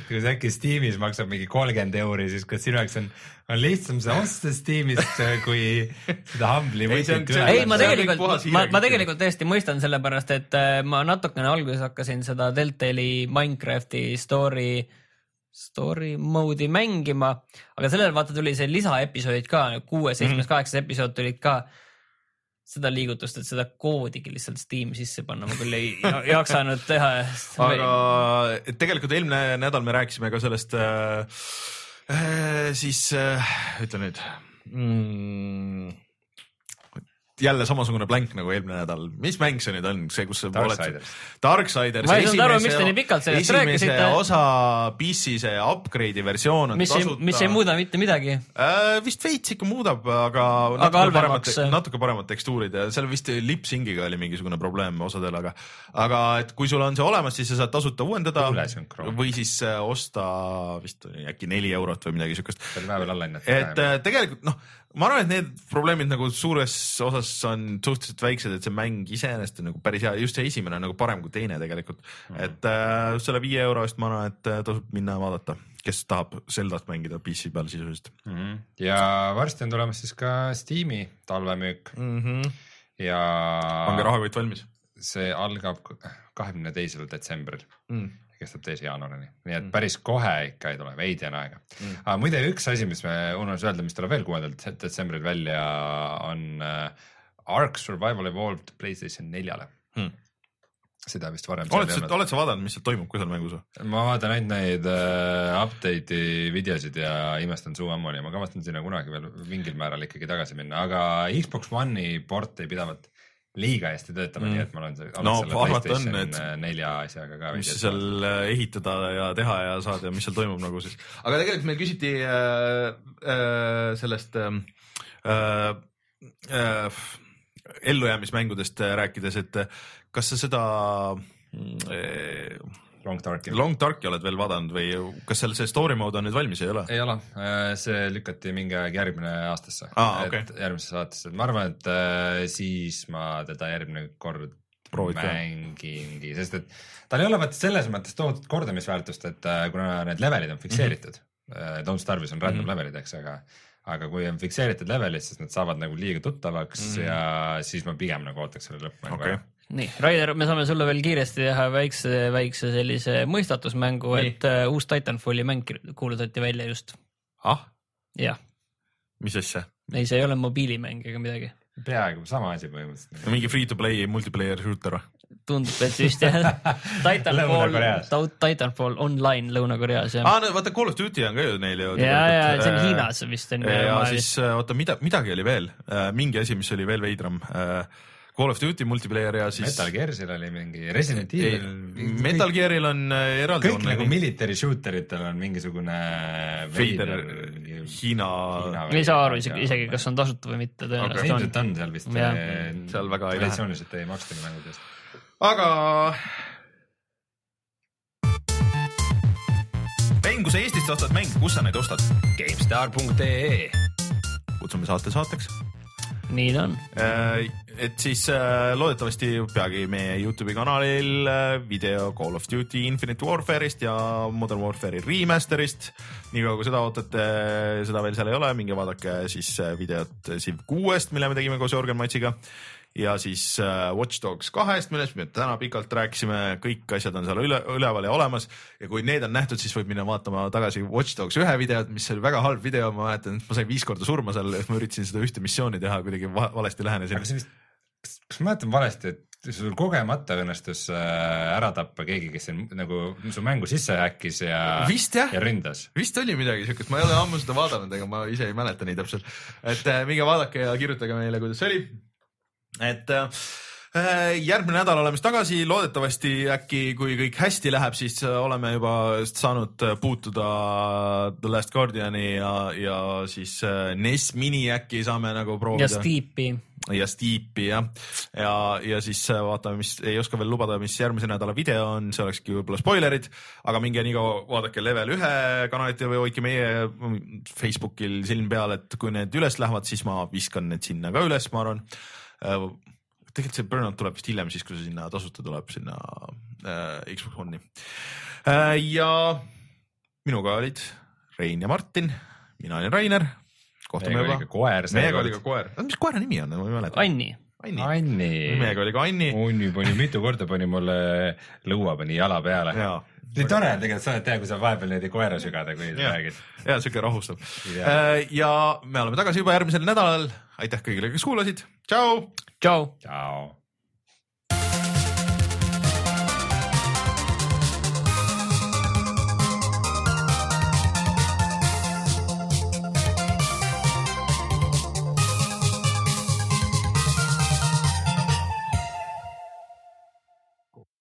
kui see äkki Steamis maksab mingi kolmkümmend euri, siis kas sinu jaoks on, on lihtsam see osta Steamist kui seda Humble'i võtit üle. Ei, ma tegelikult ma, ma tegelikult tõesti mõistan, sellepärast et äh, ma natukene alguses hakkasin seda Deltali Minecrafti story, story mode'i mängima, aga sellele vaata tuli see lisaepisoodid ka, kuues, seitsmes, kaheksas episood tulid ka. Seda liigutust, et seda koodigi lihtsalt Steam'i sisse panna, ma küll ei ja- jaksanud teha. aga tegelikult eelmine nädal me rääkisime ka sellest äh, äh, siis äh, ütle nüüd mm,. Jälle samasugune blank nagu eelmine nädal, mis mäng see nüüd on, see, kus sa Darksiders.. Darksiders. Ma ei saanud aru, miks te nii pikalt sellest rääkisite. osa PC see upgrade'i versioon on mis tasuta. mis ei muuda mitte midagi. äh,. vist veits ikka muudab, aga Aga halvemaks., natuke paremad tekstuurid ja seal vist lip-sync'iga oli mingisugune probleem osadel, aga, aga et kui sul on see olemas, siis sa saad tasuta uuendada või siis äh, osta vist äkki neli eurot või midagi siukest. et äh, tegelikult noh, ma arvan, et need probleemid nagu suures osas on suhteliselt väiksed, et see mäng iseenesest on nagu päris hea, just see esimene on nagu parem kui teine tegelikult mm. -hmm. et äh, selle viie euro eest ma arvan, et äh, tasub minna vaadata, kes tahab Zeldat mängida PC peal sisuliselt Mhm. ja varsti on tulemas siis ka Steam'i talvemüük mm. -hmm. ja pange rahakott valmis see algab kahekümne teisel detsembril mm.. Kestab teise jaanuarini, nii et päris kohe ikka ei tule, veidi on aega mm.. aga muide, üks asi, mis me unustasime öelda, mis tuleb veel kuuendal detsembril välja, on äh, Ark Survival Evolved Playstation neljale Hmm. seda vist varem oled sa, oled sa vaadanud, mis seal toimub ka seal mängus või? ma vaatan ainult neid äh, update'i videosid ja imestan suu ammuni, ma kavatsen sinna kunagi veel mingil määral ikkagi tagasi minna, aga Xbox One'i port ei pidavat liiga hästi töötama mm., nii et ma olen No, arvata on, et- nelja asjaga ka mis sa seal äh, ehitada ja teha ja saad ja mis seal toimub nagu siis. aga tegelikult meil küsiti äh, äh, sellest äh, äh, ellujäämismängudest rääkides, et kas sa seda äh, Long Darki. Long Darki oled veel vaadanud või kas seal see story mode on nüüd valmis, ei ole? ei ole, see lükati mingi aeg järgmine aastasse Aa, et okei. järgmisse saatesse, et ma arvan, et äh, siis ma teda järgmine kord Proovid mängingi, sest et tal ei ole vaata selles mõttes tohutut kordamisväärtust, et äh, kuna need levelid on fikseeritud mm, -hmm. Don't Starve'is on random mm -hmm. levelid, eks, aga aga kui on fikseeritud levelid, siis need saavad nagu liiga tuttavaks mm -hmm. ja siis ma pigem nagu ootaks selle lõppmängu Okei. ära. nii, Raider, me saame sulle veel kiiresti teha väikse, väikse sellise mõistatusmängu, et uh, uus Titanfalli mäng kuulutati välja just. ah, jah, mis asja? ei, see ei ole mobiilimäng ega midagi. peaaegu sama asi põhimõtteliselt. mingi free to play multiplayer shooter või? tundub, et vist jah. Titanfall Titanfall online Lõuna-Koreas jah. aa, no vaata Call of Duty on ka ju neil ju. ja, ja see on Hiinas vist on. ja siis äh, oota, mida, midagi oli veel, mingi asi, mis oli veel veidram. Call of Duty multiplayer ja siis. Metal Gearsil oli mingi Resident Evil. Metal Gearil on äh, eraldi. kõik nagu military shooter itel on mingisugune veider mingi- Hiina, ei saa aru isegi, isegi kas on tasuta või mitte, tõenäoliselt ilmselt on. on seal vist. Jah. Seal väga ei lähe. traditsiooniliselt ei maksta nii mängude eest. aga. mäng, kui sa Eestist ostad mänge, kus sa neid ostad? GameStar.ee kutsume saate saateks. Nii ta on. et siis äh, loodetavasti peagi meie Youtube'i kanalil äh, video Call of Duty Infinite Warfare'ist ja Modern Warfare'i remaster'ist. niikaua kui seda ootate, seda veel seal ei ole, minge vaadake siis äh, videot Civ kuuest, mille me tegime koos Jörgen Matsiga ja siis äh, Watch Dogs kahest, millest me täna pikalt rääkisime, kõik asjad on seal üle, üleval ja olemas ja kui need on nähtud, siis võib minna vaatama tagasi Watch Dogs ühe videot, mis oli väga halb video, ma mäletan, et ma sain viis korda surma seal, ma üritasin seda ühte missiooni teha, kuidagi va valesti lähenesin vist, kas kas ma mäletan valesti, et sul kogemata õnnestus äh, ära tappa keegi, kes nagu su mängu sisse häkkis ja, ja ründas? vist oli midagi siukest, ma ei ole ammu seda vaadanud, ega ma ise ei mäleta nii täpselt. et äh, minge vaadake ja kirjutage meile, kuidas see oli. Et äh, järgmine nädal oleme siis tagasi, loodetavasti äkki, kui kõik hästi läheb, siis oleme juba saanud puutuda The Last Guardiani ja, ja siis äh, NES Mini äkki saame nagu proovida. ja Steepi. Ja Steepi jah, ja, ja siis äh, vaatame, mis ei oska veel lubada, mis järgmise nädala video on, see olekski võib-olla spoilerid, aga minge nii kaua vaadake level ühe kanalit või hoidke meie Facebookil silm peal, et kui need üles lähevad, siis ma viskan need sinna ka üles, ma arvan tegelikult see Burnout tuleb vist hiljem, siis kui see sinna tasuta tuleb sinna äh, Xbox One'i äh,. ja minuga olid Rein ja Martin, mina olin Rainer. kohtume juba. koer. meiega oli ka koer, mis koera nimi on, ma ei mäleta. Anni. Anni, Anni.. meiega oli ka Anni. Anni pani mitu korda pani mulle lõua pani jala peale. nii tore on tegelikult seda teha, kui sa vahepeal niimoodi koera sügada, kui sa räägid. ja siuke rahustab. Äh, ja me oleme tagasi juba järgmisel nädalal. Aitäh kõigile, kes kuulasid. tšau. tšau.